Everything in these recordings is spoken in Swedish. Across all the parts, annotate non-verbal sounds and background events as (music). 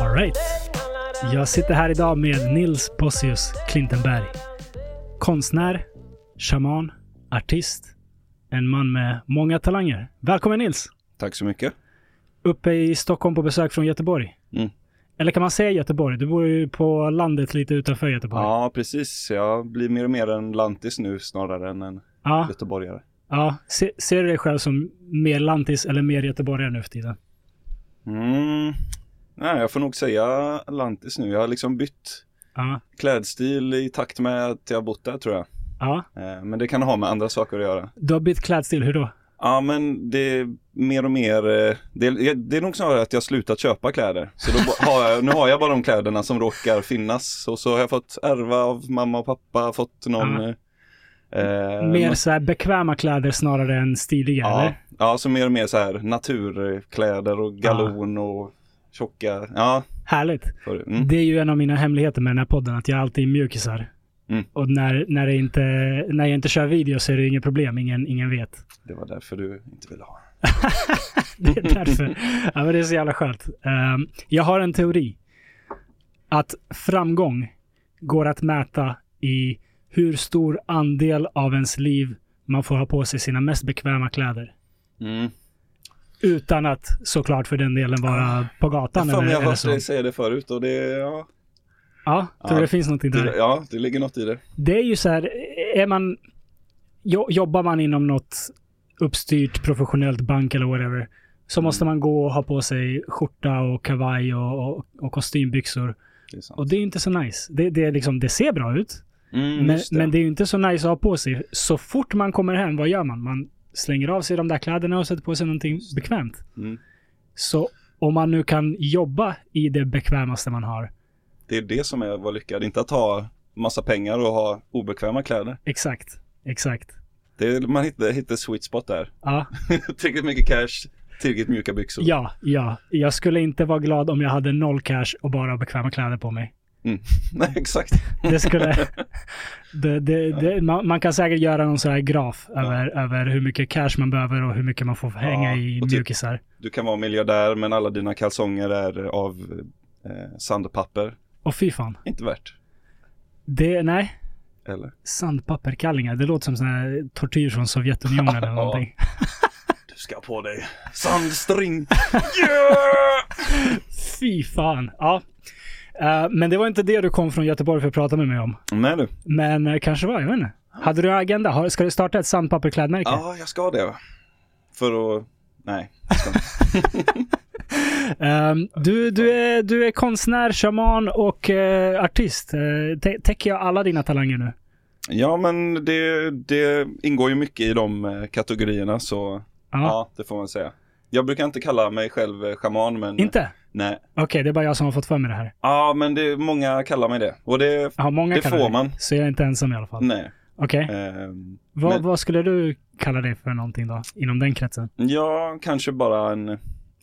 Alright. Jag sitter här idag med Nils Bossius Klintenberg. Konstnär, shaman, artist. En man med många talanger. Välkommen Nils! Tack så mycket. Uppe i Stockholm på besök från Göteborg. Mm. Eller kan man säga Göteborg? Du bor ju på landet lite utanför Göteborg. Ja, precis. Jag blir mer och mer en lantis nu snarare än en Ja, göteborgare. ja. Se, ser du dig själv som mer lantis eller mer göteborgare nu för tiden? Mm. Nej, jag får nog säga lantis nu. Jag har liksom bytt Ja. klädstil i takt med att jag har bott där tror jag. Ja. Eh, Men det kan ha med andra saker att göra. Du har bytt klädstil, hur då? Ja, men det mer och mer, eh, det är, det är nog snarare att jag slutat köpa kläder. Så har jag, nu har jag bara de kläderna som råkar finnas. Och så har jag fått ärva av mamma och pappa, fått någon... Ja. eh, Mer så här bekväma kläder snarare än stiliga, Ja, eller? ja, så mer och mer så här naturkläder och galon och tjocka, ja. Härligt. Mm. Det är ju en av mina hemligheter med den här podden, att jag alltid är mjukisar. Mm. Och när, när, det inte, när jag inte kör video så är det inget problem, ingen, ingen vet. Det var därför du inte ville ha. Det är därför. ja, men det är så jävla skönt. Ehm, jag har en teori. Att framgång går att mäta i hur stor andel av ens liv man får ha på sig sina mest bekväma kläder. Mm. Utan att såklart för den delen vara på gatan Jag eller, jag har hört dig säga det förut och det, ja. Ja, tror Ja, det finns någonting där. Det, ja, det ligger något i det. Det är ju så här, är man, jo, jobbar man inom något uppstyrt professionellt bank eller whatever, så Mm. måste man gå och ha på sig skjorta och kavaj och, och, och kostymbyxor. Det. Och det är inte så nice. Det, det, är liksom, det ser bra ut, Mm, men, det. men det är ju inte så nice att ha på sig. Så fort man kommer hem, vad gör man? Man slänger av sig de där kläderna och sätter på sig någonting bekvämt. Mm. Så om man nu kan jobba i det bekvämaste man har, det är det som är att vara lyckad, inte att ha massa pengar och ha obekväma kläder. exakt, exakt. Det är, man hittar, hittar sweet spot där. Ja, (laughs) Tillräckligt mycket cash, tillräckligt mjuka byxor. Ja, ja. Jag skulle inte vara glad om jag hade noll cash och bara bekväma kläder på mig. Nej, (laughs) exakt. Det skulle... (laughs) det, det, det, man, man kan säkert göra någon sån här graf över, över hur mycket cash man behöver och hur mycket man får hänga i och typ- mjukisar. Du kan vara miljardär men alla dina kalsonger är av eh, sandpapper. Och fy fan. Inte värt. Det, nej. Eller? Sandpapperkallingar. Det låter som sån här tortyr från Sovjetunionen eller (laughs) någonting. Du ska på dig sandstring. (laughs) Yeah! Fy fan. Ja. Eh, men det var inte det du kom från Göteborg för att prata med mig om. Nej du. Men uh, kanske var, jag vet inte. Hade du en agenda? Har, ska du starta ett sandpapperklädmärke? Ja, jag ska det. För att... Nej, jag ska inte. (laughs) Ehm, du, du, är, du är konstnär, shaman och eh, artist. Uh, täcker jag alla dina talanger nu? Ja, men det, det ingår ju mycket i de eh, kategorierna så Ja. ja, det får man säga. Jag brukar inte kalla mig själv eh, shaman men... Inte? Nej. Okej, det är bara jag som har fått för mig det här. Ja, men det, många kallar mig det. Och det... Jag har många Det får det. man. Så jag är inte ensam i alla fall. Nej. Okej. Ehm, vad, men- vad skulle du kalla det för någonting då? Inom den kretsen? Ja, kanske bara en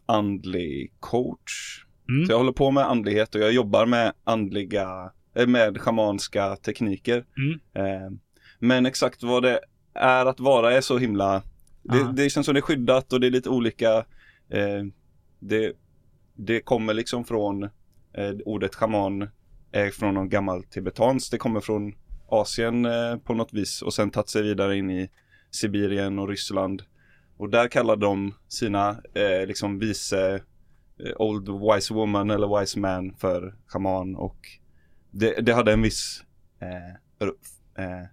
andlig coach. Mm. Så jag håller på med andlighet och jag jobbar med andliga, eh, med schamanska tekniker. Mm. Eh, Men exakt vad det är att vara är så himla, det, Ja. det känns som det är skyddat och det är lite olika. eh, Det, det kommer liksom från, eh, ordet schaman är från någon gammal tibetans, det kommer från Asien eh, på något vis och sen tagit sig vidare in i Sibirien och Ryssland. Och där kallar de sina eh, liksom vice eh, Old Wise Woman eller Wise Man för schaman och det, det hade en viss eh, eh,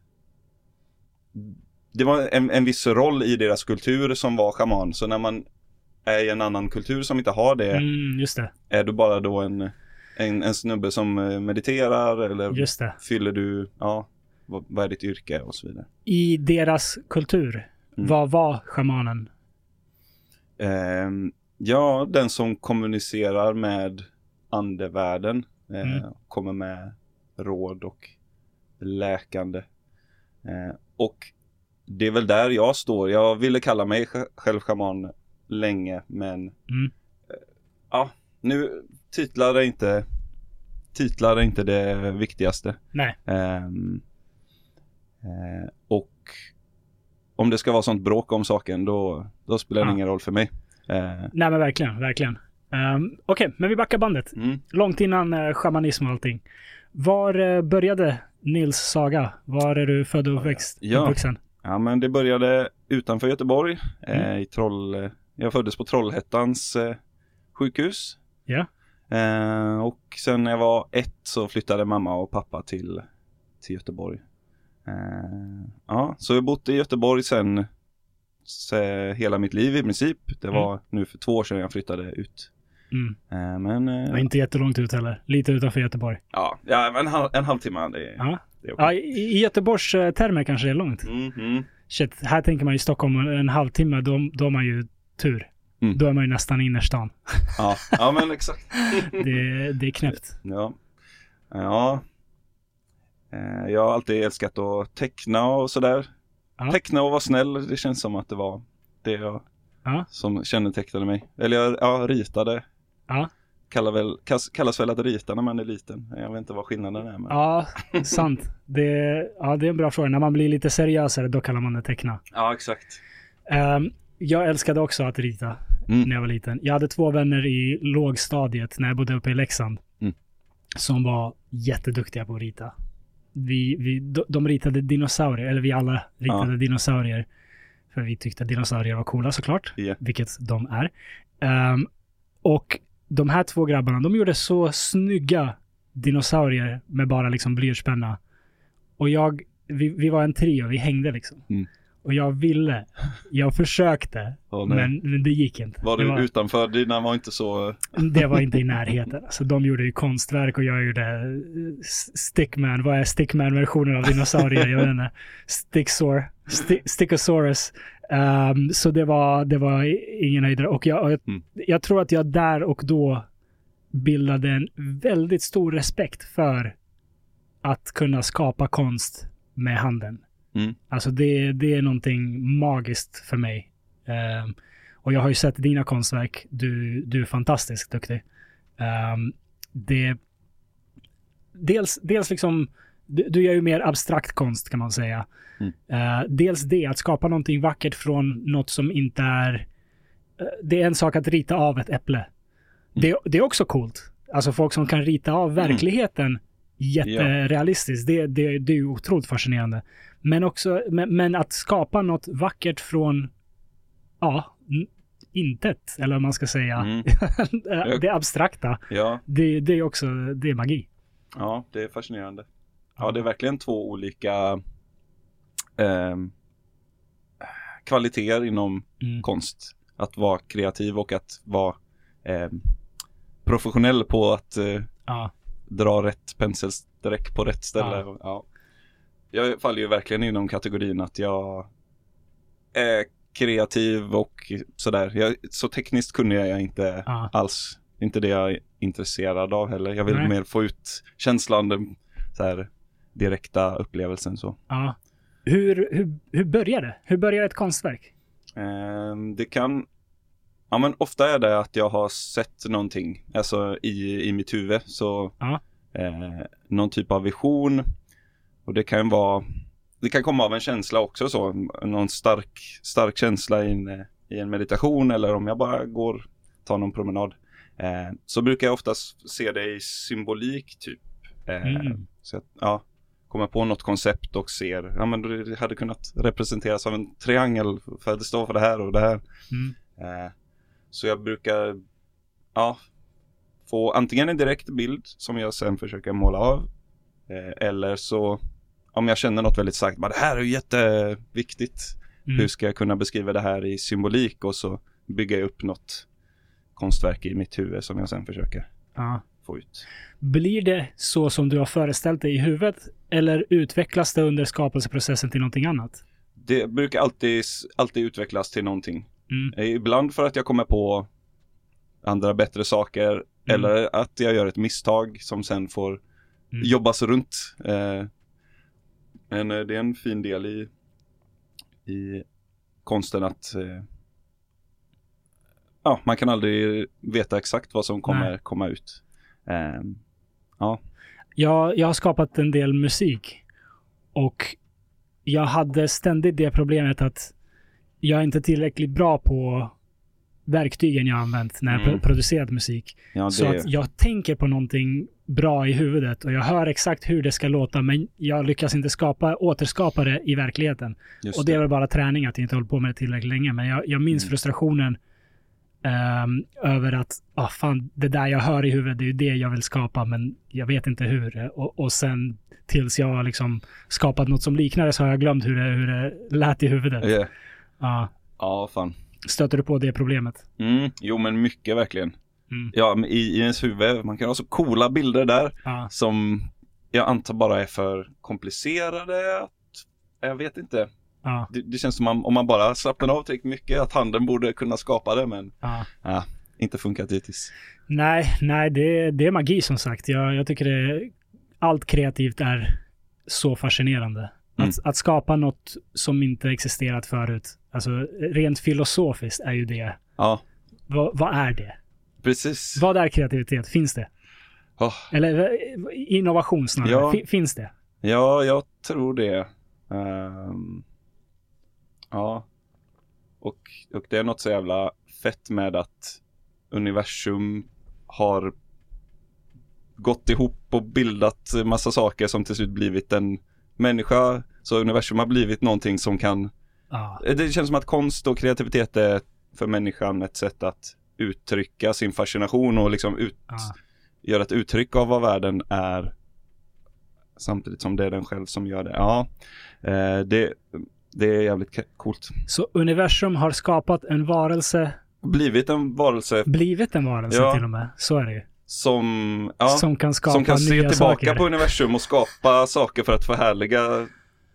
Det var en, en viss roll i deras kultur som var schaman så när man är i en annan kultur som inte har det Mm, det. är du bara då en, en, en snubbe som eh, mediterar eller fyller du, ja vad, vad är ditt yrke och så vidare. I deras kultur, Mm. vad var shamanen? Ehm, ja, den som kommunicerar med andevärlden. Eh, Mm. Kommer med råd och läkande. Eh, och det är väl där jag står. Jag ville kalla mig sj- själv schaman länge, men Mm. ja, nu titlar är inte titlar är inte det viktigaste. Nej. Ehm, eh, och om det ska vara sånt bråk om saken då, då spelar det Ja. ingen roll för mig. Eh, Nej men verkligen, verkligen. Um, Okej, men vi backar bandet. mm. Långt innan uh, shamanism och allting. Var eh, började Nils saga? Var är du född och uppväxt? Ja. uppvuxen? Ja men det började utanför Göteborg. Eh, Mm. i Troll, eh, jag föddes på Trollhättans eh, sjukhus. Ja. Eh, och sen när jag var ett så flyttade mamma och pappa till, till Göteborg. Eh, ja, så jag har bott i Göteborg sen, se, hela mitt liv i princip. Det var nu för två år sedan jag flyttade ut. Mm. Eh, men eh, Det var inte jättelångt ut heller. Lite utanför Göteborg. ja, ja en, halv, en halvtimme det, Ja. det är. Ja, i, Göteborgs eh, termer kanske det är långt. Mm, mm. Shit, här tänker man i Stockholm en halvtimme, då, då har man ju tur. Mm. Då är man ju nästan i innerstan. Ja, ja men exakt. (laughs) Det, det är knäppt. Ja. Ja. Eh, Jag har alltid älskat att teckna och sådär. Ja. Teckna och vara snäll, det känns som att det var det jag Ja. som kännetecknade mig. Eller jag ja, ritade. Ja. Kallar väl, kallas, kallas väl att rita när man är liten. Jag vet inte vad skillnaden är. Men... Ja, sant. Det, ja, det är en bra fråga. När man blir lite seriösare, då kallar man det teckna. ja exakt. Ehm, jag älskade också att rita Mm. när jag var liten. Jag hade två vänner i lågstadiet när jag bodde uppe i Leksand. Mm. Som var jätteduktiga på att rita. Vi, vi, de, de ritade dinosaurier, eller vi alla ritade dinosaurier. För vi tyckte att dinosaurier var coola såklart. Ja. Vilket de är. Ehm, och de här två grabbarna, de gjorde så snygga dinosaurier med bara liksom blyertspenna. Och jag, vi, vi var en trio, vi hängde liksom. Mm. Och jag ville, jag försökte, nej. men, det gick inte. Var det, du var, utanför? Dina var inte så... det var inte i närheten. Alltså, de gjorde ju konstverk och jag gjorde eh, Stickman. Vad är Stickman-versionen av dinosaurier? Jag vet inte. Sticksaur. Sti- Stickosaurus. Ehm, så det var, det var ingen höjdare. Och jag, och jag, Mm. jag tror att jag där och då bildade en väldigt stor respekt för att kunna skapa konst med handen. Mm. Alltså det, det är någonting magiskt för mig. Ehm, och jag har ju sett dina konstverk. Du, du är fantastiskt duktig. Ehm, det, dels, dels liksom, du, du gör ju mer abstrakt konst kan man säga. Mm. Eh, dels det, att skapa någonting vackert från något som inte är... eh, det är en sak att rita av ett äpple. Det, det är också coolt. Alltså folk som kan rita av verkligheten jätterealistiskt. Det, det, det är ju otroligt fascinerande. Men också, men, men att skapa något vackert från, ja, intet, eller vad man ska säga. Mm. (laughs) det abstrakta, Ja, det, det är också, det är magi. ja, det är fascinerande. Ja, det är verkligen två olika ehm, kvaliteter inom Mm. konst. Att vara kreativ och att vara ehm, professionell på att eh, Ja, dra rätt penselsträck på rätt ställe. Ja. Ja. Jag faller ju verkligen inom kategorin att jag är kreativ och sådär. Jag, så tekniskt är jag inte Ja. alls. Inte det jag är intresserad av heller. Jag vill Nej. mer få ut känslan, den så här, direkta upplevelsen så. ja. Hur, hur, hur börjar det? Hur börjar ett konstverk? Ehm, det kan, ja men ofta är det att jag har sett någonting, alltså i, i mitt huvud, så Ja. eh, någon typ av vision. Och det kan vara, det kan komma av en känsla också så, någon stark, stark känsla i en, i en meditation eller om jag bara går, tar någon promenad. Eh, så brukar jag oftast se det i symbolik typ. Eh, Mm. Så att, ja, kommer på något koncept och ser, ja men det hade kunnat representeras av en triangel för att det står för det här och det här. Mm. Eh, så jag brukar, ja, få antingen en direkt bild som jag sen försöker måla av. Eh, eller så, om jag känner något väldigt starkt, bara det här är ju jätteviktigt. Mm. Hur ska jag kunna beskriva det här i symbolik och så bygger jag upp något konstverk i mitt huvud som jag sen försöker Ja. få ut. Blir det så som du har föreställt dig i huvudet? Eller utvecklas det under skapelseprocessen till någonting annat? Det brukar alltid, alltid utvecklas till någonting. Mm. Eh, Ibland för att jag kommer på andra bättre saker eller att jag gör ett misstag som sen får Mm. jobbas runt. Eh, men eh, det är en fin del i, i konsten att eh, ja, man kan aldrig veta exakt vad som kommer Nej. komma ut. Eh, Ja. Jag, jag har skapat en del musik och jag hade ständigt det problemet att jag är inte tillräckligt bra på verktygen jag har använt när jag Mm. pro- producerat musik. Ja, Så att jag tänker på någonting bra i huvudet och jag hör exakt hur det ska låta men jag lyckas inte skapa, återskapa det i verkligheten. just Och det är väl bara träning att jag inte hållit på med det tillräckligt länge. Men jag, jag minns Mm. frustrationen ehm, över att, ah fan, det där jag hör i huvudet, det är ju det jag vill skapa, men jag vet inte hur. Och, och sen tills jag har liksom skapat något som liknar det så har jag glömt hur det, hur det lät i huvudet. Ja. Ja. Ja, fan. stöter du på det problemet? Mm, jo men mycket verkligen. Mm. Ja, i, i ens huvud, man kan ha så coola bilder där Ja. som jag antar bara är för komplicerade. Jag vet inte. Ja. Det, det känns som man, om man bara slappnar av tillräckligt mycket att handen borde kunna skapa det men ja. ja, inte funkat hittills. Nej, nej det, det är magi som sagt. Jag, jag tycker det, allt kreativt är så fascinerande. Mm. Att, att skapa något som inte existerat förut. Alltså rent filosofiskt är ju det. Ja, Vad, vad är det? Precis. Vad är kreativitet? Finns det? Åh, Eller eh, innovation snarare. Ja. Fi- Finns det? ja, jag tror det. Ehm, ja. Och, och det är något så jävla fett med att universum har gått ihop och bildat massa saker som till slut blivit en människa. Så universum har blivit någonting som kan Ja. Det känns som att konst och kreativitet är för människan ett sätt att uttrycka sin fascination och liksom ut, Ja. göra ett uttryck av vad världen är samtidigt som det är den själv som gör det. Ja, eh, det, det är jävligt coolt. Så universum har skapat en varelse, Blivit en varelse blivit en varelse Ja. till och med. Så är det ju. som, ja, som, Som kan skapa kan se tillbaka saker. på universum och skapa saker för att förhärliga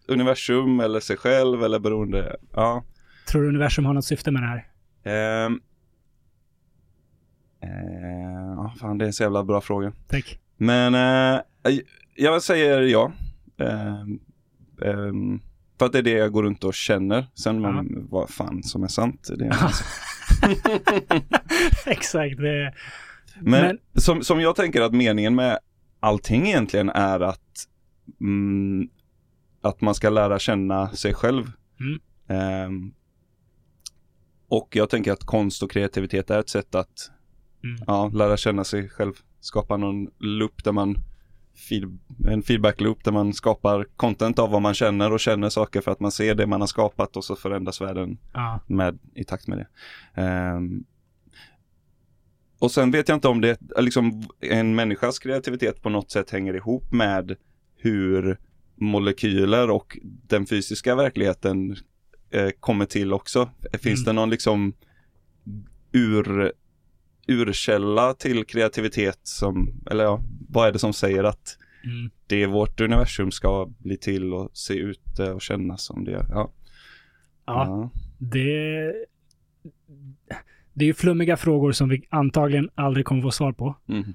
universum eller sig själv eller beroende. Ja. Tror du universum har något syfte med det här? Eh, ja, fan det är en så jävla bra fråga. Tack. Men eh, jag säger ja. Ehm, ehm, för att det är det jag går runt och känner. Sen Ja. men, vad fan som är sant. Det är (laughs) Exakt. Det, men Men- som, som jag tänker att meningen med allting egentligen är att mm, att man ska lära känna sig själv. Mm. Ehm, och jag tänker att konst och kreativitet är ett sätt att Mm. ja, lära känna sig själv. Skapa någon loop där man feed, en feedback loop där man skapar content av vad man känner och känner saker för att man ser det man har skapat och så förändras världen ja. med, i takt med det. Ehm, och sen vet jag inte om det, liksom en människas kreativitet på något sätt hänger ihop med hur molekyler och den fysiska verkligheten eh, kommer till också. Finns Mm. det någon liksom ur, urkälla till kreativitet som, eller ja, vad är det som säger att Mm. det vårt universum ska bli till och se ut och kännas som det gör? Ja. ja. Det, det är ju flummiga frågor som vi antagligen aldrig kommer få svar på. Mm.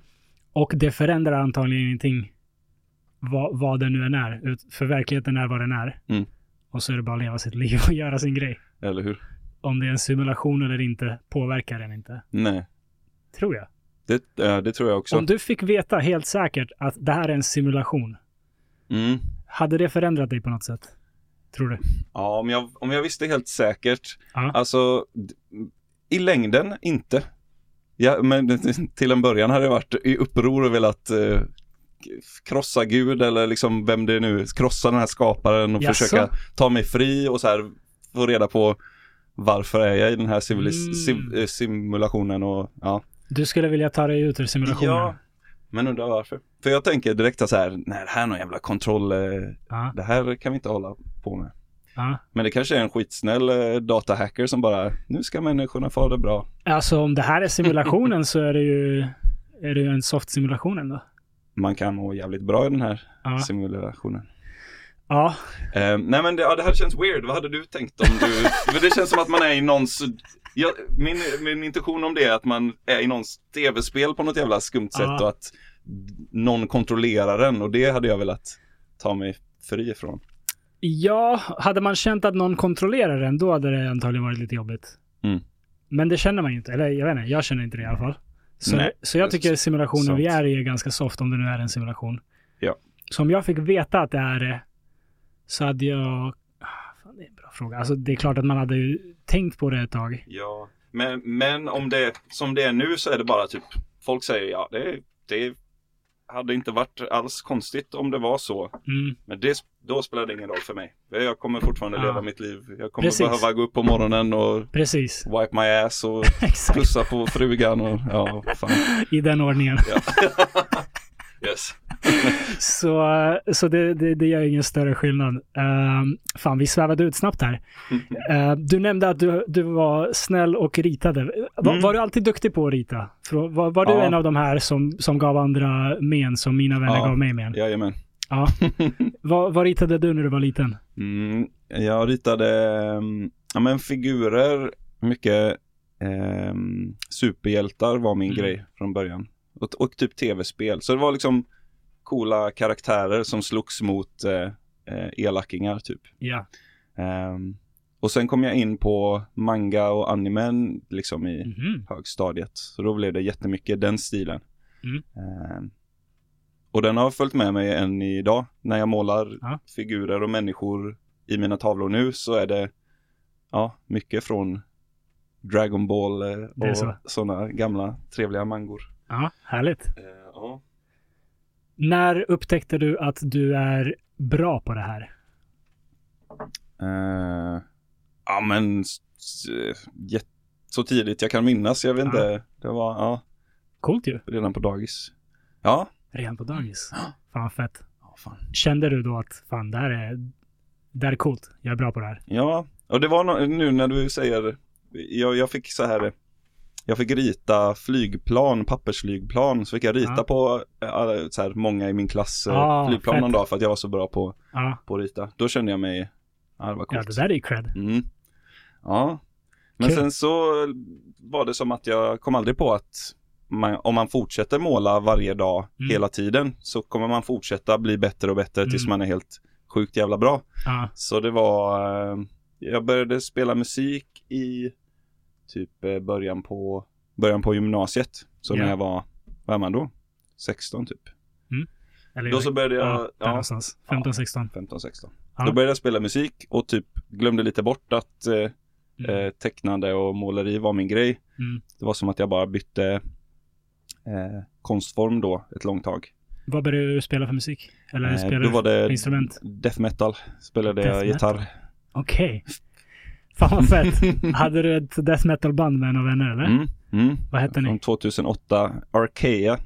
Och det förändrar antagligen ingenting vad, vad det nu än är. För verkligheten är vad den är. Mm. Och så är det bara att leva sitt liv och göra sin grej. Eller hur? Om det är en simulation eller inte påverkar den inte. Nej, Tror jag. det, det tror jag också. Om du fick veta helt säkert att det här är en simulation. Mm. Hade det förändrat dig på något sätt? Tror du? Ja, om jag, om jag visste helt säkert. Ja. Alltså, i längden inte. Ja, men (laughs) till en början hade jag varit i uppror och velat eh, krossa Gud eller liksom vem det är nu, krossa den här skaparen och Jaså? försöka ta mig fri och så här få reda på varför är jag i den här Mm. sim- eh, simulationen och ja. Du skulle vilja ta dig ut ur simulationen? Ja, men undrar varför. För jag tänker direkt att så här, nej det här är någon jävla kontroll, eh, Ja. det här kan vi inte hålla på med. ja. Men det kanske är en skitsnäll eh, datahacker som bara, nu ska människorna få det bra. Alltså om det här är simulationen så är det ju, är det ju en soft simulation ändå. Man kan må jävligt bra i den här Ja. simulationen. ja. Eh, nej men det, ja, det här känns weird, vad hade du tänkt om du, (laughs) det känns som att man är i någons, ja, min, min intention om det är att man är i någons tv-spel på något jävla skumt sätt Ja. och att någon kontrollerar den och det hade jag velat ta mig fri ifrån. Ja, hade man känt att någon kontrollerar den, då hade det antagligen varit lite jobbigt. Mm. Men det känner man ju inte. Eller jag vet inte, jag känner inte det i alla fall. Så, Nej, så jag tycker simulationen sant. vi är i är ganska soft om det nu är en simulation. Ja. Så om jag fick veta att det är det så hade jag... Ah, Fan, det är en bra fråga. Alltså det är klart att man hade ju tänkt på det ett tag. Ja, men, men om det som det är nu så är det bara typ folk säger ja, det, det hade inte varit alls konstigt om det var så. Mm. Men det, då spelar det ingen roll för mig. Jag kommer fortfarande Ja. leva mitt liv. Jag kommer Precis. behöva gå upp på morgonen och Precis. wipe my ass och (laughs) pussa på frugan och ja, fan. I den ordningen. (laughs) Yes. (laughs) Så, så det, det, det gör ingen större skillnad. Um, fan, vi svävade ut snabbt här. Uh, (laughs) du nämnde att du, du var snäll och ritade. Var, Mm. var du alltid duktig på att rita? Frå- Var, var du Ja. en av de här som, som gav andra men som mina vänner Ja. gav mig men? Jajamän. Ja. (laughs) vad, vad ritade du när du var liten? Mm, jag ritade mm, ja, men figurer, mycket ehm, superhjältar var min Mm. grej från början. Och, och typ tv-spel. Så det var liksom coola karaktärer som slogs mot eh, eh, elakingar typ. Ja. Ehm, och sen kom jag in på manga och animen liksom i Mhm. högstadiet. Så då blev det jättemycket den stilen. Mm. Ehm, och den har följt med mig än idag. När jag målar Ja. figurer och människor i mina tavlor nu så är det ja, mycket från Dragon Ball eh, och så. sådana gamla trevliga mangor. Ja, härligt. Eh, ja. När upptäckte du att du är bra på det här? Eh, ja men så tidigt jag kan minnas. Jag vet Ja. inte. Det var ja, Coolt ju. redan på dagis. Ja. Redan på dagis. Fan vad fett. Ja, fan. Kände du då att fan, det här är, det här är coolt. Jag är bra på det här. Ja, och det var no- nu när du säger, jag, jag fick så här, jag fick rita flygplan, pappersflygplan, så fick jag rita Ja. på äh, så här, många i min klass äh, Ah, flygplan fett. någon dag för att jag var så bra på, Ja, på att rita. Då kände jag mig, ja det var ja coolt. det där är ju cred. Mm. Ja, men Kul. sen så var det som att jag kom aldrig på att man, om man fortsätter måla varje dag Mm. hela tiden så kommer man fortsätta bli bättre och bättre tills Mm. man är helt sjukt jävla bra. Ja, Så det var, eh, jag började spela musik i typ eh, början på, början på gymnasiet. Så Ja. när jag var, vad är man då? 16 typ. eller Då så började jag, ja, ja, någonstans. 15, 16. 15, 16. Ja. Då började jag spela musik och typ glömde lite bort att eh, Mm. eh, tecknande och måleri var min grej. Mm. Det var som att jag bara bytte eh, konstform då ett långt tag. Vad började du spela för musik? Eller Eh, var du det instrument? death metal, spelade Death jag metal. gitarr. Okej. Fan vad fett. Hade du ett death metal-band med några vänner eller? Mm, mm. Vad hette ni? Från 2008, Arkeia.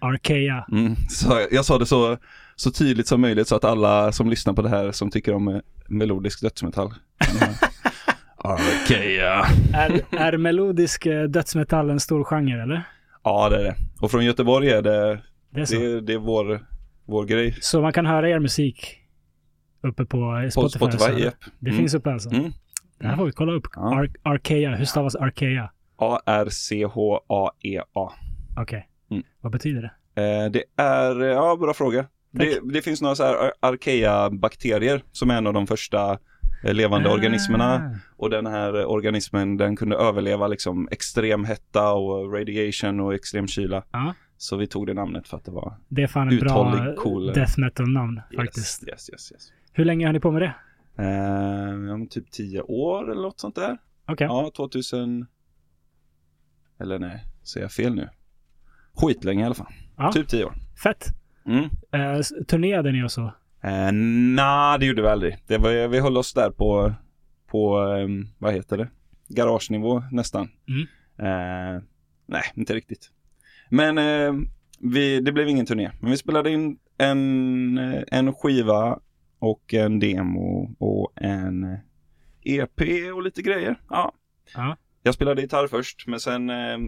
Arkeia. Mm. Så jag, sa det så, så tydligt som möjligt så att alla som lyssnar på det här som tycker om eh, melodisk dödsmetall. (laughs) Arkeia. Är, är melodisk eh, dödsmetall en stor genre eller? Ja det är det. Och från Göteborg är det, Det är det, det är vår, vår grej. Så man kan höra er musik uppe på eh, På Spotify? Spotify, så, eller? japp. Det Mm. finns uppe alltså? Mm. Det här får vi kolla upp. Ja. Ar- Arkeia. Hur stavas Arkeia? A-R-C-H-A-E-A. Okej. Mm. Vad betyder det? Eh, det är, ja bra fråga. Det, det finns några så här Ar- Arkeia-bakterier som är en av de första eh, levande Ah. organismerna. Och den här organismen den kunde överleva liksom extrem hetta och radiation och extrem kyla. Ja. Så vi tog det namnet för att det var Det är fan ett bra cool, death metal-namn faktiskt. Yes, yes, yes. yes. Hur länge har ni på med det? Eh, men typ 10 år eller något sånt där. Okej. Ja, 2000. Eller nej, säger jag fel nu? Skitlänge i alla fall. Ja. Typ 10 år. Fett. Mm. Eh, turnerade ni och så? Eh, Nej, det gjorde vi aldrig. Det var, vi höll oss där på, på ehm, vad heter det? Garagenivå nästan. Mm. Eh, nej, inte riktigt. Men eh, vi, det blev ingen turné. Men vi spelade in en, eh, en skiva och en demo och en EP och lite grejer. Ja. Ja. Jag spelade gitarr först, men sen eh,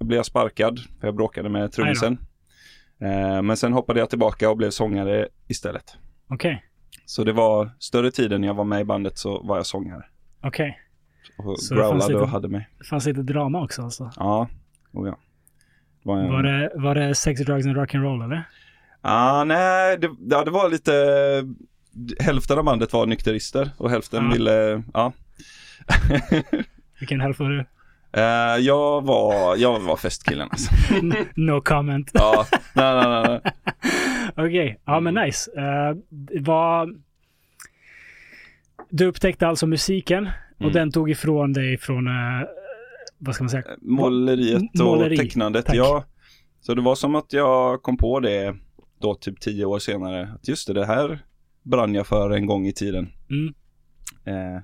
blev jag sparkad för jag bråkade med trummisen. Eh, men sen hoppade jag tillbaka och blev sångare istället. Okej. Så det var större tiden jag var med i bandet så var jag sångare. Okej. Och Så growlade lite- och hade mig. Det fanns lite drama också alltså. Ja, oh ja. Var en... Var det, var det sex, drugs and rock'n'roll eller? Ah, nej, det, ja, det var lite... Hälften av bandet var nykterister och hälften Ja. ville... Ja. Vilken hälft var du? Eh, jag var, jag var festkillen alltså. (laughs) no comment. Ja, nej, nej, nej, nej. Okej, ja men nice. Uh, vad... Du upptäckte alltså musiken och Mm. den tog ifrån dig från, uh, vad ska man säga? Måleriet och Måleri, tecknandet, tack. ja. Så det var som att jag kom på det då typ tio år senare. Att just det, det här brann jag för en gång i tiden. Mm. Eh,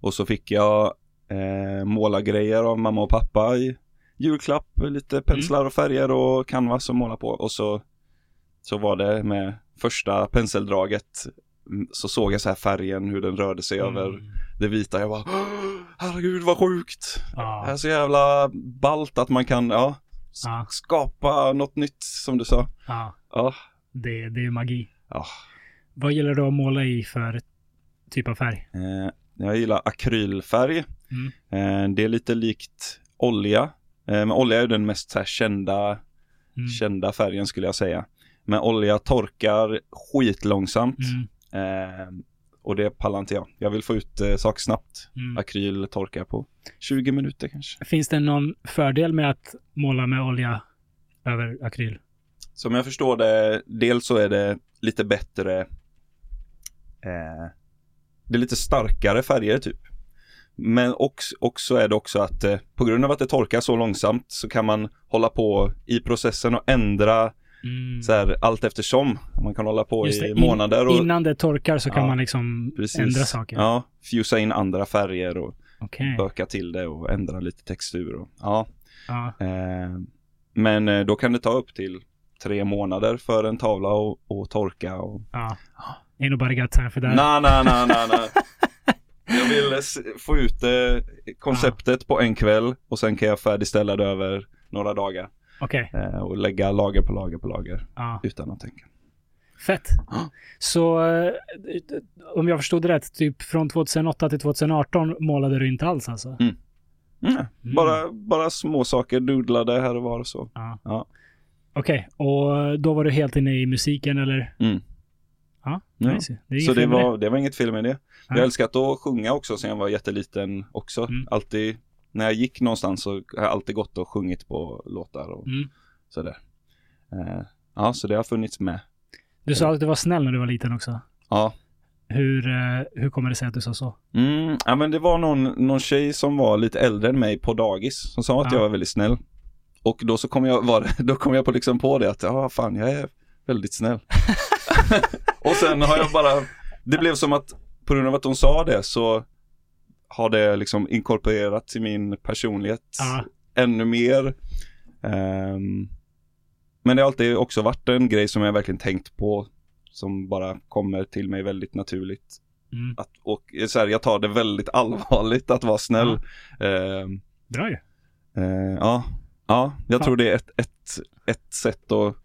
och så fick jag eh, måla grejer av mamma och pappa i julklapp, lite penslar och färger och canvas att måla på. Och så, så var det med första penseldraget mm, så såg jag så här färgen, hur den rörde sig över Mm. det vita. Jag bara, "Åh, herregud vad sjukt. Det Ja, är så jävla ballt att man kan, ja, Ja. skapa något nytt som du sa. ja, Ja, det, det är magi. ja. Vad gillar du att måla i för typ av färg? Eh, jag gillar akrylfärg. Mm. Eh, det är lite likt olja. Eh, men olja är den mest här, kända, Mm. kända färgen skulle jag säga. Men olja torkar skitlångsamt. Mm. Eh, och det pallar inte jag. Jag vill få ut eh, saker snabbt. Mm. Akryl torkar på 20 minuter kanske. Finns det någon fördel med att måla med olja över akryl? Som jag förstår det, dels så är det lite bättre eh, Det är lite starkare färger typ. Men också, också är det också att eh, på grund av att det torkar så långsamt så kan man hålla på i processen och ändra Mm. så här allt eftersom. Man kan hålla på det, i månader och Innan det torkar så kan Ja, man liksom precis. ändra saker. Ja, fusa in andra färger och Okej. böka till det och ändra lite textur och ja. Ja. Eh, men eh, då kan det ta upp till tre månader för en tavla och torka och ja. Ain't nobody got time for that. Nej, nej, nej, nej, nej. Jag vill få ut eh, konceptet på en kväll och sen kan jag färdigställa det över några dagar. Okej. Eh, och lägga lager på lager på lager Ja. utan att tänka. Fett. Ja. Så eh, om jag förstod det rätt, typ från 2008 till 2018 målade du inte alls alltså? Mm, Mm. Bara, bara små saker, doodlade här och var och så. Ja. Ja. Okej, och då var du helt inne i musiken eller? Mm. Ja, Ja. Det Så det var, det var inget fel med det. Jag Ja. älskat att sjunga också sen jag var jätteliten också. Mm. Alltid, när jag gick någonstans så har jag alltid gått och sjungit på låtar och Mm. sådär. Eh, ja, så det har funnits med. Du sa att du var snäll när du var liten också. Ja, Hur, eh, hur kommer det sig att du sa så? Mm, ja men det var någon, någon tjej som var lite äldre än mig på dagis som sa att Ja. jag var väldigt snäll. Och då så kom jag, var, (laughs) då kom jag på liksom på det att ja fan jag är väldigt snäll. (laughs) (laughs) och sen har jag bara, det blev som att på grund av att hon sa det så har det liksom inkorporerats i min personlighet Ja. ännu mer. Ehm, men det har alltid också varit en grej som jag verkligen tänkt på som bara kommer till mig väldigt naturligt. Mm. Att, och så här, jag tar det väldigt allvarligt att vara snäll. Ehm, Bra ju. eh, ja, ja, jag Fan. tror det är ett, ett, ett sätt att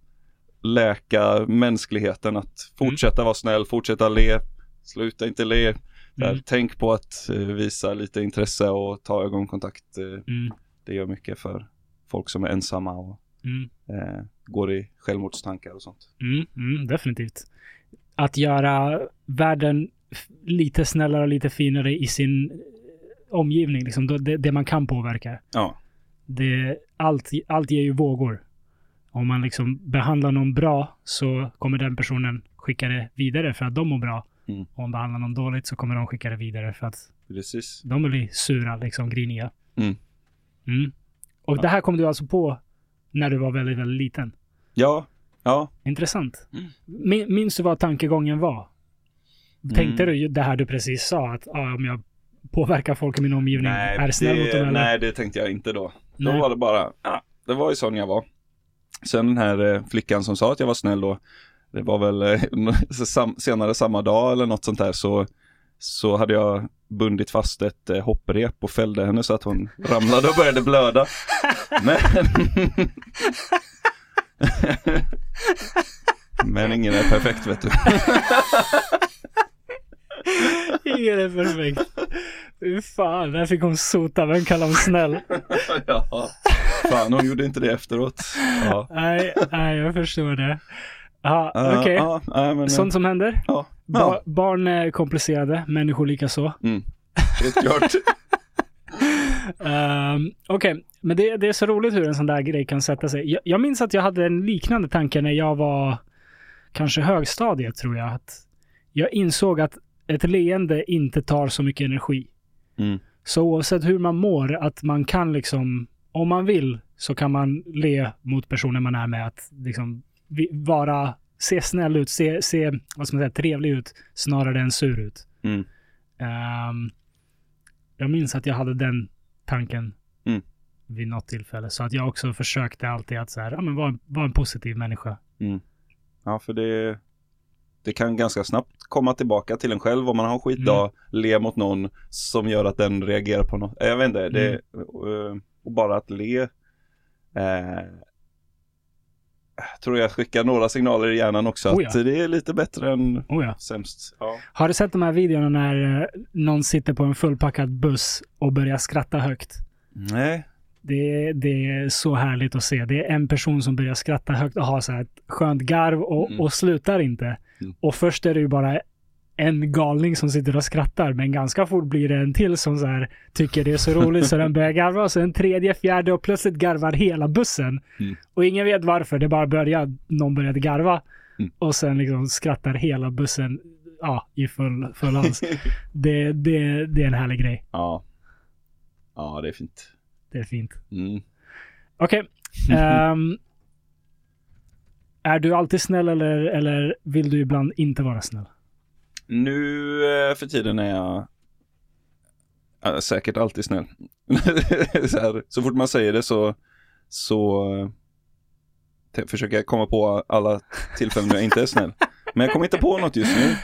läka mänskligheten. Att fortsätta vara snäll, fortsätta le, sluta inte le. Mm. Tänk på att eh, visa lite intresse och ta ögonkontakt. Eh, Mm. det gör mycket för folk som är ensamma och Mm. eh, går i självmordstankar och sånt. Mm, mm, definitivt. Att göra världen lite snällare och lite finare i sin eh, omgivning, liksom det, det man kan påverka. Ja, Det, allt, allt ger ju vågor. Om man liksom behandlar någon bra så kommer den personen skicka det vidare för att de mår bra. Mm. Om man behandlar någon dåligt så kommer de skicka det vidare för att precis. de blir sura, liksom griniga. Mm. Mm. Och Ja. det här kom du alltså på när du var väldigt, väldigt liten. Ja, ja. Intressant. Mm. Min, minns du vad tankegången var? Tänkte Mm. du det här du precis sa, att ah, om jag påverkar folk i min omgivning, är snäll mot dem det, eller? nej, det tänkte jag inte då. Då Nej. var det bara, ja, det var ju sån jag var. Sen den här eh, flickan som sa att jag var snäll då, det var väl eh, (laughs) senare samma dag eller något sånt där så, så hade jag bundit fast ett eh, hopprep och fällde henne så att hon (laughs) ramlade och började blöda. Men, (laughs) Men ingen är perfekt vet du. Ingen är perfekt. Fan, där fick hon sota. Vem kallar hon snäll? (laughs) ja. Fan, hon gjorde inte det efteråt. Ja. nej, nej, jag förstår det. Ja, okej. ja, nej, men, Sånt som händer. Ba- barn är komplicerade, människor lika så. Mm. Helt klart. Um, (laughs) Okej, men det, det är så roligt hur en sån där grej kan sätta sig. Jag, jag minns att jag hade en liknande tanke när jag var kanske högstadiet tror jag. Att jag insåg att ett leende inte tar så mycket energi. Mm. Så oavsett hur man mår, att man kan liksom, om man vill, så kan man le mot personen man är med. Att liksom vara, se snäll ut, se, se vad ska man säga, trevlig ut, snarare än sur ut. Mm. Ehm, jag minns att jag hade den tanken Mm. vid något tillfälle. Så att jag också försökte alltid att så här, ja, men vara, vara en positiv människa. Ja, för det, det kan ganska snabbt komma tillbaka till en själv om man har en skitdag, le mot någon som gör att den reagerar på något. Jag vet inte, det, eh, och bara att le eh, tror jag skickar några signaler i hjärnan också Oh ja. att det är lite bättre än Oh ja. sämst. Ja. Har du sett de här videorna när eh, någon sitter på en fullpackad buss och börjar skratta högt? Nej. Det, det är så härligt att se. Det är en person som börjar skratta högt och har så här ett skönt garv och, Mm. och slutar inte. Mm. Och först är det ju bara en galning som sitter och skrattar, men ganska fort blir det en till som så här tycker det är så roligt så den börjar garva. Och så en tredje, fjärde och plötsligt garvar hela bussen. Mm. Och ingen vet varför, det bara börjar, någon började garva. Mm. Och sen liksom skrattar hela bussen ja, i full, full hals. (laughs) det, det, det är en härlig grej. ja. Ja, det är fint. Det är fint. Mm. Okej. (laughs) ehm, är du alltid snäll eller, eller vill du ibland inte vara snäll? Nu eh, för tiden är jag ja, säkert alltid snäll. (laughs) så, här, så fort man säger det så, så eh, försöker jag komma på alla tillfällen när jag inte är snäll. Men jag kommer inte på något just nu.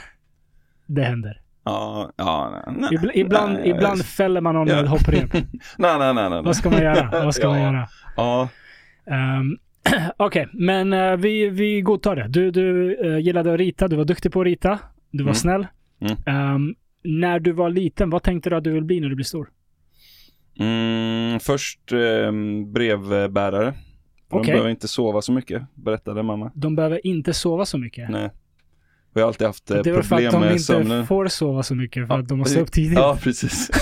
Det händer. Ja, ja, nej, nej, Ibl- ibland, nej, ibland fäller man någon Ja. ett hopprep. (laughs) Nej, nej, nej, nej. nej. Vad ska man göra? (laughs) Vad ska man Ja. göra? Ja, Um, (clears throat) Okej, men eh, vi, vi godtar det. Du, du eh, gillade att rita, du var duktig på att rita, du var Mm. snäll. Mm. Ehm, när du var liten, vad tänkte du att du vill bli när du blir stor? mm, först eh, brevbärare. De Okej. behöver inte sova så mycket, berättade mamma. De behöver inte sova så mycket. Nej. Jag har alltid haft eh, det är för problem att de med inte sömnen. får sova så mycket för Ja, att de måste upp tidigt. Ja, precis. (laughs)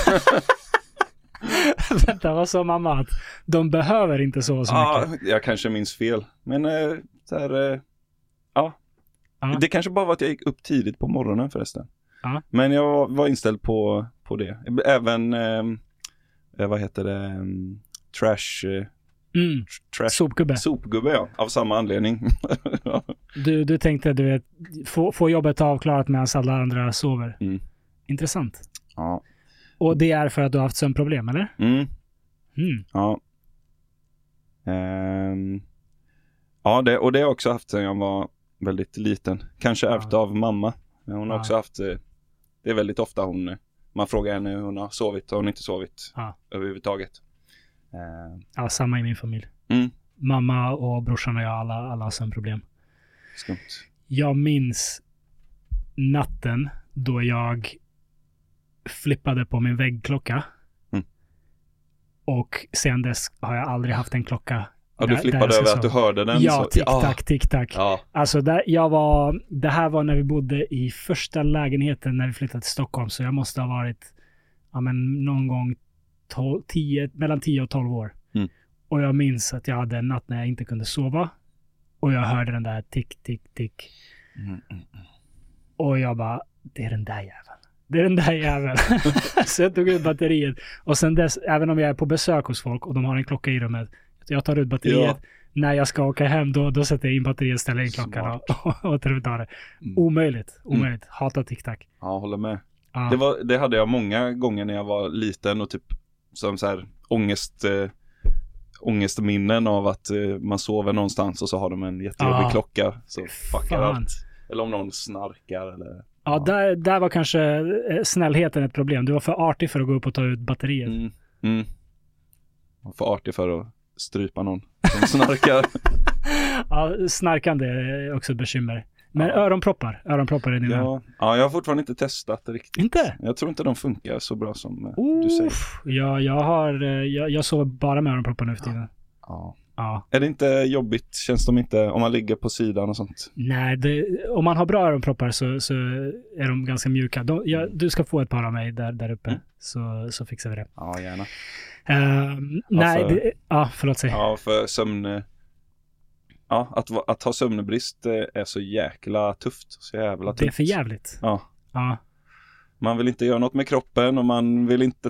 Vänta, vad sa mamma? Att de behöver inte sova så Ja, mycket? jag kanske minns fel. Men eh, så här, eh, ja. Ja. Det kanske bara var att jag gick upp tidigt på morgonen förresten. Ja. Men jag var- inställd på, på det. Även, eh, vad heter det, mm, trash, Mm, trash sopgubbe. sopgubbe ja, av samma anledning. (laughs) Du, du tänkte, du vet, få, få jobbet avklarat medan alla andra sover. Mm. Intressant. ja. Och det är för att du har haft sömnproblem, eller? Mm, Mm. ja. Ehm, ja, det, och det har jag också haft sedan jag var väldigt liten. Kanske Ja. ärvt av mamma. Men Hon har Ja. också haft, eh, det är väldigt ofta hon, man frågar henne hur hon har sovit och hon har inte sovit Ja. överhuvudtaget. Ehm, Ja, samma i min familj. Mm. Mamma och brorsan och jag, alla, alla har sömnproblem. skumt. Jag minns natten då jag flippade på min väggklocka. Mm. Och sen dess har jag aldrig haft en klocka. Ja, du flippade över att du hörde den. Ja, så- tick-tack, tick-tack. Ja, Alltså, där, jag var, det här var när vi bodde i första lägenheten när vi flyttade till Stockholm. Så jag måste ha varit ja, men någon gång 12, 10, mellan 10 och 12 år. Mm. Och jag minns att jag hade en natt när jag inte kunde sova. Och jag hörde den där tick, tick, tick. Mm, mm. Och jag bara, det är den där jäveln. Det är den där jäveln. (laughs) så jag tog ut batteriet. Och sen dess, även om jag är på besök hos folk och de har en klocka i rummet. Jag tar ut batteriet. Ja. När jag ska åka hem, då, då sätter jag in batteriet, ställer in klockan och, och tar ut av det. Mm. Omöjligt. Omöjligt. Hatar TikTok. ja, håller med. Ja. Det, var, det hade jag många gånger när jag var liten och typ som så här ångest, äh, ångestminnen av att eh, man sover någonstans och så har de en jättejobbig Ja. klocka. Så fuckar allt. Eller om någon snarkar eller... Ja, där, där var kanske eh, snällheten ett problem. Du var för artig för att gå upp och ta ut batteriet. Mm. Mm. Man får artig för att strypa någon som snarkar. (laughs) Ja, snarkande är också ett bekymmer. Men öronproppar. Öronproppar är din vän. ja. ja, jag har fortfarande inte testat det riktigt. Inte? Jag tror inte de funkar så bra som eh, du säger. Ja, jag har, eh, jag, jag sover bara med öronproppar nu för tiden. Ja. Ja. Är det inte jobbigt? Känns de inte, om man ligger på sidan och sånt? Nej, det, om man har bra öronproppar så, så är de ganska mjuka. De, ja, du ska få ett par av mig där, där uppe, Mm. så, så fixar vi det. Ja, gärna. Ehm, nej, för- det, ja, förlåt säg. Ja, för sömn... Ja, att, att ha sömnbrist eh, är så jäkla tufft. Så jävla det är tufft. för jävligt. Ja. Ja, Man vill inte göra något med kroppen och man vill inte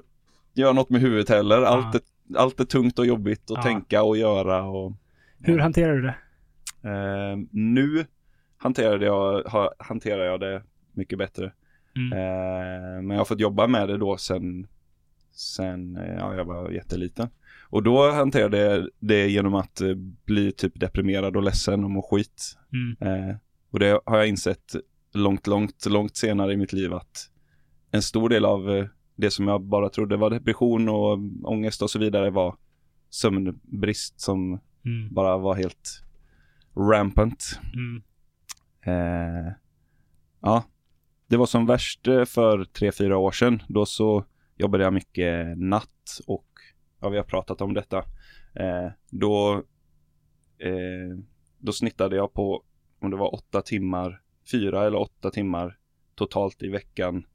göra något med huvudet heller. Allt, är, allt är tungt och jobbigt att Ja. tänka och göra. Och, hur hanterar du det? eh, nu hanterade jag, ha, hanterar jag det mycket bättre. Mm. Eh, men jag har fått jobba med det då sen, sen eh, ja, jag var jätteliten. Och då hanterade jag det genom att eh, bli typ deprimerad och ledsen och må skit. Mm. Eh, och det har jag insett långt, långt, långt senare i mitt liv att en stor del av eh, det som jag bara trodde var depression och ångest och så vidare var sömnbrist som Mm. bara var helt rampant. Mm. Eh, ja, det var som värst eh, för tre, fyra år sedan. Då så jobbade jag mycket natt och ja, vi har pratat om detta. Eh, då, eh, då snittade jag på om det var åtta timmar, fyra eller åtta timmar totalt i veckan.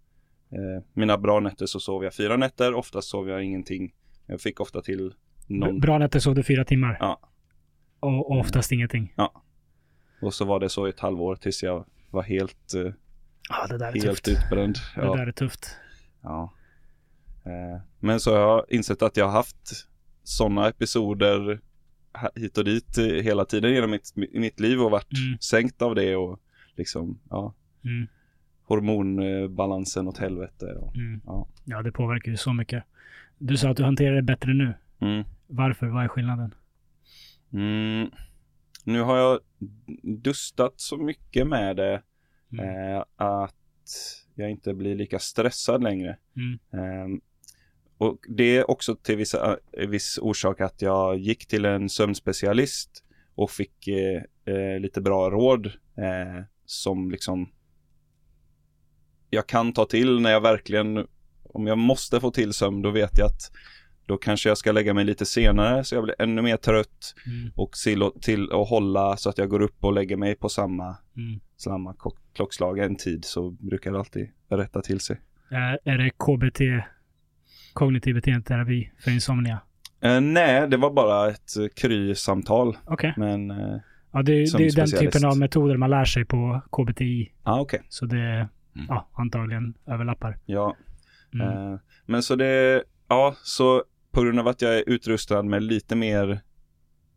Eh, mina bra nätter så sov jag fyra nätter, oftast sov jag ingenting. Jag fick ofta till någon, Bra nätter sov du fyra timmar. Ja. Och, och oftast ingenting. och så var det så i ett halvår tills jag var helt, eh, Ja, det där är helt tufft. utbränd. Det Ja. där är tufft. Ja. Eh, Men så har jag insett att jag har haft sådana episoder hit och dit eh, hela tiden genom mitt, mitt liv och varit Mm. sänkt av det och liksom, ja, Mm. hormonbalansen åt helvete. Och, Mm. Ja. Ja, det påverkar ju så mycket. Du sa att du hanterar det bättre nu. mm. Varför? Vad är skillnaden? Mm. Nu har jag dustat så mycket med det Mm. eh, att jag inte blir lika stressad längre. Mm. Och det är också till vissa, eh, viss orsak att jag gick till en sömnspecialist och fick eh, eh, lite bra råd eh, som liksom jag kan ta till när jag verkligen, om jag måste få till sömn, då vet jag att då kanske jag ska lägga mig lite senare så jag blir ännu mer trött Mm. och till, till att hålla så att jag går upp och lägger mig på samma, Mm. samma klockslag en tid så brukar det alltid rätta till sig. Är det KBT, kognitiv beteendeterapi för insomnia? Eh, nej, det var bara ett eh, kry-samtal. Okej. Men, eh, Ja, det, det Som är den typen av metoder man lär sig på KBTI. ah, okej. Så det, Mm. ja, antagligen överlappar. Ja. Mm. Eh, men så det, ja, så på grund av att jag är utrustad med lite mer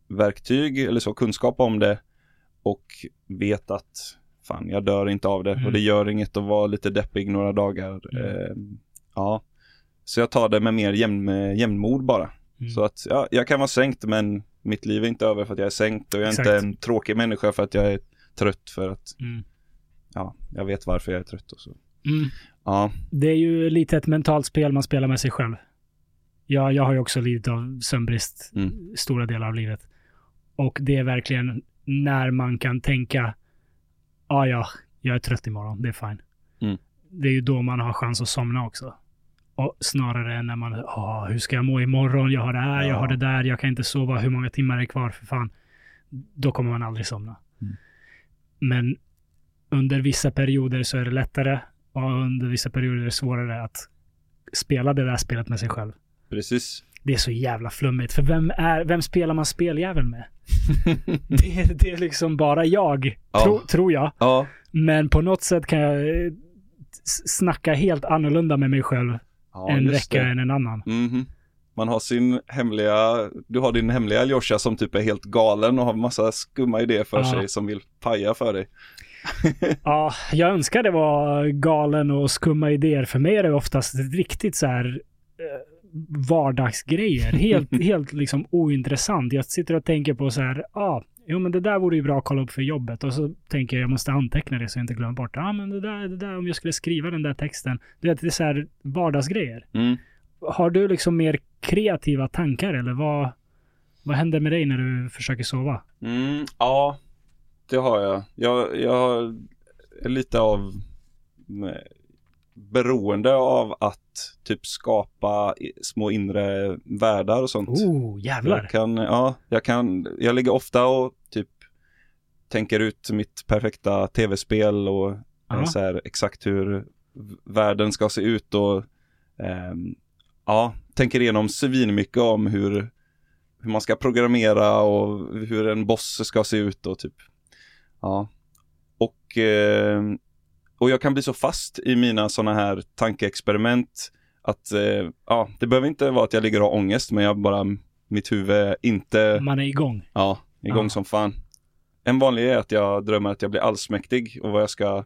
verktyg eller så, kunskap om det och vet att fan, jag dör inte av det Mm. och det gör inget att vara lite deppig några dagar. Mm. Eh, ja, så jag tar det med mer jämn, jämnmod bara. Mm. Så att ja, jag kan vara sänkt men mitt liv är inte över för att jag är sänkt och jag är Exakt. inte en tråkig människa för att jag är trött för att Mm. ja, jag vet varför jag är trött och så. Mm. Ja, Det är ju lite ett mentalt spel man spelar med sig själv. Ja, jag har ju också lidit av sömnbrist Mm. stora delar av livet. Och det är verkligen när man kan tänka, ja, ja, jag är trött imorgon, det är fine. Mm. Det är ju då man har chans att somna också. Och snarare än när man, ja, hur ska jag må imorgon? Jag har det här, jag Ja. har det där, jag kan inte sova, hur många timmar är kvar för fan? Då kommer man aldrig somna. Mm. Men under vissa perioder så är det lättare och under vissa perioder är det svårare att spela det där spelet med sig själv. precis. Det är så jävla flummigt. För vem, är, vem spelar man speljäveln med? (laughs) det, är- det är liksom bara jag, Ja. tro, tror jag. Ja, Men på något sätt kan jag eh, snacka helt annorlunda med mig själv ja en vecka det. än en annan. Mhm. Man har sin hemliga, du har din hemliga Aljosha som typ är helt galen och har massa skumma idéer för Ja. sig som vill paja för dig. (laughs) Ja, jag önskar det var galen och skumma idéer. För mig är det oftast riktigt så här eh, vardagsgrejer. Helt, (laughs) helt liksom ointressant. Jag sitter och tänker på så här, ja, ah, jo men det där vore ju bra att kolla upp för jobbet. Och så tänker jag, jag måste anteckna det så jag inte glömmer bort. Ja, ah, men det där, det där, om jag skulle skriva den där texten. Du vet, det är så här vardagsgrejer. Mm. Har du liksom mer kreativa tankar eller vad, vad händer med dig när du försöker sova? Mm, ja, det har jag. Jag, jag är lite av beroende av att typ skapa små inre världar och sånt. Oh, jävlar. Jag kan, ja, jag kan, jag ligger ofta och typ tänker ut mitt perfekta tv-spel och eh, så här exakt hur världen ska se ut och ehm, ja, tänker igenom svinmycket om hur, hur man ska programmera och hur en boss ska se ut och typ. Ja. Och, eh, och jag kan bli så fast i mina sådana här tankeexperiment att eh, ja, det behöver inte vara att jag ligger och har ångest men jag bara, mitt huvud inte, Man är igång. ja, igång Ja. som fan. En vanlig är att jag drömmer att jag blir allsmäktig och vad jag ska,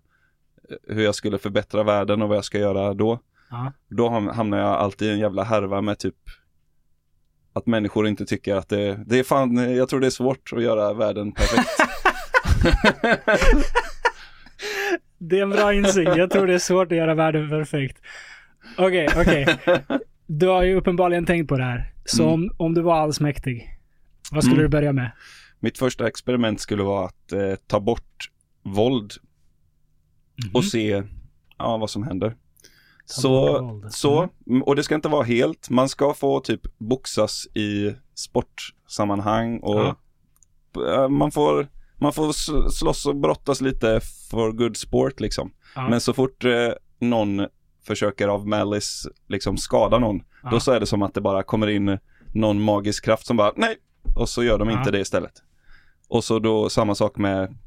hur jag skulle förbättra världen och vad jag ska göra då. Ja. Då ham- hamnar jag alltid i en jävla härva med typ att människor inte tycker att det, det är fan, jag tror det är svårt att göra världen perfekt. (laughs) (laughs) Det är en bra insikt. Jag tror det är svårt att göra världen perfekt. Okej, okej. (laughs) Du har ju uppenbarligen tänkt på det här. Så Mm. om, om du var allsmäktig, vad skulle Mm. du börja med? Mitt första experiment skulle vara att eh, ta bort våld Mhm. och se ja, vad som händer. bort Så, så, mm, och det ska inte vara helt, man ska få typ boxas i sportsammanhang och Ja. eh, man får man får slåss och brottas lite för good sport liksom. Ja. Men så fort eh, någon försöker av malice liksom skada någon, Ja. då så är det som att det bara kommer in någon magisk kraft som bara nej, och så gör de Ja. inte det istället. Och så då samma sak med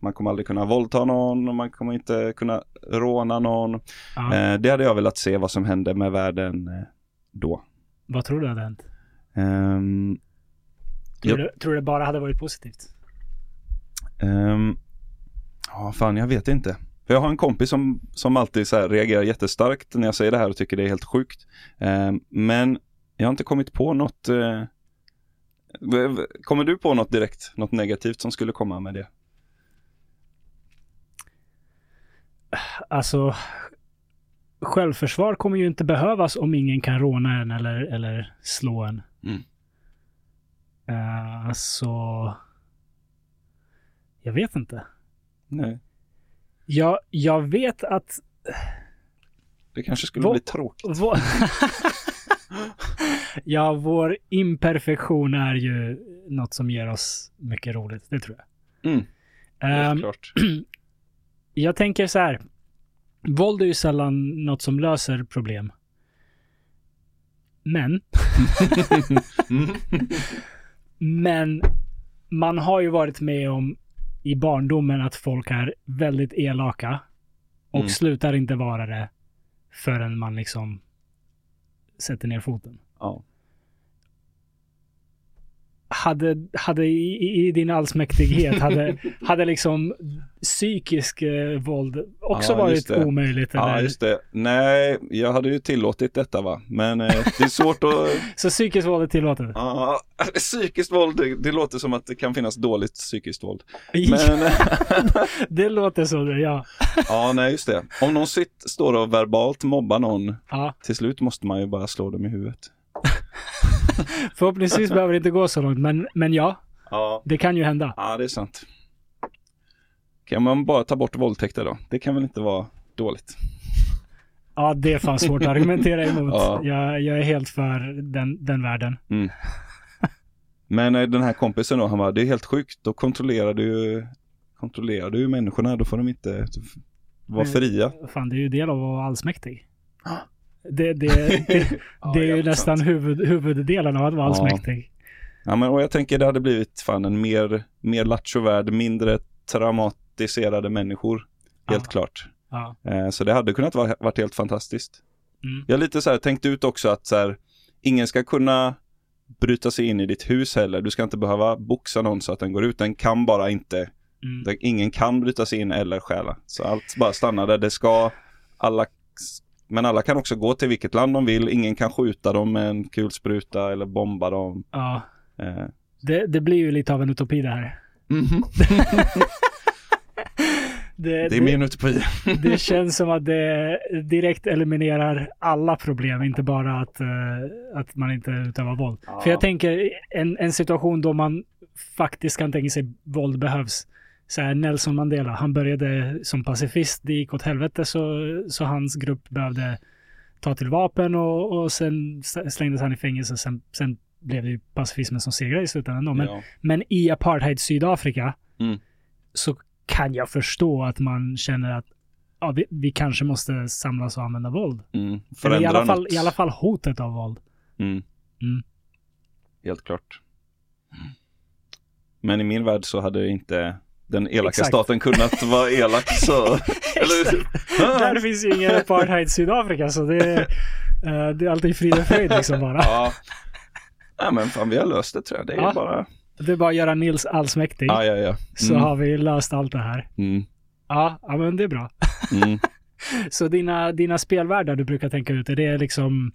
man kommer aldrig kunna våldta någon och man kommer inte kunna råna någon. Eh, det hade jag velat se vad som hände med världen eh, då. Vad tror du hade hänt? Ehm, Tror, du, tror du det bara hade varit positivt? Ehm, ja, fan jag vet inte. För jag har en kompis som, som alltid så här reagerar jättestarkt när jag säger det här och tycker det är helt sjukt. Ehm, men jag har inte kommit på något. V- kommer du på något direkt, något negativt som skulle komma med det? Alltså, självförsvar kommer ju inte behövas om ingen kan råna en eller, eller slå en. Mm. Eh, så... Jag vet inte. Nej, Jag, jag vet att... det kanske skulle Vad- bli tråkigt. Vår... (laughs) ja, vår imperfektion är ju något som ger oss mycket roligt. Det tror jag. Mm, Ehm, klart. (clears throat) jag tänker så här. Våld är ju sällan något som löser problem. Men, (laughs) Mm. (laughs) men man har ju varit med om i barndomen att folk är väldigt elaka och Mm. slutar inte vara det förrän man liksom sätter ner foten. Ja. Hade, hade i, i- din allsmäktighet, hade, (laughs) hade liksom psykisk eh, våld också Ja, varit det. omöjligt? Eller? ja, just det. Nej, jag hade ju tillåtit detta va. Men eh, det är svårt att (laughs) Så psykiskt våld är tillåtet? Ja, (laughs) psykiskt våld, det, det låter som att det kan finnas dåligt psykiskt våld. Men, det låter så, ja. ja nej just det. Om någon sitt, står och verbalt mobbar någon, ja. till slut måste man ju bara slå dem i huvudet. (laughs) Förhoppningsvis behöver det inte gå så långt, men, men ja, Ja. det kan ju hända. Ja, det är sant. Kan man bara ta bort våldtäkter då? Det kan väl inte vara dåligt? (laughs) Ja, det är fan svårt att argumentera emot. Ja. Jag, jag är helt för den, den världen. Men eh, den här kompisen då, han bara, det är helt sjukt, då kontrollerar du kontrollerar du människorna, då får de inte vara Mm. fria. Fan, det är ju del av att vara allsmäktig. Det, det, (laughs) det, Ja, det är ju nästan sant. huvud, huvuddelen av att vara Ja. allsmäktig. Ja men och jag tänker det hade blivit fan en mer, mer lattjo värld, mindre traumatiserade människor. Helt Ja. klart. Ja. Eh, så det hade kunnat vara, varit helt fantastiskt. Mm. Jag lite så här tänkt ut också att så här, ingen ska kunna bryta sig in i ditt hus heller. Du ska inte behöva boxa någon så att den går ut. Den kan bara inte, Mm. den- ingen kan bryta sig in eller stjäla. Så allt bara stannar där. Det ska alla, men alla kan också gå till vilket land de vill. Ingen kan skjuta dem med en kulspruta eller bomba dem. Ja. Eh, Det, det blir ju lite av en utopi det här. (laughs) Det, Det är min utopi. det känns som att det direkt eliminerar alla problem, inte bara att, eh, att man inte utövar våld. Ja. För jag tänker en, en situation då man faktiskt kan tänka sig våld behövs. Så här, Nelson Mandela, han började som pacifist, det gick åt helvete så, så hans grupp behövde ta till vapen och, och sen slängdes han i fängelse. Sen, sen blev det ju pacifismen som segrade i slutändan. då. Men, Ja. men i apartheid Sydafrika Mm. så kan jag förstå att man känner att ja, vi, vi kanske måste samlas och använda våld. Mm. Eller i Förändra alla, fall, något. I alla fall hotet av våld. Mm. Mm. Helt klart. Men i min värld så hade inte den elaka Exakt. staten kunnat vara elak så. (laughs) Eller, Där finns ju ingen apartheid i Sydafrika så det är, eh, det är alltid frid och fröjd liksom bara. ja. Nej men fan vi har löst det tror jag. Det är Ja. bara. Det är bara att göra Nils allsmäktig. Ja ja ja. Så Mm. har vi löst allt det här. Mm. Ja, ja men det är bra. Mm. (laughs) Så dina, dina spelvärldar du brukar tänka ut, är det liksom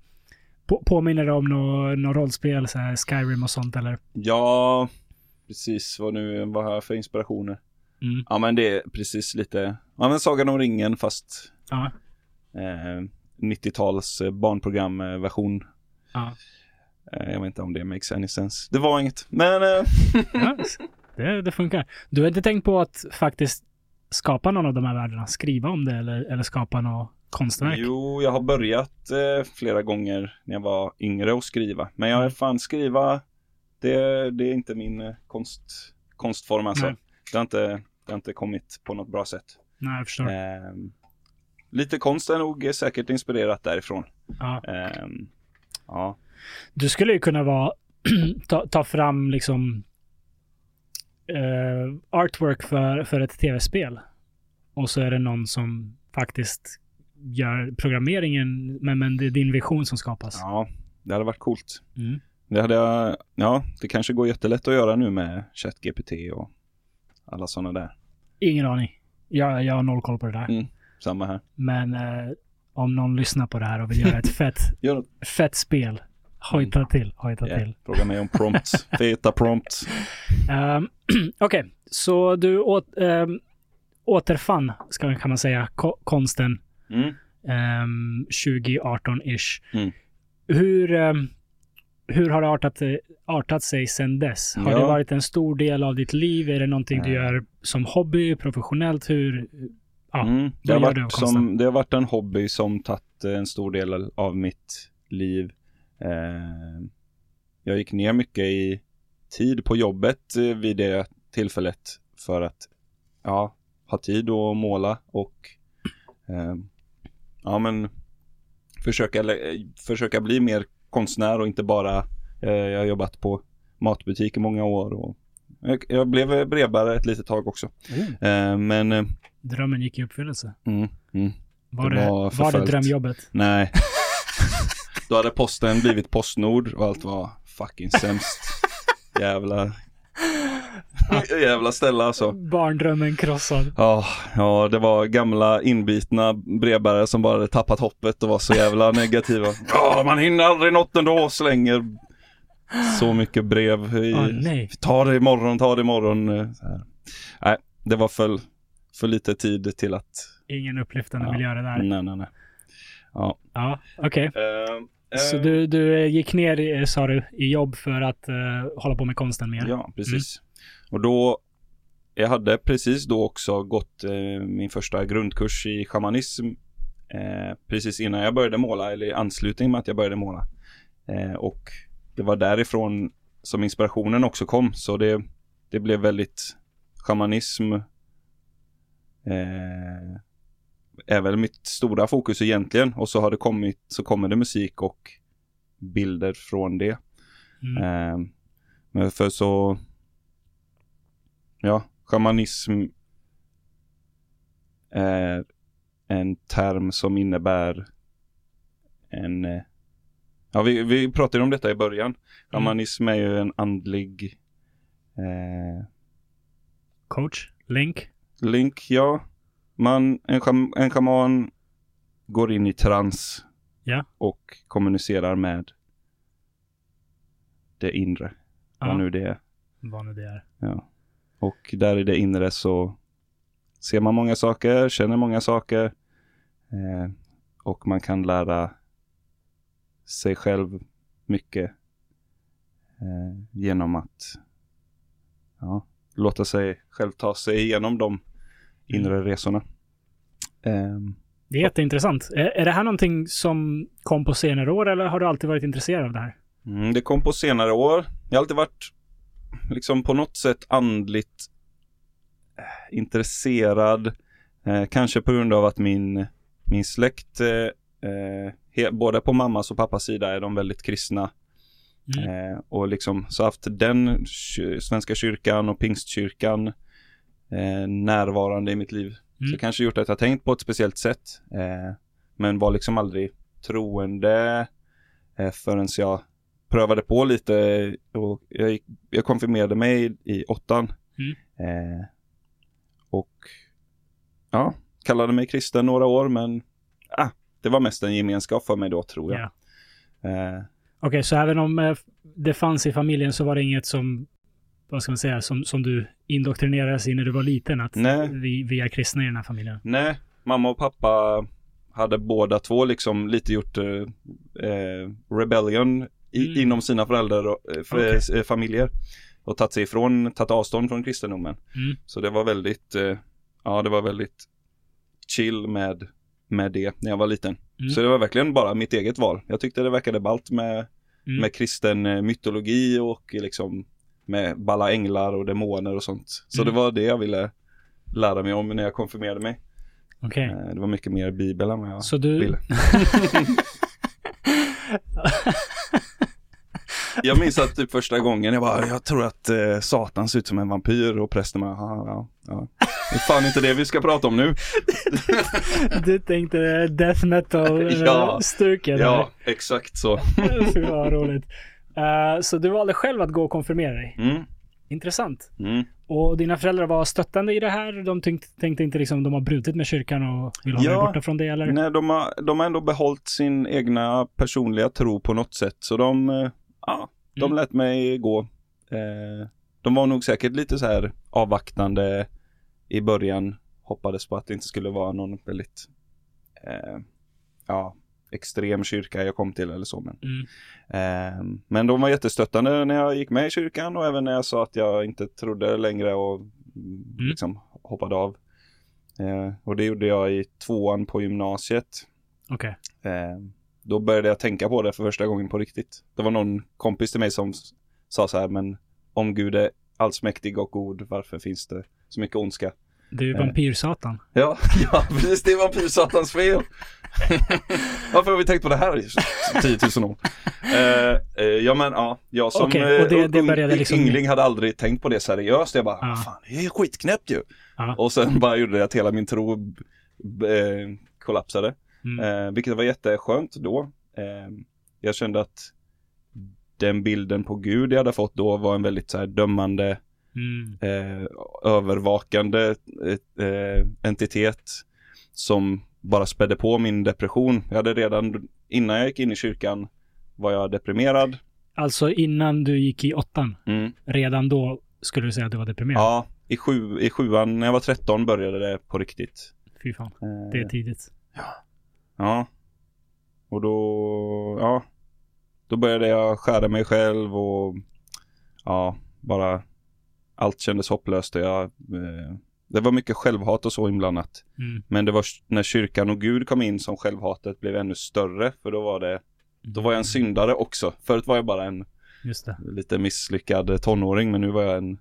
på, påminner det om något nå rollspel, så här Skyrim och sånt eller? Ja, precis vad nu, vad har jag för inspirationer? Mm. Ja men det är precis lite, ja men Sagan om ringen fast Ja. eh, 90-tals eh, barnprogramversion. ja. Eh, jag vet inte om det makes any sense. Det var inget, men eh, (laughs) ja det, det funkar. Du har inte tänkt på att faktiskt skapa någon av de här världarna? Skriva om det eller, eller skapa något konstverk? jo, jag har börjat eh, flera gånger när jag var yngre att skriva. Men jag är fan skriva, det, det är inte min eh, konst, konstform alltså. Nej. Det har, inte, det har inte kommit på något bra sätt. Nej, jag förstår. Ehm, lite konst är nog säkert inspirerat därifrån. Ja. Ehm, ja. Du skulle ju kunna vara, (clears throat) ta, ta fram liksom eh, artwork för, för ett tv-spel. Och så är det någon som faktiskt gör programmeringen, men, men det är din vision som skapas. ja, det hade varit coolt. Mm. Det hade jag, ja, det kanske går jättelätt att göra nu med ChatGPT och alla sådana där. Ingen aning. Jag, jag har noll koll på det där. Mm. Samma här. Men eh, om någon lyssnar på det här och vill göra ett (laughs) fett, Gör fett spel, hojta till, hojta Yeah. till. Fråga mig om prompts. (laughs) Feta prompts. Um, (clears throat) Okej, så du åt, ehm, återfann, ska, kan man säga, ko- konsten Mm. ehm, 2018-ish. Mm. Hur, ehm, hur har det artat, artat sig sedan dess? Har Ja. det varit en stor del av ditt liv? Är det någonting du gör som hobby, professionellt? Hur? Ja, Mm. Det, har varit som, det har varit en hobby som tagit en stor del av mitt liv. Eh, jag gick ner mycket i tid på jobbet eh, vid det tillfället för att ja, ha tid att måla och eh, ja men försöka, försöka bli mer konstnär och inte bara eh, jag har jobbat på matbutik i många år och jag, blev brevbärare ett litet tag också. Eh, men eh, Drömmen gick i uppfyllelse. Mm, mm. Var Det det, var var, det drömjobbet? Nej. (laughs) Då hade posten blivit Postnord och allt var fucking sämst. (laughs) Jävla... Jävla ställe alltså. Barndrömmen krossad. Ja, ja, det var gamla inbitna brevbärare som bara hade tappat hoppet och var så jävla (laughs) negativa. Ja, man hinner aldrig något ändå, slänger så mycket brev. I, Åh, nej. Ta det imorgon, ta det imorgon. eh, Så. Nej, det var för, för lite tid till att... Ingen upplyftande Ja. miljö det där. Nej, nej, nej. Ja. Ja, okej. Eh, Så eh, du, du gick ner, sa du, i jobb för att eh, hålla på med konsten mer? Ja, precis. Och då, jag hade precis då också gått eh, min första grundkurs i shamanism eh, precis innan jag började måla, eller i anslutning med att jag började måla. Eh, och det var därifrån som inspirationen också kom, så det, det blev väldigt shamanism eh, är väl mitt stora fokus egentligen och så har det kommit, så kommer det musik och bilder från det. Mm. Eh, men för så, ja, shamanism är en term som innebär en, eh, ja vi, vi pratade om detta i början. Shamanism är ju en andlig eh, Coach? Link? link, ja. Man, en, sham, en shaman går in i trans Ja. och kommunicerar med det inre, Ja, vad nu det är. vad nu det är. Ja. Och där i det inre så ser man många saker, känner många saker. Eh, och man kan lära sig själv mycket eh, genom att ja, låta sig själv ta sig igenom de inre resorna. Ehm, Det är jätteintressant. Är, är det här någonting som kom på senare år eller har du alltid varit intresserad av det här? Mm, det kom på senare år. Jag har alltid varit liksom på något sätt andligt eh, intresserad. Eh, kanske på grund av att min, min släkt eh, eh, he, både på mammas och pappas sida är de väldigt kristna. Mm. Eh, och liksom så haft den Svenska kyrkan och pingstkyrkan eh, närvarande i mitt liv. Mm. Så kanske gjort att jag tänkt på ett speciellt sätt. Men var liksom aldrig troende eh, förrän jag prövade på lite och jag, gick, jag konfirmerade mig i, i åttan. Mm. Eh, och ja, kallade mig kristen några år men ah, det var mest en gemenskap för mig då tror jag. Ja. Eh, Okej, så även om eh, det fanns i familjen så var det inget som, vad ska man säga, som, som du indoktrinerades i när du var liten? Att Nej. vi, vi är kristna i den här familjen? Nej, mamma och pappa hade båda två liksom lite gjort eh, eh, rebellion i, Mm. inom sina föräldrar och eh, för, Okej. eh, familjer. Och tagit sig ifrån, tagit avstånd från kristendomen. Mm. Så det var väldigt, eh, ja det var väldigt chill med, med det när jag var liten. Mm. Så det var verkligen bara mitt eget val. Jag tyckte det verkade ballt med, Mm. med kristen mytologi och liksom med balla änglar och demoner och sånt. Så Mm. det var det jag ville lära mig om när jag konfirmerade mig. Eh, Det var mycket mer bibel än vad jag Så du... ville. (laughs) (laughs) Jag minns att typ första gången jag bara, jag tror att eh, Satan ser ut som en vampyr och prästen bara, ja, ja, ja. Det är fan inte det vi ska prata om nu. (laughs) du tänkte death metal Ja. stuket Ja, exakt så. (laughs) Fy vad roligt. Eh, så du valde själv att gå och konfirmera dig. Mm, Intressant. mm. Och dina föräldrar var stöttande i det här? De tänkte, tänkte inte liksom de har brutit med kyrkan och vill dig Ja. borta från det eller? Nej, de har, de har ändå behållit sin egna personliga tro på något sätt. Så de, eh, ja, de Mm. lät mig gå. Eh, de var nog säkert lite så här avvaktande i början. Hoppades på att det inte skulle vara någon väldigt, eh, ja, extrem kyrka jag kom till eller så. Men, Mm. eh, men de var jättestöttande när jag gick med i kyrkan och även när jag sa att jag inte trodde längre och mm. liksom hoppade av. Eh, och det gjorde jag i tvåan på gymnasiet. Okej. Eh, då började jag tänka på det för första gången på riktigt. Det var någon kompis till mig som sa så här, men om Gud är allsmäktig och god, varför finns det så mycket ondska? Det är ju Eh. vampyrsatan. Ja, (laughs) ja precis, det var pyrsatans fel. (laughs) varför har vi tänkt på det här i 10 000 år? Eh, eh, ja men ja, jag som Okej, och det- eh, det började liksom- yngling hade aldrig tänkt på det seriöst. Jag bara, ah. fan det är skitknäppt ju. Ja. Och sen bara gjorde det att hela min tro eh, kollapsade. Mm. Eh, vilket var jätteskönt då. Eh, jag kände att den bilden på Gud jag hade fått då var en väldigt så här dömande, Mm. eh, övervakande eh, eh, entitet som bara spädde på min depression. Jag hade redan innan jag gick in i kyrkan var jag deprimerad. Alltså innan du gick i åttan, Mm. redan då skulle du säga att du var deprimerad? Ja, i, sju, i sjuan när jag var 13 började det på riktigt. Fy fan, Eh, det är tidigt. Ja. Och då, ja. Då började jag skära mig själv och ja, bara allt kändes hopplöst och jag, eh, det var mycket självhat och så inblandat. Mm. Men det var när kyrkan och Gud kom in som självhatet blev ännu större för då var det, då var jag en syndare också. Förut var jag bara en lite misslyckad tonåring men nu var jag en,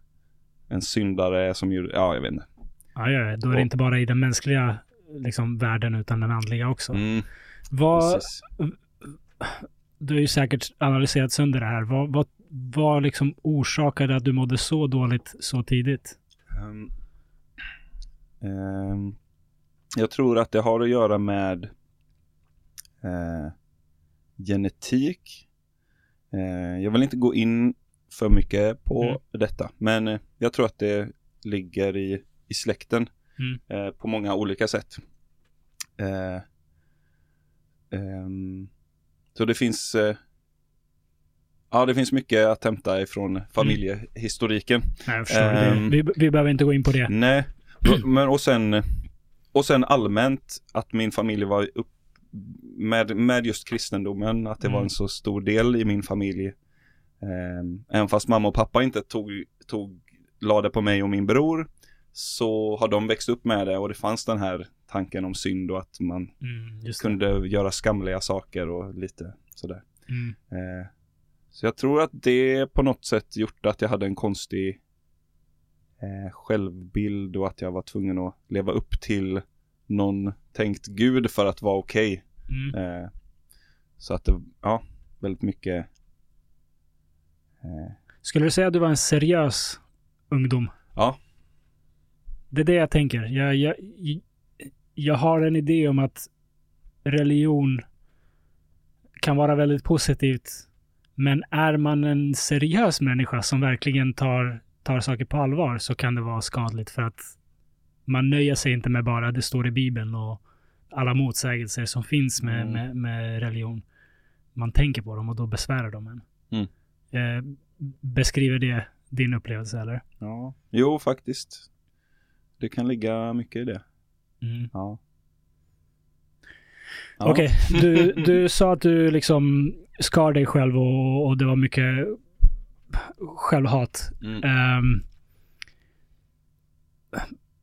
en syndare som gjorde, ja jag vet inte. Ja, ja, ja. då är det inte bara i den mänskliga liksom, världen utan den andliga också. Mm, Vad, du har ju säkert analyserat sönder det här. Vad, vad, vad liksom orsakade att du mådde så dåligt så tidigt? Ehm, ehm, jag tror att det har att göra med eh, genetik. Eh, jag vill inte gå in för mycket på Mm. detta, men jag tror att det ligger i, i släkten Mm. eh, på många olika sätt. Eh, ehm, så det finns eh, Ja, det finns mycket att hämta ifrån familjehistoriken. Nej, jag förstår. Ehm. det, vi, vi behöver inte gå in på det. Nej, men och sen, och sen allmänt att min familj var upp med, med just kristendomen, att det var Mm. en så stor del i min familj. Ehm, även fast mamma och pappa inte tog, tog, lade på mig och min bror, så har de växt upp med det och det fanns den här tanken om synd och att man Mm, det. kunde göra skamliga saker och lite sådär. Mm. Eh, så jag tror att det på något sätt gjort att jag hade en konstig eh, självbild och att jag var tvungen att leva upp till någon tänkt gud för att vara okej. Mm. Eh, så att det, ja, väldigt mycket. Eh, Skulle du säga att du var en seriös ungdom? Ja. Det är det jag tänker. Jag, jag, jag har en idé om att religion kan vara väldigt positivt. Men är man en seriös människa som verkligen tar, tar saker på allvar så kan det vara skadligt för att man nöjer sig inte med bara det står i Bibeln och alla motsägelser som finns med, Mm. med, med religion. Man tänker på dem och då besvärar de en. Mm. Eh, beskriver det din upplevelse eller? ja. Jo, faktiskt. Det kan ligga mycket i det. Mm. Ja. Ja. Okej, du, du sa att du liksom skar dig själv och, och det var mycket självhat. Mm. Um,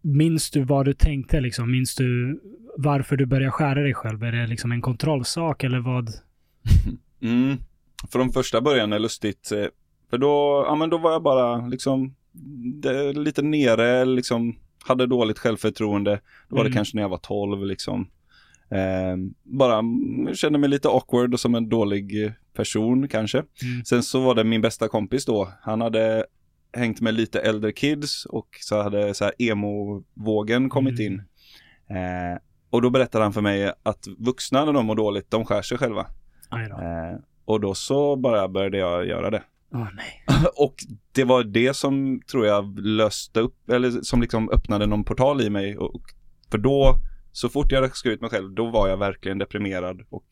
minns du vad du tänkte liksom? Minns du varför du började skära dig själv? Är det liksom en kontrollsak eller vad? (laughs) Mm. Från första början är lustigt. eh, För då, ja men då var jag bara liksom det, lite nere, liksom hade dåligt självförtroende. Då var det Mm. kanske när jag var 12 liksom. Eh, bara kände mig lite awkward och som en dålig person kanske. Mm. Sen så var det min bästa kompis då. Han hade hängt med lite äldre kids och så hade så här emo-vågen kommit Mm. in. Eh, och då berättade han för mig att vuxna när de mår dåligt, de skär sig själva. Då. Eh, och då så bara började jag göra det. Nej. (laughs) och det var det som tror jag löste upp, eller som liksom öppnade någon portal i mig. Och, för då, så fort jag hade skurit mig själv, då var jag verkligen deprimerad och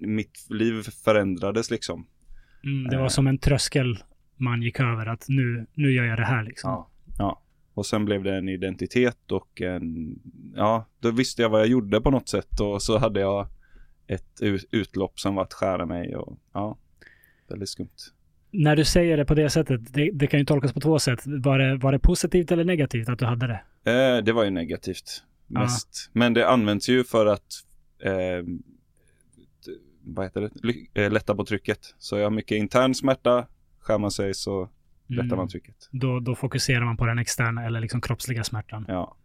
mitt liv förändrades liksom. Mm, det var Eh. som en tröskel man gick över att nu, nu gör jag det här liksom. Ja. ja. Och sen blev det en identitet och en, ja, då visste jag vad jag gjorde på något sätt och så hade jag ett utlopp som var att skära mig och ja, väldigt skumt. När du säger det på det sättet, det, det kan ju tolkas på två sätt. Var det, var det positivt eller negativt att du hade det? Eh, det var ju negativt mest. Men det används ju för att eh, vad heter det? Eh, lätta på trycket. Så jag har mycket intern smärta. Skär man sig så lättar Mm. man trycket. Då, då fokuserar man på den externa eller liksom kroppsliga smärtan. Ja.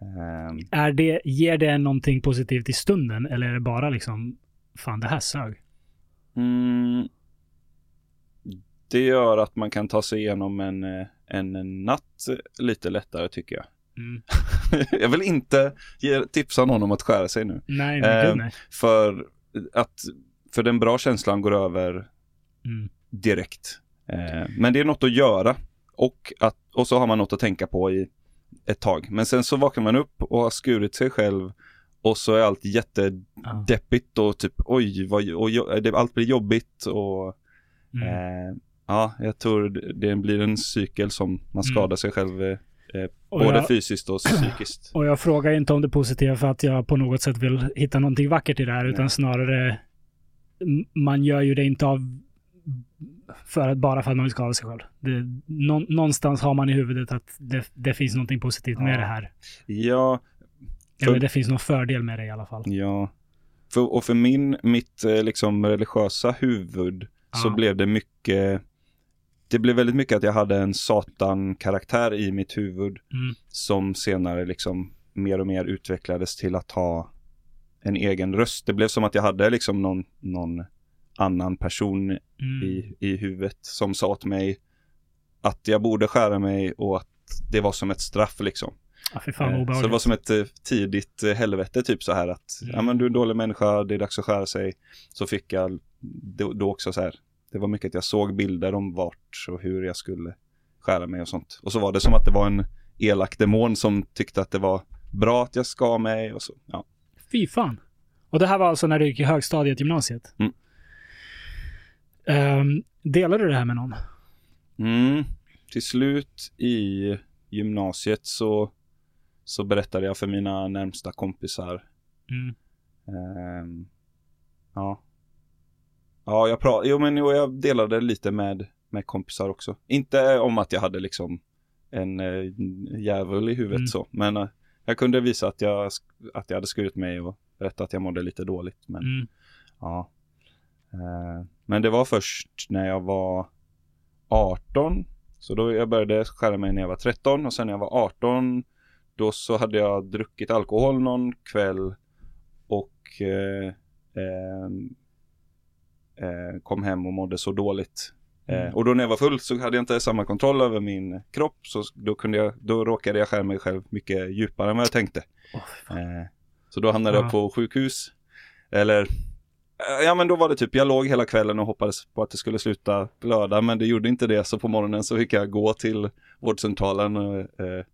Ehm, Är det, ger det någonting positivt i stunden eller är det bara liksom, fan det här sög? mm, det gör att man kan ta sig igenom en, eh, en, natt lite lättare tycker jag. Mm. (laughs) jag vill inte ge, tipsa någon om att skära sig nu. Nej, Eh, nej. För att för den bra känslan går över Mm. direkt. Eh, men det är något att göra och, att, och så har man något att tänka på i ett tag. Men sen så vaknar man upp och har skurit sig själv och så är allt jättedeppigt och typ oj, vad, och, allt blir jobbigt och Mm. eh, ja, jag tror det- blir en cykel som man skadar sig själv eh, Och både jag- fysiskt och (clears throat) psykiskt. Och jag frågar inte om det positiva för att jag på något sätt vill hitta någonting vackert i det här, utan Nej. snarare m- man gör ju det inte av för att, bara för att man vill skada sig själv. Det, nå, någonstans har man i huvudet att det, det finns någonting positivt med Ja. det här. Ja, För- Eller det finns någon fördel med det i alla fall. Ja. För, och för min, mitt eh, liksom religiösa huvud så Ja. blev det mycket, det blev väldigt mycket att jag hade en satan-karaktär i mitt huvud Mm. som senare liksom mer och mer utvecklades till att ha en egen röst. Det blev som att jag hade liksom någon, någon annan person Mm. i, i huvudet som sa åt mig att jag borde skära mig och att det var som ett straff liksom. Ja, fan Eh, Så det var som ett eh, tidigt eh, helvete typ så här att Mm. ja men du är en dålig människa, det är dags att skära sig. Så fick jag då, då också så här, det var mycket att jag såg bilder om vart och hur jag skulle skära mig och sånt. Och så var det som att det var en elak demon som tyckte att det var bra att jag skar mig och så. Ja. Fy fan. Och det här var alltså när du gick i högstadiet, gymnasiet? Mm. Um, delade du det här med någon? Mm. Till slut i gymnasiet så, så berättade jag för mina närmsta kompisar Mm. Ehm, ja. Ja, jag pratade, jo men jo, jag delade lite med, med kompisar också. Inte om att jag hade liksom en eh, djävul i huvudet Mm. så, men eh, jag kunde visa att jag, att jag hade skurit mig och berätta att jag mådde lite dåligt. Men Mm. ja. Eh, men det var först när jag var 18, så då jag började skära mig när jag var 13 och sen när jag var 18 då så hade jag druckit alkohol någon kväll och eh, eh, kom hem och mådde så dåligt. Mm. Eh, och då när jag var full så hade jag inte samma kontroll över min kropp så då, kunde jag, då råkade jag skära mig själv mycket djupare än vad jag tänkte. Eh, så då hamnade Ja. jag på sjukhus. Eller, eh, ja men då var det typ, jag låg hela kvällen och hoppades på att det skulle sluta blöda, men det gjorde inte det. Så på morgonen så fick jag gå till vårdcentralen och, eh,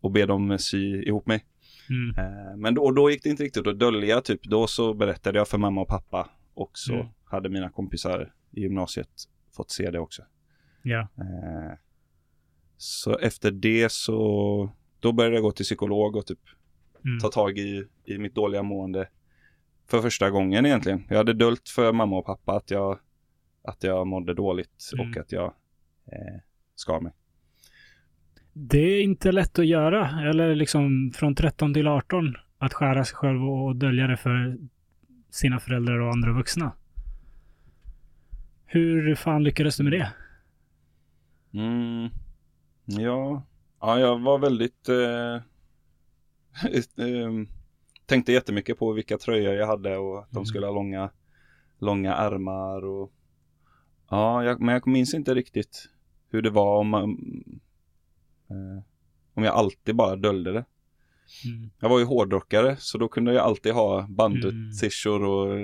och be dem sy ihop mig. Mm. Eh, men då, och då gick det inte riktigt att dölja, typ då så berättade jag för mamma och pappa. Och så Mm. Hade mina kompisar i gymnasiet fått se det också. Ja. Eh, så efter det så, då började jag gå till psykolog och typ Mm. ta tag i, i mitt dåliga mående för första gången egentligen. Jag hade döljt för mamma och pappa att jag, att jag mådde dåligt och Mm. att jag eh, skar mig. Det är inte lätt att göra, eller liksom från 13 till 18, att skära sig själv och dölja det för sina föräldrar och andra vuxna. Hur fan lyckades du med det? Mm. Ja. ja, jag var väldigt... Eh, (laughs) eh, tänkte jättemycket på vilka tröjor jag hade och att de Mm. skulle ha långa, långa ärmar och... Ja, jag, men jag minns inte riktigt hur det var om man... Eh, om jag alltid bara döljde det. Mm. Jag var ju hårdrockare så då kunde jag alltid ha Mm. bandsyrsor och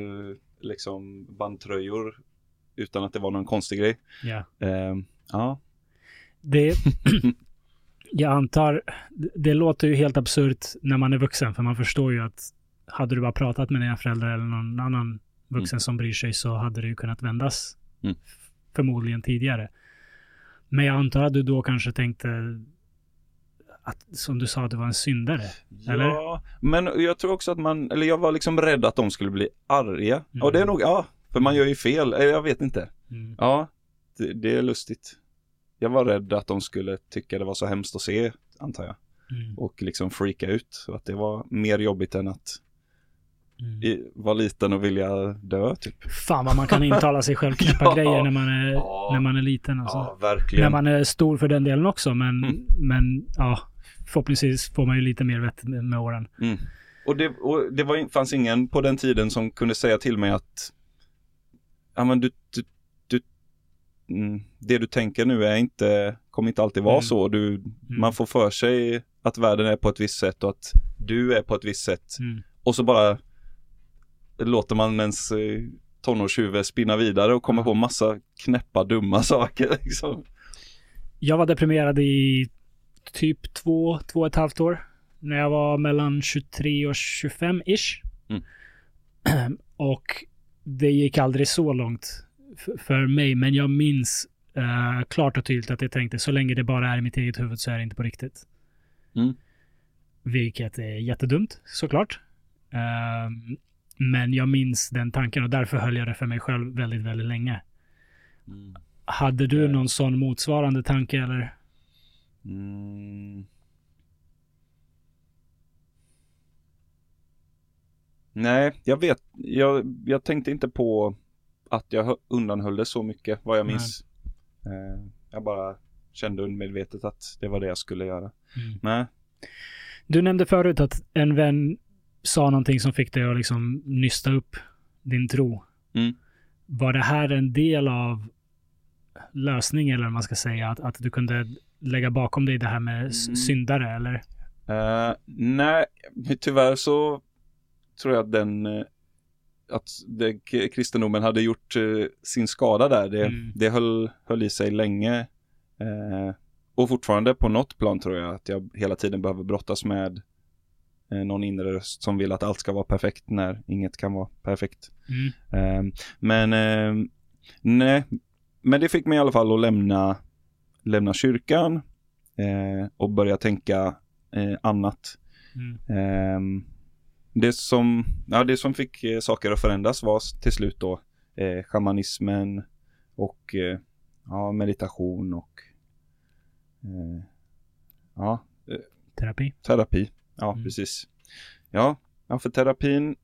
liksom bandtröjor utan att det var någon konstig grej. Ja. Eh, ja. Det, (laughs) jag antar, det- låter ju helt absurt när man är vuxen, för man förstår ju att hade du bara pratat med dina föräldrar eller någon annan vuxen som bryr sig så hade det ju kunnat vändas Mm. förmodligen tidigare. Men jag antar att du då kanske tänkte att, som du sa, att du var en syndare. Eller? Ja, men jag tror också att man, eller jag var liksom rädd att de skulle bli arga. Mm. Och det är nog, ja, för man gör ju fel, eller jag vet inte. Mm. Ja, det, det är lustigt. Jag var rädd att de skulle tycka det var så hemskt att se, antar jag. Mm. Och liksom freaka ut. Så att det var mer jobbigt än att Mm. vara liten och vilja dö, typ. Fan vad man kan intala sig själv (laughs) knäppa Ja. grejer när man är, Ja. när man är liten. Alltså. Ja, verkligen. När man är stor för den delen också, men, Mm. men ja, förhoppningsvis får man ju lite mer vett med, åren. Mm. Och det, och det var, fanns ingen på den tiden som kunde säga till mig att ja men du, du, du mm, det du tänker nu är inte, kommer inte alltid vara Mm. så. Du, Man får för sig att världen är på ett visst sätt och att du är på ett visst sätt. Mm. Och så bara låter man ens eh, tonårshuvud spinna vidare och komma Ja. på massa knäppa dumma (laughs) saker liksom. Jag var deprimerad i typ två, två och ett halvt år. När jag var mellan 23 och 25-ish. Mm. (clears throat) och det gick aldrig så långt för mig, men jag minns eh, klart och tydligt att jag tänkte så länge det bara är i mitt eget huvud så är det inte på riktigt. Mm. Vilket är jättedumt såklart. Ehm, men jag minns den tanken och därför höll jag det för mig själv väldigt, väldigt länge. Hade du Ja. någon sån motsvarande tanke eller? Mm. Nej, jag vet. Jag, jag tänkte inte på att jag hö- undanhöll det så mycket, vad jag minns. Eh, jag bara kände undermedvetet att det var det jag skulle göra. Mm. Nej. Du nämnde förut att en vän sa någonting som fick dig att liksom nysta upp din tro. Mm. Var det här en del av lösningen, eller vad man ska säga, att, att du kunde lägga bakom dig det här med Mm. syndare, eller? Eh, nej, tyvärr så tror jag att den eh, att det, kristendomen hade gjort eh, sin skada där. Det, Mm. det höll, höll i sig länge. Eh, och fortfarande på något plan tror jag att jag hela tiden behöver brottas med eh, någon inre röst som vill att allt ska vara perfekt när inget kan vara perfekt. Mm. Eh, men eh, nej, men det fick mig i alla fall att lämna, lämna kyrkan eh, och börja tänka annat. Mm. Det, som, ja, det som fick eh, saker att förändras var till slut då eh, shamanismen och eh, ja, meditation och eh, ja, Terapi. terapi. Ja, Mm. precis. Ja, ja, för terapin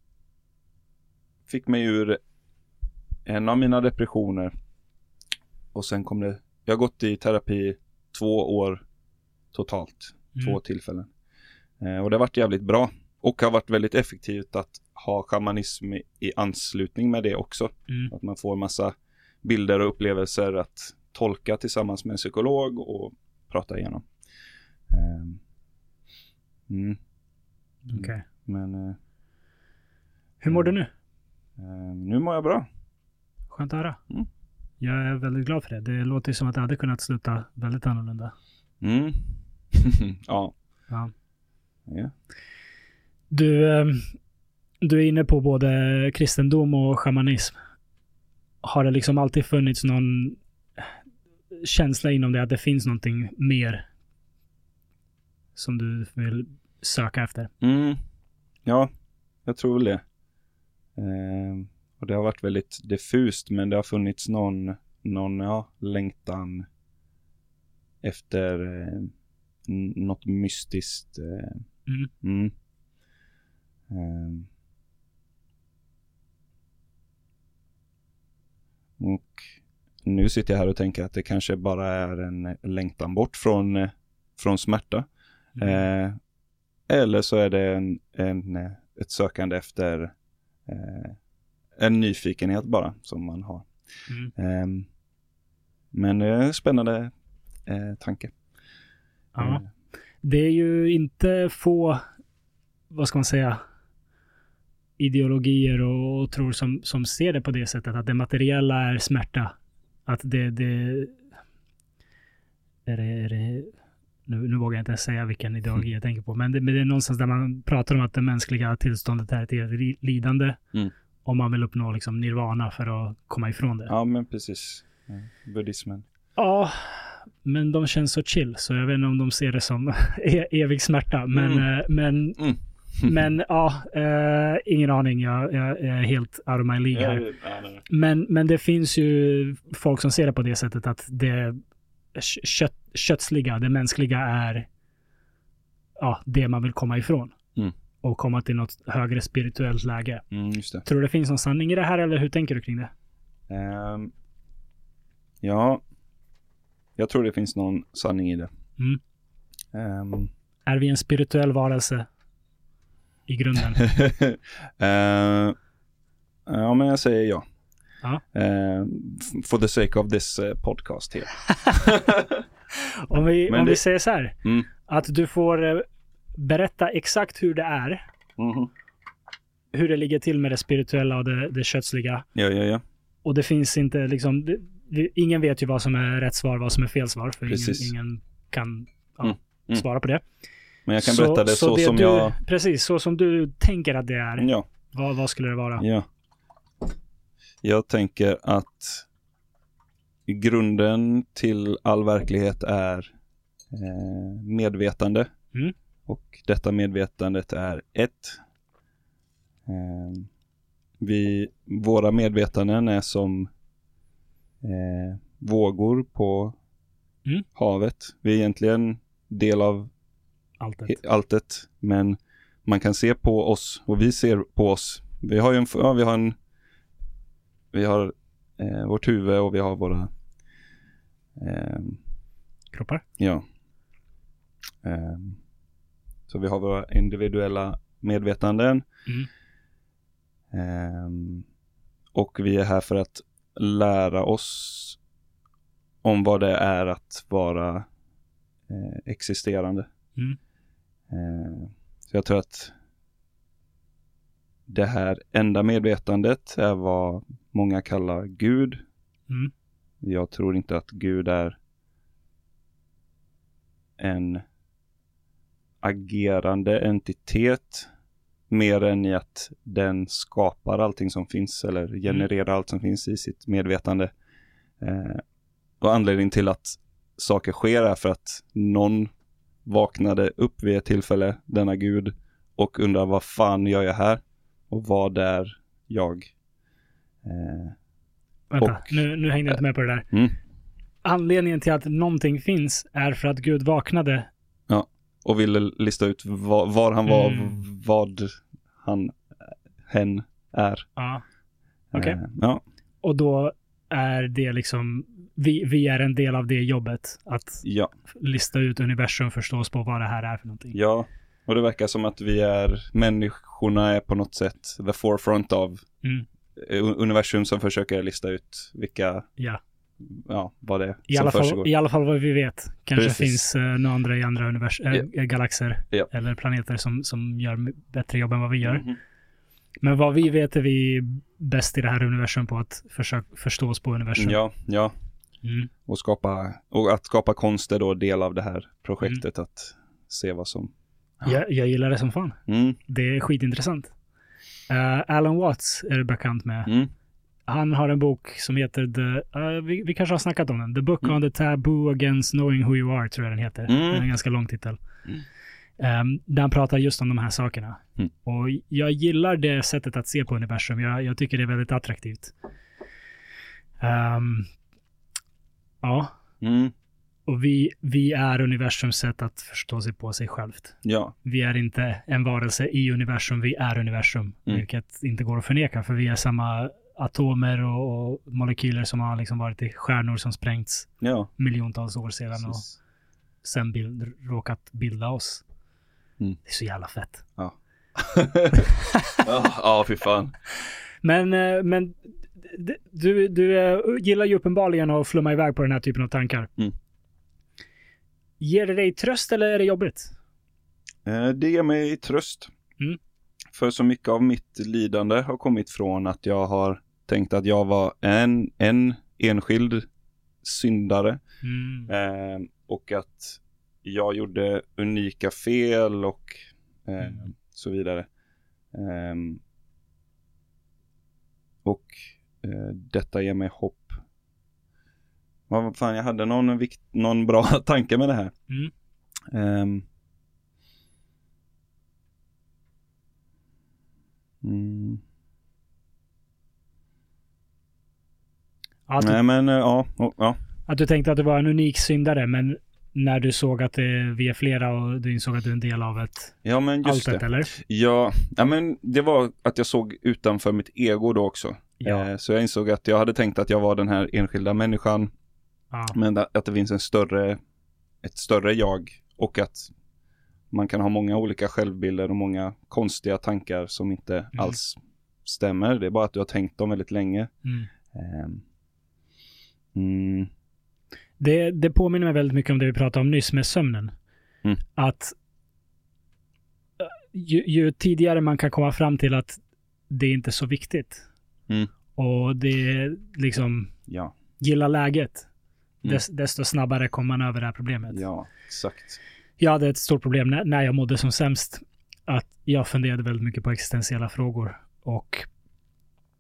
fick mig ur en av mina depressioner. Och sen kom det, jag har gått i terapi två år totalt Mm. två tillfällen. Eh, och det har varit jävligt bra. Och har varit väldigt effektivt att ha shamanism i, anslutning med det också. Mm. Att man får massa bilder och upplevelser att tolka tillsammans med en psykolog och prata igenom. Ehm, mm, Okej. men eh, Hur mår du nu? eh, nu mår jag bra. Skönt att höra. Mm. Jag är väldigt glad för det. Det låter som att det hade kunnat sluta väldigt annorlunda. Mm. (laughs) ja. Ja. ja. Du, eh, du är inne på både kristendom och shamanism. Har det liksom alltid funnits någon känsla inom det att det finns någonting mer som du vill söka efter? Mm. Ja, jag tror väl det. Ehm, och det har varit väldigt diffust, men det har funnits någon, någon ja, längtan efter eh, något mystiskt. Eh, Mm. mm. Ehm. och nu sitter jag här och tänker att det kanske bara är en längtan bort från, eh, från smärta. Eh, eller så är det en, en, eh, ett sökande efter eh, en nyfikenhet bara som man har. Mm. Ehm, men det är en spännande eh, tanke. Ja. Eh, Det är ju inte få, vad ska man säga, ideologier och, och tror som, som ser det på det sättet att det materiella är smärta. Att det, det är det, är det nu, nu vågar jag inte säga vilken ideologi (laughs) jag tänker på, men det, men det är någonstans där man pratar om att det mänskliga tillståndet är ett lidande. Mm. Om man vill uppnå liksom nirvana för att komma ifrån det. ja, men precis. Eh, buddhismen. Ja, men de känns så chill, så jag vet inte om de ser det som (laughs) e- evig smärta. Men, Mm. eh, men, Mm. (laughs) men ja, eh, ingen aning. Jag, jag, är helt out of my league här. Men, men det finns ju folk som ser det på det sättet att det kö- kött, kötsliga, det mänskliga är ja, det man vill komma ifrån. Mm. Och komma till något högre spirituellt läge. Mm, det. Tror du det finns någon sanning i det här eller hur tänker du kring det? Ehm, ja, jag tror det finns någon sanning i det. Mm. Ehm, Är vi en spirituell varelse i grunden? (laughs) Eh, ja, men jag säger ja. Eh, f- for the sake of this podcast here. (laughs) Om vi, Men om det- vi säger så här. Mm. Att du får berätta exakt hur det är. Mhm. Hur det ligger till med det spirituella och det, det kötsliga. Ja, ja, ja. Och det finns inte liksom, det, ingen vet ju vad som är rätt svar, vad som är fel svar. För ingen, ingen kan ja, Mm, mm. svara på det. Men jag kan berätta det så, det som du, jag... Precis, så som du tänker att det är. Ja, Vad, vad skulle det vara? ja. Jag tänker att grunden till all verklighet är eh, medvetande. Mm. Och detta medvetandet är ett. Eh, vi, våra medvetanden är som eh, vågor på Mm. havet. Vi är egentligen del av Alltet, men man kan se på oss och vi ser på oss. Vi har ju en, ja, vi har en, vi har eh, vårt huvud och vi har våra, ehm, Kroppar? ja. Ehm, så vi har våra individuella medvetanden. Mm. Ehm, och vi är här för att lära oss om vad det är att vara eh, existerande. Mm. Eh, så jag tror att det här enda medvetandet är vad många kallar Gud. Mm. Jag tror inte att Gud är en agerande entitet mer än i att den skapar allting som finns eller genererar allt som finns i sitt medvetande. Eh, och anledningen till att saker sker är för att någon vaknade upp vid ett tillfälle, denna gud, och undrar vad fan gör jag här? Och vad är jag? Eh, Vänta, Och- nu, nu hängde jag inte med på det där. Mm. Anledningen till att någonting finns är för att Gud vaknade. och ville lista ut var, var han var, Mm. vad han, hen är. Ja. Okej. Eh, ja, Och då är det liksom, vi, vi är en del av det jobbet. Att ja, lista ut universum, förstå oss på vad det här är för någonting. ja. Och det verkar som att vi är, människorna är på något sätt the forefront av Mm. eh, universum som försöker lista ut vilka, Ja. ja, vad det är I som alla, fall, försiggår. I alla fall vad vi vet. Kanske Precis. finns uh, några andra i andra univers- äh, galaxer Ja. eller planeter som, som gör bättre jobb än vad vi gör. Mhm. Men vad vi vet är vi bäst i det här universum på att försöka förstå oss på universum. Ja, ja. Mm. Och, skapa, och att skapa konst är då del av det här Mm. projektet. Att se vad som... Ja. Jag, jag gillar det som fan. Mm, Det är skitintressant. Uh, Alan Watts är du bekant med. mm, Han har en bok som heter The, uh, vi, vi kanske har snackat om den. The Book Mm. on the Taboo Against Knowing Who You Are, tror jag den heter. Mm. Den är en ganska lång titel. Mm. Um, där han pratar just om de här sakerna. Mm. Och jag gillar det sättet att se på universum. Jag, jag tycker det är väldigt attraktivt. Ehm, ja, mm, och vi, vi är universums sätt att förstå sig på sig självt. ja, Vi är inte en varelse i universum, vi är universum. Mm. Vilket inte går att förneka, för vi är samma atomer och, och molekyler som har liksom varit i stjärnor som sprängts ja. miljontals år sedan och precis. sen bild, råkat bilda oss. Mm. Det är så jävla fett. Ja, (laughs) ja, fy fan. Men, eh, men du, du eh, gillar ju uppenbarligen att flumma iväg på den här typen av tankar. Mm. Ger det dig tröst eller är det jobbigt? Eh, Det ger mig tröst. Mm. För så mycket av mitt lidande har kommit från att jag har tänkt att jag var en, en enskild syndare. Mm. Eh, och att jag gjorde unika fel och eh, Mm. så vidare. Och detta ger mig hopp. Vad fan, jag hade någon, vikt, någon bra (laughs) tanke med det här. Mm. Ehm. Mm. Att, du, Nej men eh, ja, oh, ja. att du tänkte att du var en unik syndare, men när du såg att det, vi är flera och du insåg att du är en del av ett Ja men just alltet, det. eller? Ja, ja men det var att jag såg utanför mitt ego då också. Ja. Eh, så jag insåg att jag hade tänkt att jag var den här enskilda människan. ja. Men att det finns en större, ett större jag. Och att man kan ha många olika självbilder och många konstiga tankar som inte Mm. alls stämmer. Det är bara att du har tänkt dem väldigt länge. Mm. Ehm. Mm, Det, det påminner mig väldigt mycket om det vi pratade om nyss med sömnen. Mm. Att eh, ju, ju tidigare man kan komma fram till att det är inte är så viktigt Mm. och det är liksom ja, gilla läget, Mm. des, desto snabbare kommer man över det här problemet. ja, exakt. Jag hade ett stort problem när, när jag mådde som sämst. Att jag funderade väldigt mycket på existentiella frågor. Och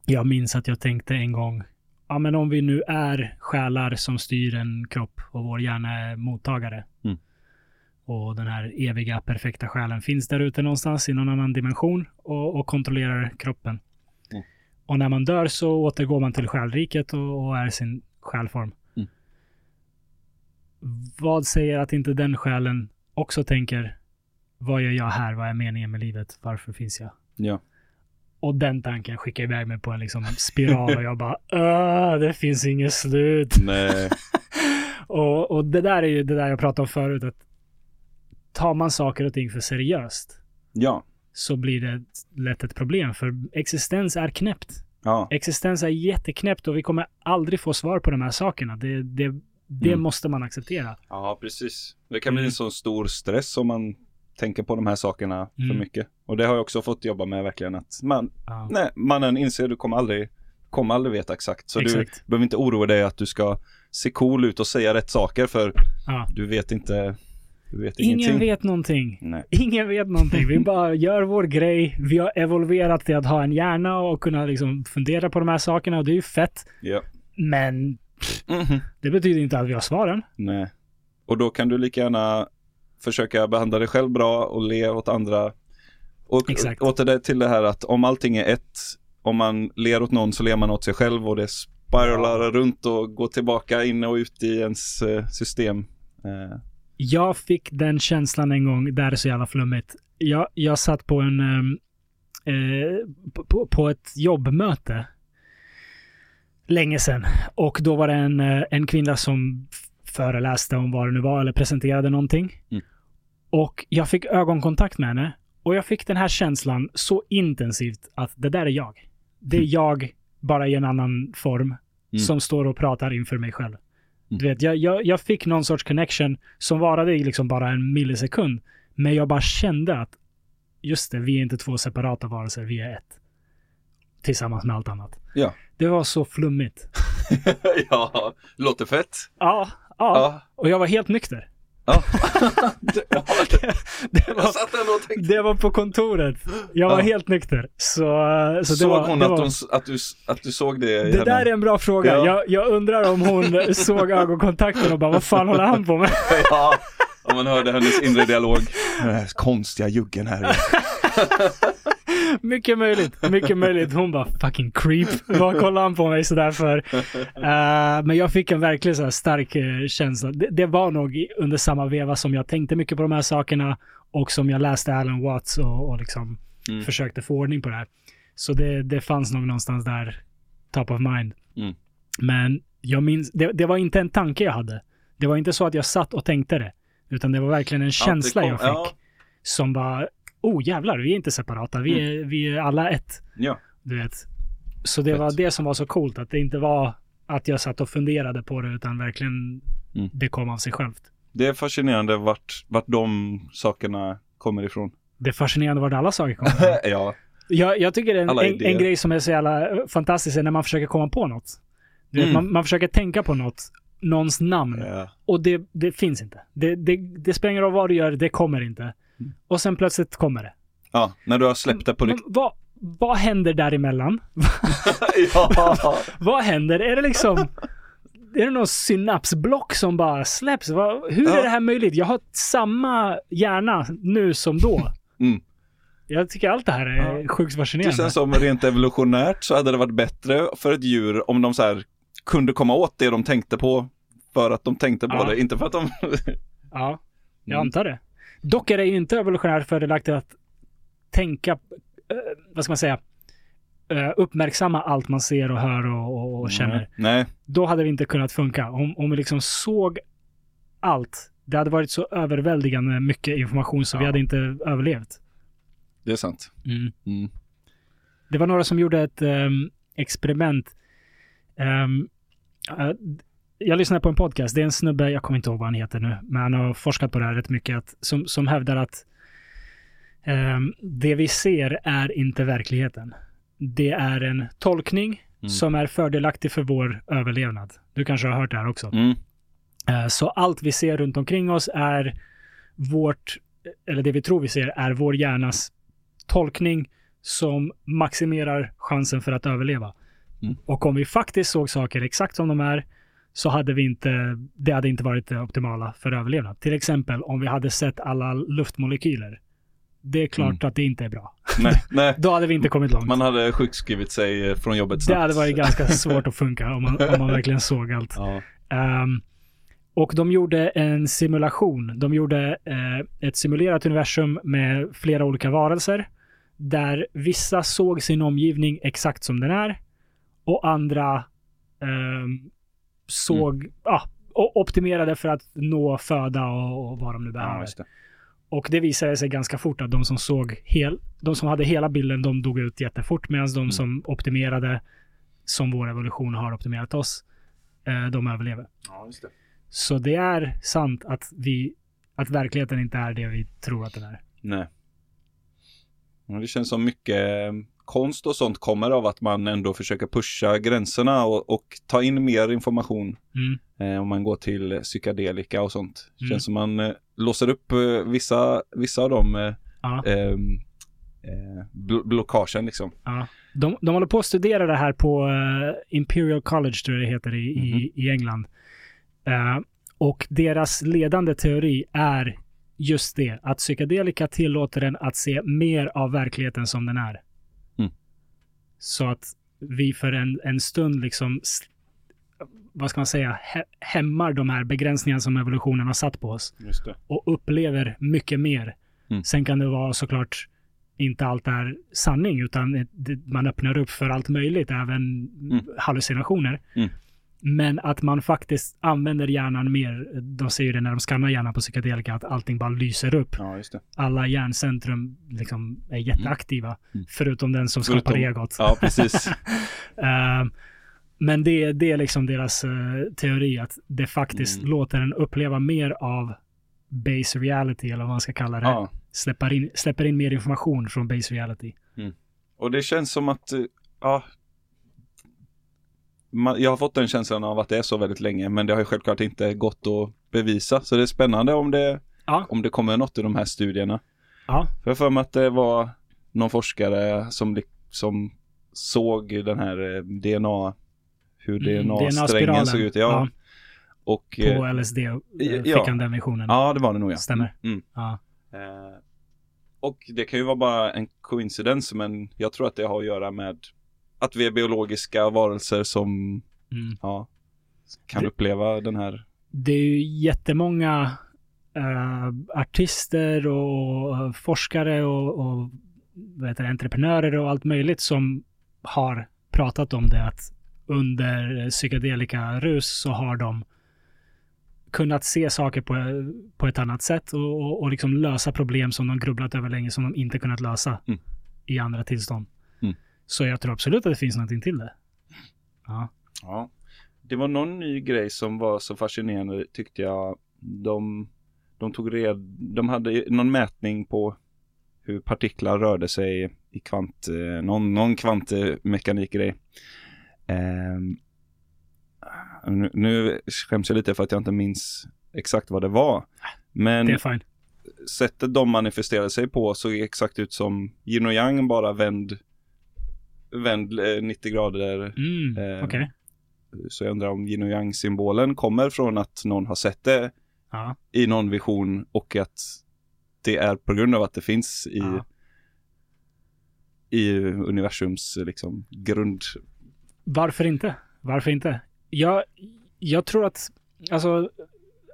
jag minns att jag tänkte en gång, ja men om vi nu är själar som styr en kropp och vår hjärna är mottagare. Mm. Och den här eviga perfekta själen finns där ute någonstans i någon annan dimension och, och kontrollerar kroppen. Och när man dör så återgår man till själriket och, och är sin själform. Mm. Vad säger att inte den själen också tänker vad gör jag här? Vad är meningen med livet? Varför finns jag? Ja, Och den tanken skickar iväg mig på en liksom spiral och jag bara "Åh, det finns inget slut. (laughs) nej, (laughs) Och, och det där är ju det där jag pratade om förut. Att tar man saker och ting för seriöst ja, så blir det lätt ett problem. För existens är knäppt. ja, Existens är jätteknäppt och vi kommer aldrig få svar på de här sakerna. Det, det, det Mm. måste man acceptera. ja, precis. Det kan bli Mm. en så stor stress om man tänker på de här sakerna för Mm. mycket. Och det har jag också fått jobba med verkligen att man, Ja. nej, mannen inser du kommer aldrig, kommer aldrig veta exakt. Så Exakt. du behöver inte oroa dig att du ska se cool ut och säga rätt saker för Ja. du vet inte, vet Ingen vet någonting. Nej. Ingen vet någonting. Vi bara gör vår grej. Vi har evolverat till att ha en hjärna och kunna liksom fundera på de här sakerna och det är ju fett. Ja. Men Mhm. det betyder inte att vi har svaren. Nej. Och då kan du lika gärna försöka behandla dig själv bra och le åt andra. Och Exakt. åter det till det här att om allting är ett, om man ler åt någon så ler man åt sig själv och det spiralar runt och går tillbaka in och ut i ens eh, system. Jag fick den känslan en gång, det här är så jävla flummigt. Jag, jag satt på en ehm, eh, på, på ett jobbmöte länge sedan och då var det en, eh, en kvinna som föreläste om vad det nu var eller presenterade någonting. Mm. Och jag fick ögonkontakt med henne. Och jag fick den här känslan så intensivt att det där är jag. Det är jag, bara i en annan form, Mm. som står och pratar inför mig själv. Mm. Du vet, jag, jag, jag fick någon sorts connection som varade i liksom bara en millisekund. Men jag bara kände att just det, vi är inte två separata varelser, vi är ett. Tillsammans med allt annat. Ja. Det var så flummigt. (laughs) ja, låter fett. Ja, ja. Ja. Och jag var helt nykter. (laughs) Ja. Det- det- var, det var på kontoret. Jag var Ja. helt nykter. Så, så såg var, hon att, var, hon, att, du, att du såg det Det henne? där är en bra fråga. Ja. Jag, jag undrar om hon (laughs) såg ögonkontakten och bara, vad fan håller han på med? (laughs) Ja, om man hörde hennes inre dialog. Den här konstiga juggen här. Mycket möjligt, mycket möjligt. Hon bara, fucking creep. Vad kollar han på mig sådär för? Eh, men jag fick en verkligen så här stark eh, känsla. Det, det var nog under samma veva som jag tänkte mycket på de här sakerna och som jag läste Alan Watts och, och liksom Mm. försökte få ordning på det här. Så det, det fanns nog någonstans där, top of mind. Mm. Men jag minns, det, det var inte en tanke jag hade. Det var inte så att jag satt och tänkte det. Utan det var verkligen en känsla kom- jag fick. ja. Som bara, oh jävlar, vi är inte separata. Vi, är, vi är alla ett. Ja, Du vet. Så det Fett. var det som var så coolt. Att det inte var att jag satt och funderade på det. Utan verkligen Mm. det kom av sig självt. det är fascinerande vart, vart de sakerna kommer ifrån. Det är fascinerande vart alla saker kommer ifrån. (laughs) ja, Jag, jag tycker en, en, en grej som är så jävla eh, fantastisk är när man försöker komma på något. Du vet, Mm. man, man försöker tänka på något, någons namn. ja. Och det, det finns inte. Det, det, det spelar ingen roll vad du gör, det kommer inte. Och sen plötsligt kommer det. ja när du har släppt det på riktigt. vad, vad händer däremellan? (laughs) ja. (laughs) vad händer? Är det liksom... Är det någon synapsblock som bara släpps? Hur Ja. är det här möjligt? Jag har samma hjärna nu som då. Mm. Jag tycker allt det här är Ja. sjukt Det fascinerande. känns som rent evolutionärt så hade det varit bättre för ett djur om de så här kunde komma åt det de tänkte på för att de tänkte på Ja. det, inte för att de... Ja, jag Mm. antar det. Dock är det ju inte evolutionärt fördelaktigt att tänka, eh, vad ska man säga, eh, uppmärksamma allt man ser och hör och, och, och känner. Nej, Då hade vi inte kunnat funka. Om, om vi liksom såg allt, det hade varit så överväldigande mycket information så vi Ja. hade inte överlevt. det är sant. Mm. Det var några som gjorde ett ehm, experiment. Eh, jag lyssnade på en podcast. Det är en snubbe, jag kommer inte ihåg vad han heter nu, men han har forskat på det här rätt mycket, att, som, som hävdar att ehm, det vi ser är inte verkligheten. Det är en tolkning Mm. som är fördelaktig för vår överlevnad. Du kanske har hört det här också. Mm. Eh, Så allt vi ser runt omkring oss är vårt, eller det vi tror vi ser, är vår hjärnas tolkning som maximerar chansen för att överleva. Mm. Och om vi faktiskt såg saker exakt som de är, så hade vi inte, det hade inte varit det optimala för överlevnad. Till exempel om vi hade sett alla luftmolekyler. Det är klart Mm. att det inte är bra. Nej, (laughs) nej. Då hade vi inte kommit långt. Man hade sjukskrivit sig eh, från jobbet det snabbt. hade varit ganska (laughs) svårt att funka om man, om man verkligen såg allt. Ja. Ehm, och de gjorde en simulation. De gjorde eh, ett simulerat universum med flera olika varelser. Där vissa såg sin omgivning exakt som den är. Och andra ehm, såg, ja, och optimerade för att nå föda och, och vad de nu ja, behöver. det. och det visade sig ganska fort att de som såg hel, de som hade hela bilden, de dog ut jättefort. Medan de Mm. som optimerade, som vår evolution har optimerat oss, eh, de överlever. Ja, det. Så det är sant att vi, att verkligheten inte är det vi tror att den är. Nej. Ja, det känns som mycket konst och sånt kommer av att man ändå försöker pusha gränserna och, och ta in mer information. Mm. Eh, om man går till psykedelika och sånt. Mm. Känns som man eh, låser upp eh, vissa, vissa av de eh, ehm, eh, bl- blockagen liksom. ja. De, de håller på att studera det här på eh, Imperial College, tror jag det heter, i, i, i England. Och deras ledande teori är just det, att psykedelika tillåter en att se mer av verkligheten som den är. Så att vi för en, en stund liksom, vad ska man säga, hä- hämmar de här begränsningarna som evolutionen har satt på oss. Just det. och upplever mycket mer. Mm. Sen kan det vara såklart inte allt är sanning, utan det, man öppnar upp för allt möjligt, även Mm. hallucinationer. Mm. Men att man faktiskt använder hjärnan mer. De säger ju det när de skannar hjärnan på psykedelika, att allting bara lyser upp. Ja. Alla hjärncentrum liksom är jätteaktiva. Mm. Förutom den som skapar Förutom- egot. Ja, precis. (laughs) Ehm, men det, det är liksom deras eh, teori, att det faktiskt Mm. låter en uppleva mer av base reality, eller vad man ska kalla det. ja. Släpper, in, släpper in mer information från base reality. Och det känns som att, eh, ja. Man, jag har fått den känslan av att det är så väldigt länge, men det har ju självklart inte gått att bevisa. Så det är spännande om det, Ja. om det kommer något i de här studierna. Ja. För jag för mig att det var någon forskare som, som såg den här eh, DNA, hur Mm, DNA-strängen DNA-spiralen. såg ut. Ja. Ja. Och, På eh, LSD eh, ja. fick han den visionen. ja, det var det nog ja. Stämmer. Mm. Ja. Eh, och det kan ju vara bara en coincidence, men jag tror att det har att göra med att vi är biologiska varelser som Mm. ja, kan Det- uppleva den här. Det är ju jättemånga eh, artister och forskare och, och heter det, entreprenörer och allt möjligt som har pratat om det att under psykedelika rus så har de kunnat se saker på, på ett annat sätt och, och, och liksom lösa problem som de grubblat över länge som de inte kunnat lösa Mm. i andra tillstånd. Så jag tror absolut att det finns någonting till det. Ja. Ja. Det var någon ny grej som var så fascinerande tyckte jag. De, de tog red, de hade någon mätning på hur partiklar rörde sig i kvant, eh, någon, någon kvantmekanikgrej. Ehm, nu, nu skäms jag lite för att jag inte minns exakt vad det var. Men Det sättet de manifesterade sig på såg exakt ut som yin och yang bara vänd, vänd eh, 90 grader. Mm, Eh, Okej. Så jag undrar om yin och yang symbolen kommer från att någon har sett det Ja. i någon vision och att det är på grund av att det finns i, Ja. i universums liksom grund. Varför inte? Varför inte? Jag, jag tror att, alltså,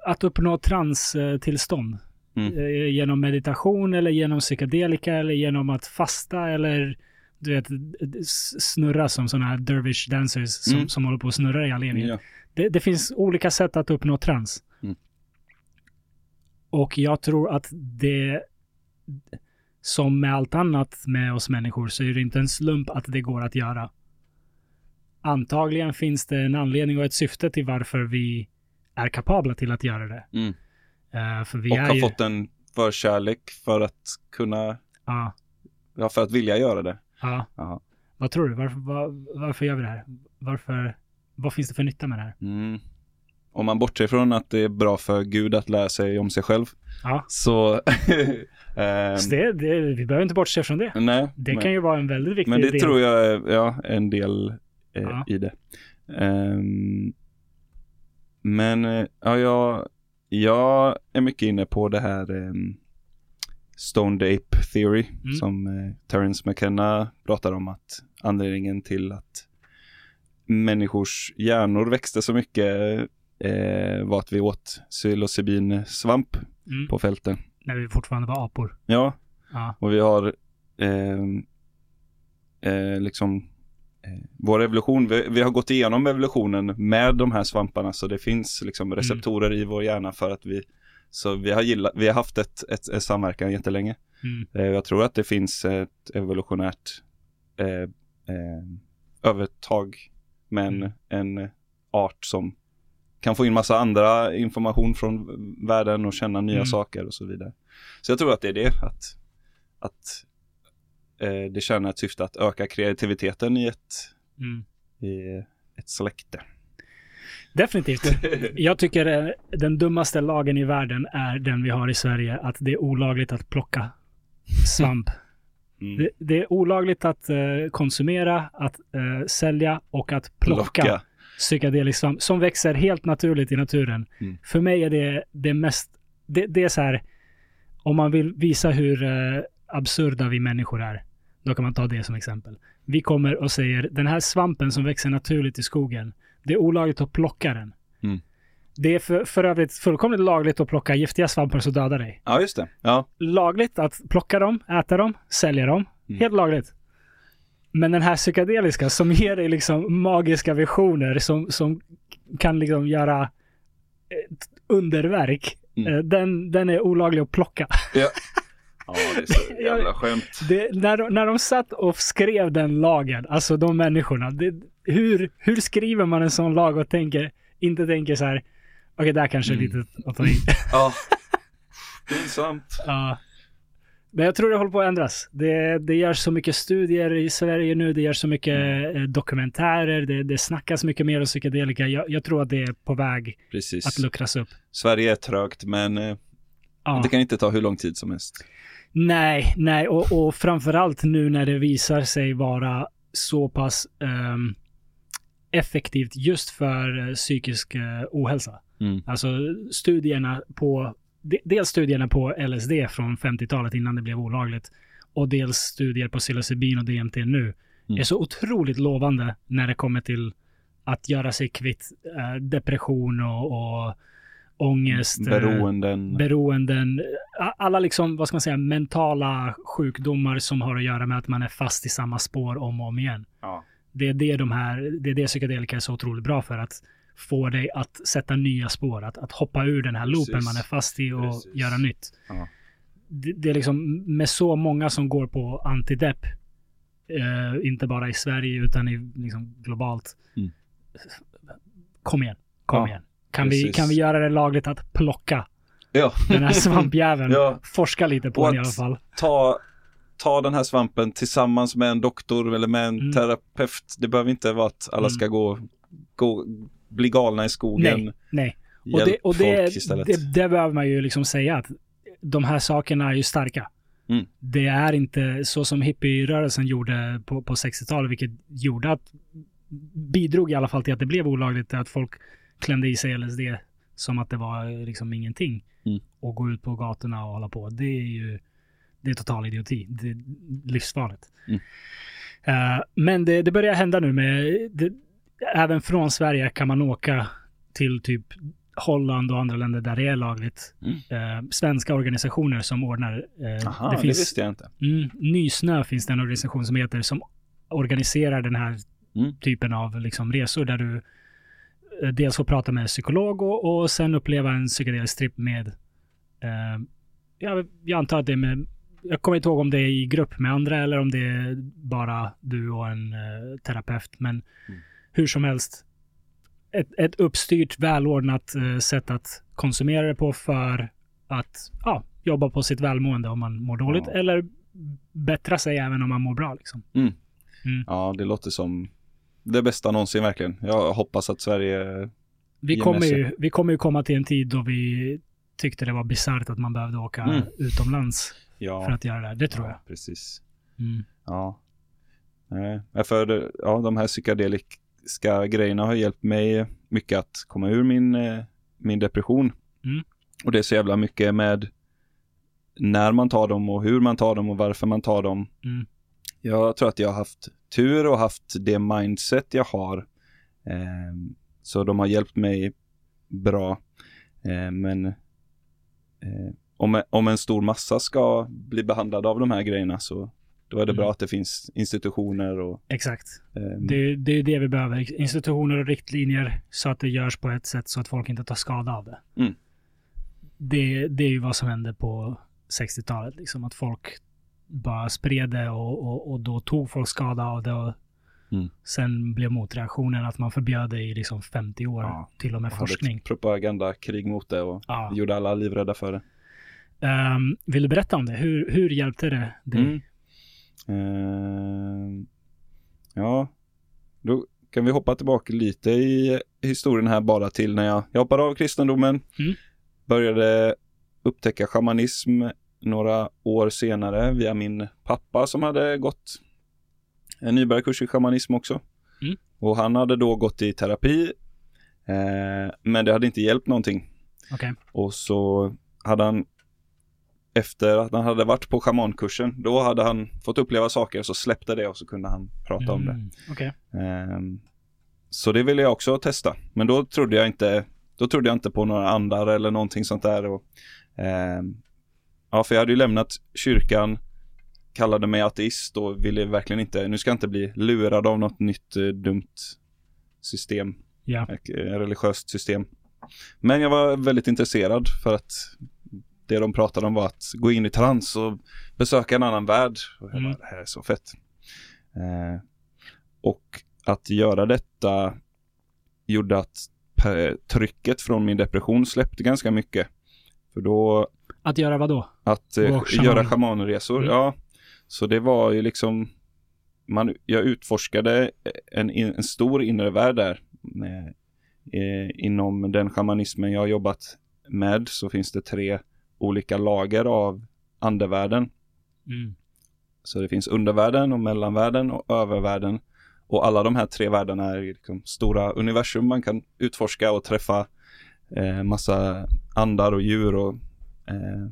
att uppnå transtillstånd Mm. eh, genom meditation eller genom psykedelika eller genom att fasta eller du vet, snurra som sådana här dervish dancers som, Mm. som håller på och snurrar i all evighet. Ja. Det, det finns olika sätt att uppnå trans. Mm. Och jag tror att det, som med allt annat med oss människor, så är det inte en slump att det går att göra. Antagligen finns det en anledning och ett syfte till varför vi är kapabla till att göra det. Mm. Eh, för vi Och har ju... fått en förkärlek för att kunna, Ja, ja, för att vilja göra det. Ja. Ja. Vad tror du? Varför, var, varför gör vi det här? Varför, vad finns det för nytta med det här? Mm. Om man bortser från att det är bra för Gud att lära sig om sig själv. Ja. Så... (laughs) Så det, det, vi behöver inte bortse från det. nej, Det men, kan ju vara en väldigt viktig men det del. tror jag är ja, en del eh, Ja. i det. Ehm, men eh, ja, jag, jag är mycket inne på det här um, Stoned Ape Theory Mm. som eh, Terence McKenna pratar om att anledningen till att människors hjärnor växte så mycket eh, var att vi åt psilocybinsvamp Mm. på fälten. När vi fortfarande var apor. Ja, Ja. och vi har ehm, eh, liksom eh, vår evolution, vi, vi har gått igenom evolutionen med de här svamparna så det finns liksom receptorer i vår hjärna för att vi så vi har, gillat, vi har haft ett, ett, ett samverkan jättelänge. Mm. Eh, jag tror att det finns ett evolutionärt eh, eh, övertag med en, Mm. en art som kan få in massa andra information från världen och känna nya Mm. saker och så vidare. Så jag tror att det är det, att, att eh, det tjänar ett syfte att öka kreativiteten i ett, Mm. i ett släkte. Definitivt. (laughs) Jag tycker eh, den dummaste lagen i världen är den vi har i Sverige, att det är olagligt att plocka svamp. Mm. Det, det är olagligt att eh, konsumera, att eh, sälja och att plocka, psykedelisk svamp som växer helt naturligt i naturen. Mm. För mig är det det mest, det, det är så här, om man vill visa hur eh, absurda vi människor är, då kan man ta det som exempel. Vi kommer och säger, den här svampen som växer naturligt i skogen, det är olagligt att plocka den. Mm. Det är för, för övrigt fullkomligt lagligt att plocka giftiga svampar som dödar dig. Ja, just det. Ja, Lagligt att plocka dem, äta dem, sälja dem. Mm. Helt lagligt. Men den här psykedeliska som ger dig liksom magiska visioner som, som kan liksom göra underverk. Mm. eh, Den, den är olaglig att plocka. Ja. (laughs) Ja, det är så (laughs) jävla skönt. Det, när, de, när de satt och skrev den lagen, alltså de människorna. Det, hur, hur skriver man en sån lag och tänker, inte tänker så här, okej, där kanske är Mm. lite att ta i. (laughs) Ja. (laughs) Pinsamt. Ja. Men jag tror det håller på att ändras. Det, det görs så mycket studier i Sverige nu, det görs så mycket Mm. eh, dokumentärer, det, det snackas mycket mer om psykedelika. Jag, jag tror att det är på väg att Precis. luckras upp. Sverige är trögt, men eh, Ja. det kan inte ta hur lång tid som helst. Nej, nej, och, och framförallt nu när det visar sig vara så pass ehm, effektivt just för eh, psykisk eh, ohälsa. Mm. Alltså studierna på, de- dels studierna på LSD från 50-talet innan det blev olagligt och dels studier på psilocybin och DMT nu Mm. är så otroligt lovande när det kommer till att göra sig kvitt eh, depression och, och ångest. eh, Beroenden. beroenden, alla liksom, vad ska man säga, mentala sjukdomar som har att göra med att man är fast i samma spår om och om igen. ja. Det är det de här, det är det psykedelika är så otroligt bra för, att få dig att sätta nya spår, att, att hoppa ur den här loopen Precis. man är fast i och Precis. göra nytt. Ja. Det, det är liksom med så många som går på antidepp, eh, inte bara i Sverige utan i, liksom globalt. Mm. Kom igen, kom Ja, igen. Kan vi, kan vi göra det lagligt att plocka ja. den här (laughs) svampjäveln. Ja. Forska lite på Och den i alla fall. ta, ta den här svampen tillsammans med en doktor eller med en Mm. terapeut. Det behöver inte vara att alla Mm. ska gå, gå, bli galna i skogen. Nej, nej. Och, Hjälp det, och det, det, det behöver man ju liksom säga att de här sakerna är ju starka. Mm. Det är inte så som hippierörelsen gjorde på, på 60-talet, vilket gjorde att bidrog i alla fall till att det blev olagligt, att folk klämde i sig LSD som att det var liksom ingenting. Mm. Och gå ut på gatorna och hålla på. Det är ju det är total idioti. Det är livsfarligt. Mm. Eh, men det, det börjar hända nu med, det, även från Sverige kan man åka till typ Holland och andra länder där det är lagligt. Mm. Eh, svenska organisationer som ordnar. Eh, Aha, det det, finns, visste jag inte. Mm, Nysnö finns det en organisation som heter som organiserar den här Mm. typen av liksom resor där du dels får prata med psykolog och, och sen uppleva en psykedelisk trip med, eh, jag, jag antar att det är med, jag kommer inte ihåg om det är i grupp med andra eller om det är bara du och en eh, terapeut, men Mm. hur som helst, ett, ett uppstyrt, välordnat eh, sätt att konsumera det på för att ja, jobba på sitt välmående om man mår dåligt Ja. eller bättra sig även om man mår bra. Liksom. Ja, det låter som det bästa någonsin verkligen. Jag hoppas att Sverige... Vi kommer, ju, vi kommer ju komma till en tid då vi tyckte det var bisarrt att man behövde åka Mm. utomlands Ja, för att göra det här. Det tror jag. ja precis. Mm. Ja. Nej, för ja, de här psykedeliska grejerna har hjälpt mig mycket att komma ur min, eh, min depression. Mm. Och det är så jävla mycket med när man tar dem och hur man tar dem och varför man tar dem. Mm. Jag tror att jag har haft tur och haft det mindset jag har. Ehm, så de har hjälpt mig bra. Ehm, men eh, om, om en stor massa ska bli behandlad av de här grejerna så då är det Mm. bra att det finns institutioner och Exakt. ehm, Det, är- det är det vi behöver. Institutioner och riktlinjer så att det görs på ett sätt så att folk inte tar skada av det. Mm. Det, det är ju vad som hände på 60-talet. Liksom, att folk bara spred det och, och, och då tog folk skada av det. Och Mm. Sen blev motreaktionen att man förbjöd det i liksom 50 år, Ja, till och med hade forskning. propagandakrig mot det och Ja. gjorde alla livrädda för det. Ehm, vill du berätta om det? Hur, hur hjälpte det dig? Mm. Ehm, ja, då kan vi hoppa tillbaka lite i historien här bara till när jag, jag hoppade av kristendomen. Mm. Började upptäcka shamanism några år senare via min pappa som hade gått en nybörjarkurs i shamanism också. Mm. Och han hade då gått i terapi, eh, men det hade inte hjälpt någonting. Okej. Och så hade han efter att han hade varit på schamankursen, då hade han fått uppleva saker så släppte det och så kunde han prata om det. Mm, Okej. Ehm, så det ville jag också testa. Men då trodde jag inte, då trodde jag inte på några andar eller någonting sånt där. Och, ehm, ja, för jag hade ju lämnat kyrkan kallade mig ateist och ville verkligen inte, nu ska jag inte bli lurad av något nytt eh, dumt system, Ja. ett, eh, religiöst system. Men jag var väldigt intresserad för att det de pratade om var att gå in i trans och besöka en annan värld. Och jag Mm. bara, det här är så fett. Eh, och att göra detta gjorde att pe- trycket från min depression släppte ganska mycket. För då Att göra vad då? att eh, shaman. göra shamanresor, Mm. ja. Så det var ju liksom, man, jag utforskade en, en stor inre värld där. Eh, inom den shamanismen jag har jobbat med så finns det tre olika lager av andevärlden. Mm. Så det finns undervärlden och mellanvärlden och övervärlden. Och alla de här tre världarna är liksom stora universum man kan utforska och träffa eh, massa andar och djur och eh,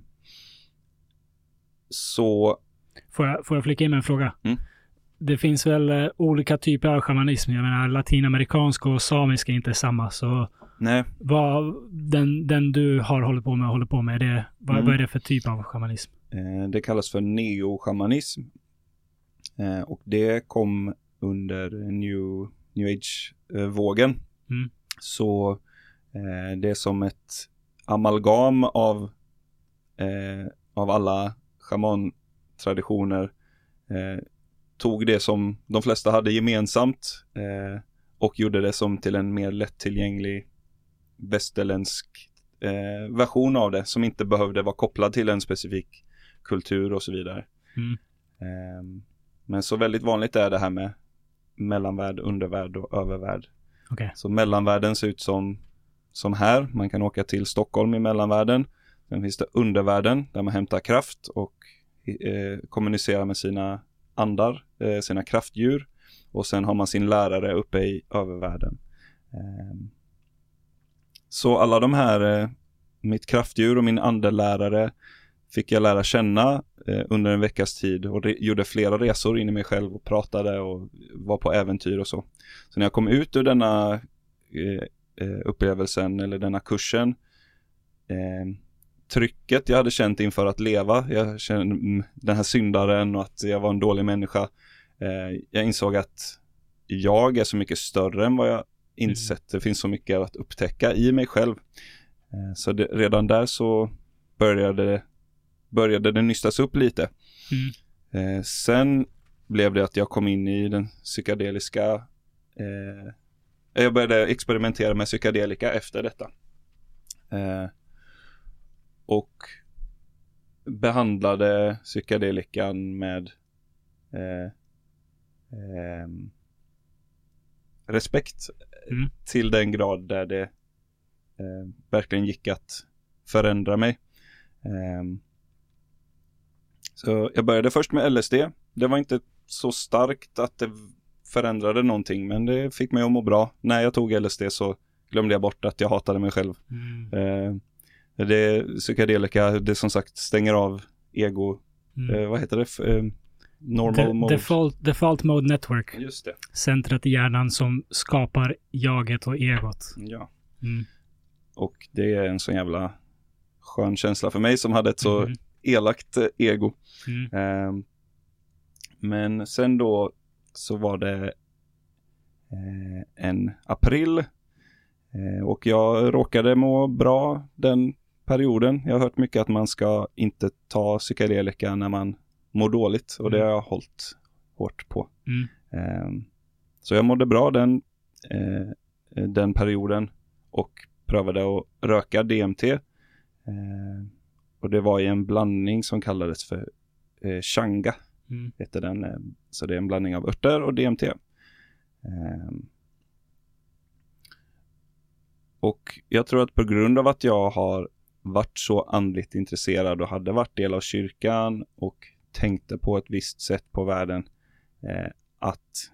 så Får, jag, får jag flika in med en fråga? Mm. Det finns väl eh, olika typer av shamanism. Jag menar latinamerikansk och samisk är inte samma. Så nej, vad den, den du har hållit på med och håller på med, det, vad, Mm. vad är det för typ av shamanism? eh, det kallas för neoshamanism. Eh, och det kom under new, new age-vågen. Mm. Så eh, det är som ett amalgam av, eh, av alla shamantraditioner. Eh, tog det som de flesta hade gemensamt eh, och gjorde det som till en mer lättillgänglig västerländsk eh, version av det som inte behövde vara kopplad till en specifik kultur och så vidare. Mm. Eh, men så väldigt vanligt är det här med mellanvärld, undervärld och övervärld. Okej. Så mellanvärlden ser ut som, som här. Man kan åka till Stockholm i mellanvärlden. Sen finns det undervärlden där man hämtar kraft och eh, kommunicerar med sina andar, eh, sina kraftdjur. Och sen har man sin lärare uppe i övervärlden. Eh, så alla de här, eh, mitt kraftdjur och min andelärare fick jag lära känna eh, under en veckas tid och gjorde flera resor in i mig själv och pratade och var på äventyr och så. Så när jag kom ut ur denna eh, eh upplevelsen eller denna kursen eh, trycket jag hade känt inför att leva, jag kände mm, den här syndaren och att jag var en dålig människa. Eh, jag insåg att jag är så mycket större än vad jag insett. Det finns så mycket att upptäcka i mig själv. Eh, så det, redan där så började, började det nystas upp lite. Mm. Eh, sen blev det att jag kom in i den psykedeliska jag började experimentera med psykedelika efter detta. Eh, och behandlade psykedelikan med eh, ehm, respekt Mm. till den grad där det eh, verkligen gick att förändra mig. Ehm, så jag började först med LSD. Det var inte så starkt att det förändrade någonting, men det fick mig att må bra. När jag tog LSD så glömde jag bort att jag hatade mig själv. Mm. Eh, det psykedelika, det som sagt stänger av ego, Mm. eh, vad heter det? Eh, normal De- mode. default, default Mode Network. Just det. Centret i hjärnan som skapar jaget och egot. Ja. Mm. Och det är en sån jävla skön känsla för mig som hade ett så Mhm. elakt eh, ego. Mm. Ehm, men sen då så var det eh, en april eh, och jag råkade må bra den perioden. Jag har hört mycket att man ska inte ta psykedelika när man mår dåligt och det Mm. har jag hållit hårt på. Mm. Ehm, så jag mådde bra den, eh, den perioden och prövade att röka DMT. Eh, och det var i en blandning som kallades för eh, Changa, Mm. heter den. Eh, så det är en blandning av örter och DMT. Ehm, och jag tror att på grund av att jag har varit så andligt intresserad och hade varit del av kyrkan och tänkte på ett visst sätt på världen, eh, att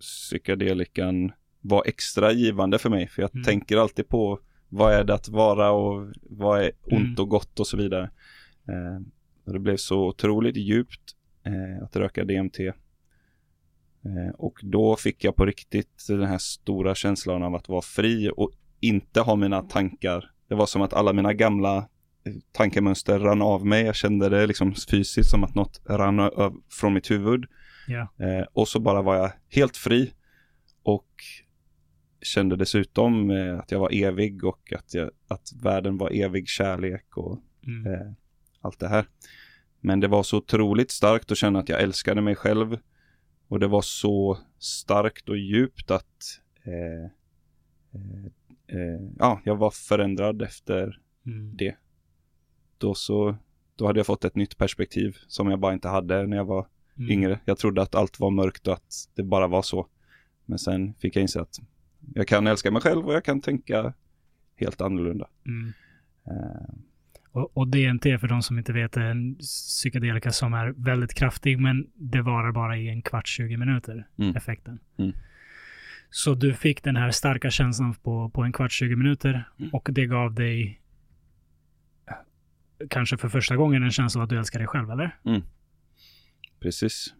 psykedelikan var extra givande för mig. För jag Mm. tänker alltid på vad är det att vara och vad är ont Mm. och gott och så vidare. Eh, och det blev så otroligt djupt eh, att röka DMT. Eh, och då fick jag på riktigt den här stora känslan av att vara fri och inte ha mina tankar. Det var som att alla mina gamla tankemönster rann av mig. Jag kände det liksom fysiskt som att något rann ö- från mitt huvud. Ja. Eh, och så bara var jag helt fri. Och kände dessutom eh, att jag var evig och att, jag, att världen var evig kärlek och Mm. eh, allt det här. Men det var så otroligt starkt att känna att jag älskade mig själv. Och det var så starkt och djupt att eh, ja, jag var förändrad efter Mm. det. Då så, då hade jag fått ett nytt perspektiv som jag bara inte hade när jag var Mm. yngre. Jag trodde att allt var mörkt och att det bara var så. Men sen fick jag inse att jag kan älska mig själv och jag kan tänka helt annorlunda. Mm. Eh, Och, och DMT för de som inte vet är en psykedelika som är väldigt kraftig men det varar bara i en kvart, 20 minuter, Mm. effekten. Mm. Så du fick den här starka känslan på, på en kvart, 20 minuter Mm. och det gav dig eh, kanske för första gången en känsla av att du älskar dig själv, eller? Precis.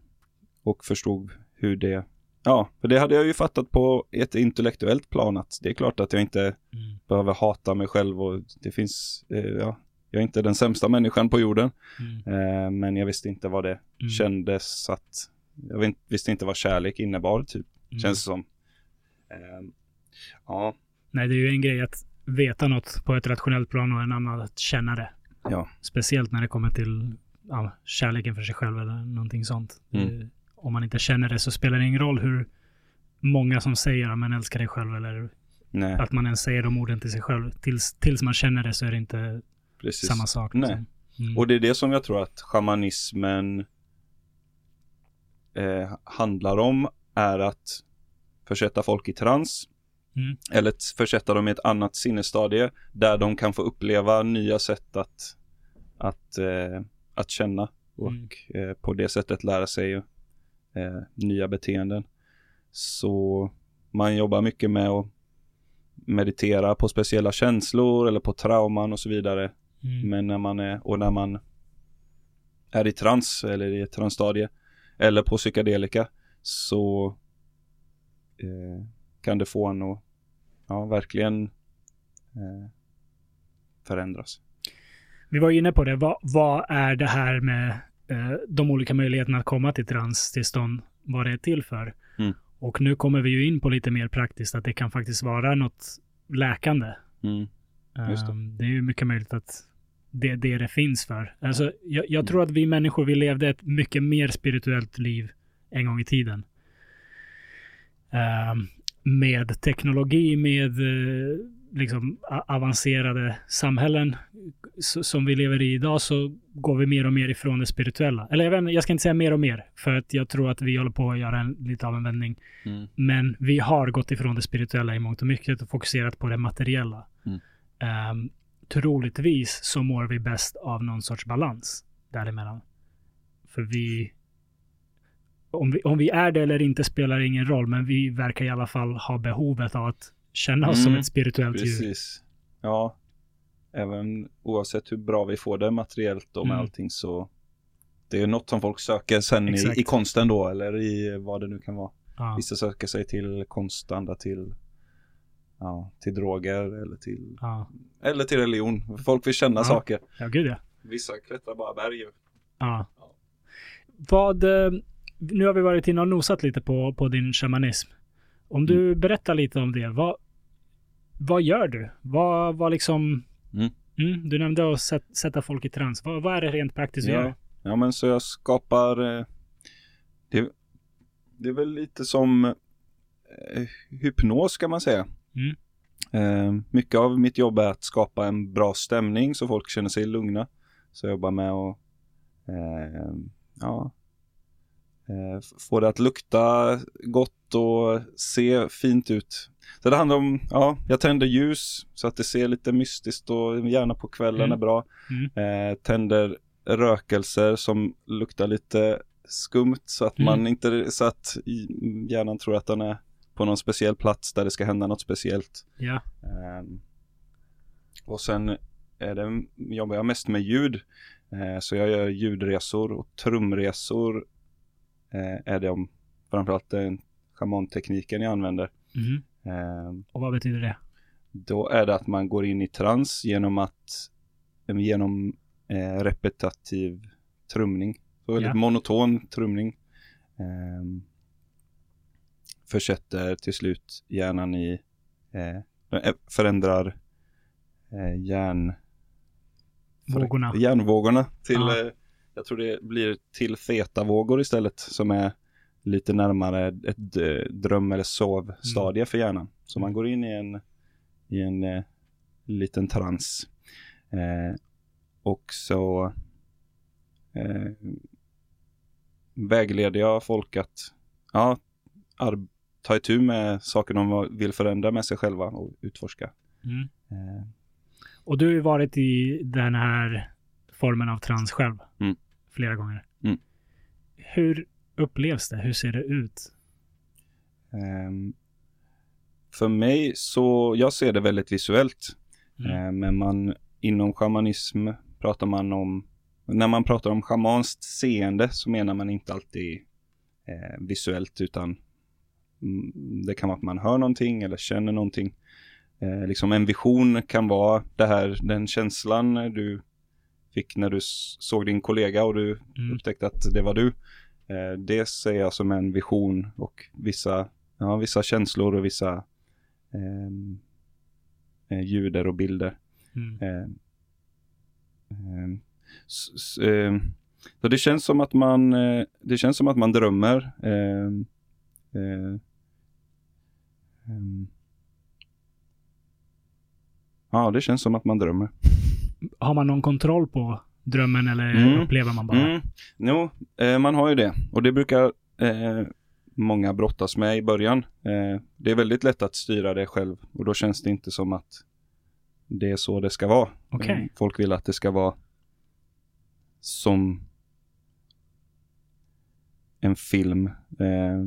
Och förstod hur det... Ja, för det hade jag ju fattat på ett intellektuellt plan att det är klart att jag inte Mm. behöver hata mig själv och det finns... Eh, ja, jag är inte den sämsta människan på jorden. Mm. Eh, men jag visste inte vad det Mm. kändes att... Jag visste inte vad kärlek innebar, typ. Mm. Känns det som. Eh, ja, Nej, det är ju en grej att veta något på ett rationellt plan och en annan att känna det. ja. Speciellt när det kommer till ja, kärleken för sig själv eller någonting sånt. Mm. Om man inte känner det så spelar det ingen roll hur många som säger att man älskar dig själv eller Nej, att man ens säger de orden till sig själv. Tills, tills man känner det så är det inte precis. samma sak. Nej. liksom. Mm. Och det är det som jag tror att shamanismen eh, handlar om är att försätta folk i trans. Mm. Eller försätta dem i ett annat sinnesstadie där de kan få uppleva nya sätt att, att, eh, att känna och Mm. eh, på det sättet lära sig eh, nya beteenden. Så man jobbar mycket med att meditera på speciella känslor eller på trauman och så vidare. Mm. Men när man är, och när man är i trans eller i ett transstadie eller på psykedelika så eh, kan det få en att ja, verkligen eh, förändras. Vi var inne på det. Vad, vad är det här med eh, de olika möjligheterna att komma till transtillstånd? Vad det är till för? Mm. Och nu kommer vi ju in på lite mer praktiskt att det kan faktiskt vara något läkande. Mm. Just det. Um, det är ju mycket möjligt att det det det finns för. Alltså, jag, jag Mm. tror att vi människor, vi levde ett mycket mer spirituellt liv en gång i tiden. Um, med teknologi, med eh, liksom avancerade samhällen som vi lever i idag så går vi mer och mer ifrån det spirituella. Eller jag, vet, jag ska inte säga mer och mer, för att jag tror att vi håller på att göra en, lite av en vändning. Mm. Men vi har gått ifrån det spirituella i mångt och mycket och fokuserat på det materiella. Mm. Um, troligtvis så mår vi bäst av någon sorts balans däremellan. För vi om, vi... om vi är det eller inte spelar ingen roll, men vi verkar i alla fall ha behovet av att känna oss som Mm, ett spirituellt djur. Precis. Ja, även oavsett hur bra vi får det materiellt och med Mm. allting så det är något som folk söker sen i, i konsten då eller i vad det nu kan vara. Ja. Vissa söker sig till konst, andra till, ja, till droger eller till, Ja. eller till religion. Folk vill känna Ja. saker. ja, gud ja. Vissa klättrar bara berg. ja. Vad... Nu har vi varit inne och nosat lite på, på din shamanism. Om du berättar lite om det. Vad, vad gör du? Vad, vad liksom... Mm. Mm, du nämnde att sätt, sätta folk i trans. Vad, vad är det rent praktiskt Ja. gör? ja, men så jag skapar, eh, det, det är väl lite som eh, hypnos kan man säga. Mm. Eh, mycket av mitt jobb är att skapa en bra stämning så folk känner sig lugna. Så jag jobbar med att eh, ja, få det att lukta gott och se fint ut. Så det handlar om, ja, jag tänder ljus så att det ser lite mystiskt och gärna på kvällen Mm. är bra. Mm. Eh, tänder rökelser som luktar lite skumt så att Mm. man inte, så att hjärnan tror att den är på någon speciell plats där det ska hända något speciellt. Ja. Ehm, och sen är det, jobbar jag mest med ljud. Eh, så jag gör ljudresor och trumresor eh, är det om framförallt den schamantekniken jag använder. Ehm, Och vad betyder det? då är det att man går in i trans genom att genom eh, repetitiv trumning. Så väldigt Ja. monoton trumning. Eh, försätter till slut hjärnan i, eh, eh, förändrar eh, hjärn, Vågorna. hjärnvågorna till, Ja. Jag tror det blir till fetavågor istället som är lite närmare ett eh, dröm eller sovstadie för hjärnan. Så man går in i en, i en eh, liten trans. Eh, och så eh, vägleder jag folk att ja, ta itu med saker de vill förändra med sig själva och utforska. Mm. Eh, Och du har ju varit i den här formen av trans själv. Mm. Flera gånger. Mm. Hur upplevs det? Hur ser det ut? Ehm, för mig så, jag ser det väldigt visuellt. Mm. Eh, men man, inom shamanism pratar man om, när man pratar om shamanskt seende så menar man inte alltid eh, visuellt utan mm, det kan vara att man hör någonting eller känner någonting. Eh, liksom en vision kan vara det här, den känslan du fick när du såg din kollega och du Mm. upptäckte att det var du. Eh, det ser jag som en vision och vissa, ja, vissa känslor och vissa ehm, eh, ljuder och bilder. Mm. Eh, så det känns som att man, eh, det känns som att man drömmer. Eh, ja, det känns som att man drömmer. Har man någon kontroll på drömmen eller Mm. upplever man bara? Mm. Jo, eh, man har ju det. Och det brukar eh, många brottas med i början. Eh, det är väldigt lätt att styra det själv och då känns det inte som att det är så det ska vara. Eh, Folk vill att det ska vara som en film eh,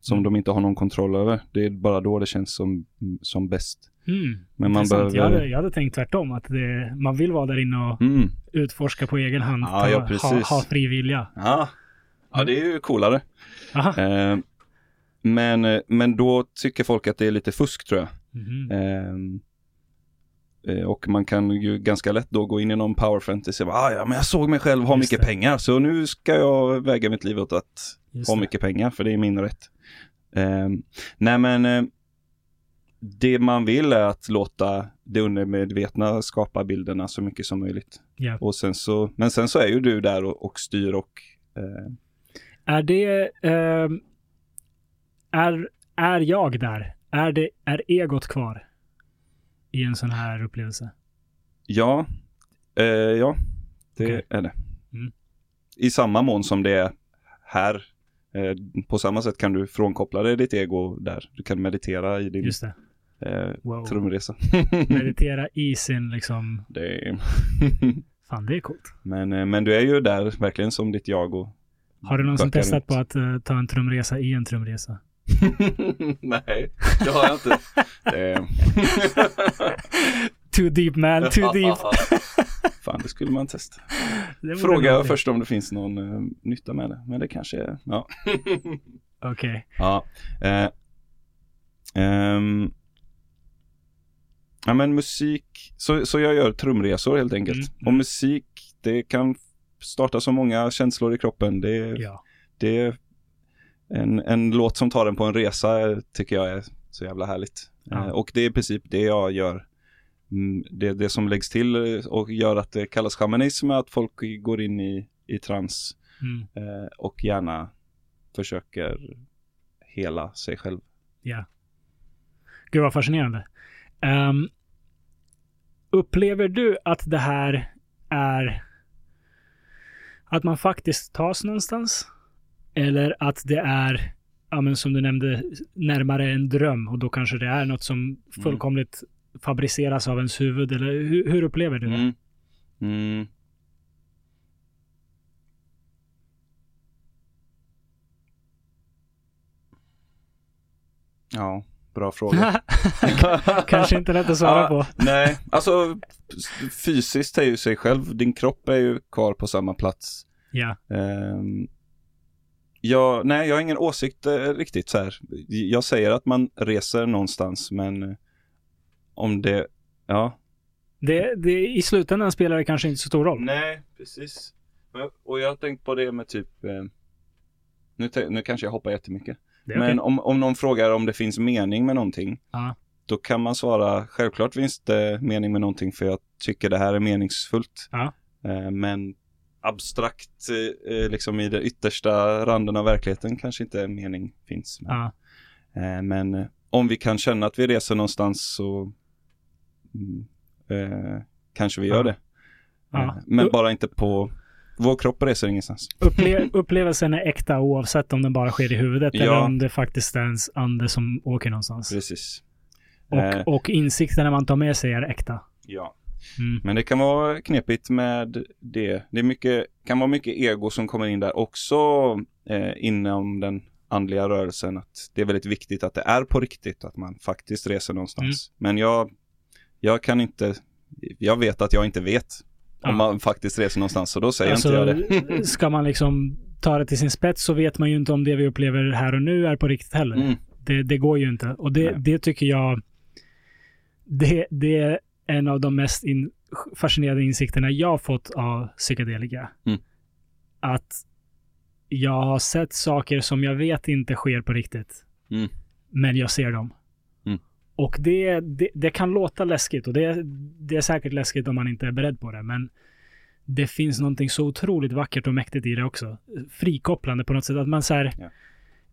som Mm. de inte har någon kontroll över. Det är bara då det känns som, som bäst. Mm. Men man Intressant. jag, behöver... hade, jag hade tänkt tvärtom. Att det, man vill vara där inne och Mm. utforska på egen hand. Ja, ta- ja, ha, ha fri vilja. Ja. ja, det är ju coolare. Eh, men, eh, men då tycker folk att det är lite fusk tror jag. Ehm, eh, och man kan ju ganska lätt då gå in i någon power fantasy. och bara, Ah, ja, men jag såg mig själv ha Just mycket det. pengar så nu ska jag väga mitt liv åt att Just ha det. mycket pengar för det är min rätt. Ehm, nej men eh, det man vill är att låta det undermedvetna skapa bilderna så mycket som möjligt. Ja. Och sen så, men sen så är ju du där och, och styr och eh, Är det... ehm, är, är jag där? Är, det, är egot kvar? I en sån här upplevelse? Ja, eh, ja, det Okej. är det. Mm. I samma mån som det är här. Eh, på samma sätt kan du frånkoppla dig ditt ego där. Du kan meditera i din Just det. Eh, Wow. trumresa. (laughs) Meditera i sin liksom... är, (laughs) Fan, det är coolt. men, eh, men du är ju där verkligen som ditt jag och Har du någonsin testat på att eh, ta en trumresa i en trumresa? (laughs) Nej, det har jag inte. Too deep man, too deep. Fan, det skulle man testa. Fråga först om det finns någon eh, nytta med det. Men det kanske är, ja. Okej. Ja. Eh, ehm, ja men musik, så, så jag gör trumresor helt enkelt. Mm, mm. Och musik, det kan starta så många känslor i kroppen. Det, Ja. det är en, en låt som tar en på en resa tycker jag är så jävla härligt. Ja. Eh, och det är i princip det jag gör. Mm, det, det som läggs till eh, och gör att det kallas shamanism är att folk går in i, i trans Mm. eh, och gärna försöker hela sig själv. Ja. Gud vad fascinerande. Ehm, upplever du att det här är att man faktiskt tas någonstans? Eller att det är, ja, men som du nämnde, närmare en dröm och då kanske det är något som fullkomligt fabriceras av ens huvud? Eller hur, hur upplever du det? Mm. Mm. Ja, bra fråga. (laughs) kanske inte lätt att svara på. Nej, alltså fysiskt är ju sig själv. Din kropp är ju kvar på samma plats. Ja. Ehm, jag, nej, jag har ingen åsikt eh, riktigt så här. Jag säger att man reser någonstans, men eh, om det, ja. Det, det, I slutändan spelar det kanske inte så stor roll. Nej, precis. Och jag har tänkt på det med typ, eh, nu, nu kanske jag hoppar jättemycket. Men okej. om, om någon frågar om det finns mening med någonting, Ja. då kan man svara självklart finns det mening med någonting för jag tycker det här är meningsfullt. Ja. Eh, men abstrakt, eh, liksom i den yttersta randen av verkligheten kanske inte mening finns. Eh, men eh, om vi kan känna att vi reser någonstans så mm, eh, kanske vi gör det. Men bara inte på, vår kropp reser ingenstans. Upple upplevelsen är äkta oavsett om den bara sker i huvudet Ja. eller om det faktiskt är ens ande som åker någonstans. Precis. Och, Eh, och insikterna man tar med sig är äkta. ja. Mm. Men det kan vara knepigt med det. Det mycket, kan vara mycket ego som kommer in där också eh, inom den andliga rörelsen. Att det är väldigt viktigt att det är på riktigt, att man faktiskt reser någonstans. Men jag, jag kan inte, jag vet att jag inte vet. Om man faktiskt reser någonstans, så då säger Alltså, inte jag det. ska man liksom ta det till sin spets så vet man ju inte om det vi upplever här och nu är på riktigt heller. Mm. Det, det går ju inte. Och det, det tycker jag, det, det är en av de mest in, fascinerande insikterna jag har fått av psykedelika. Mm. Att jag har sett saker som jag vet inte sker på riktigt. Mm. Men jag ser dem. Och det, det, det kan låta läskigt och det, det är säkert läskigt om man inte är beredd på det. Men det finns någonting så otroligt vackert och mäktigt i det också. Frikopplande på något sätt. Att man så här, Ja.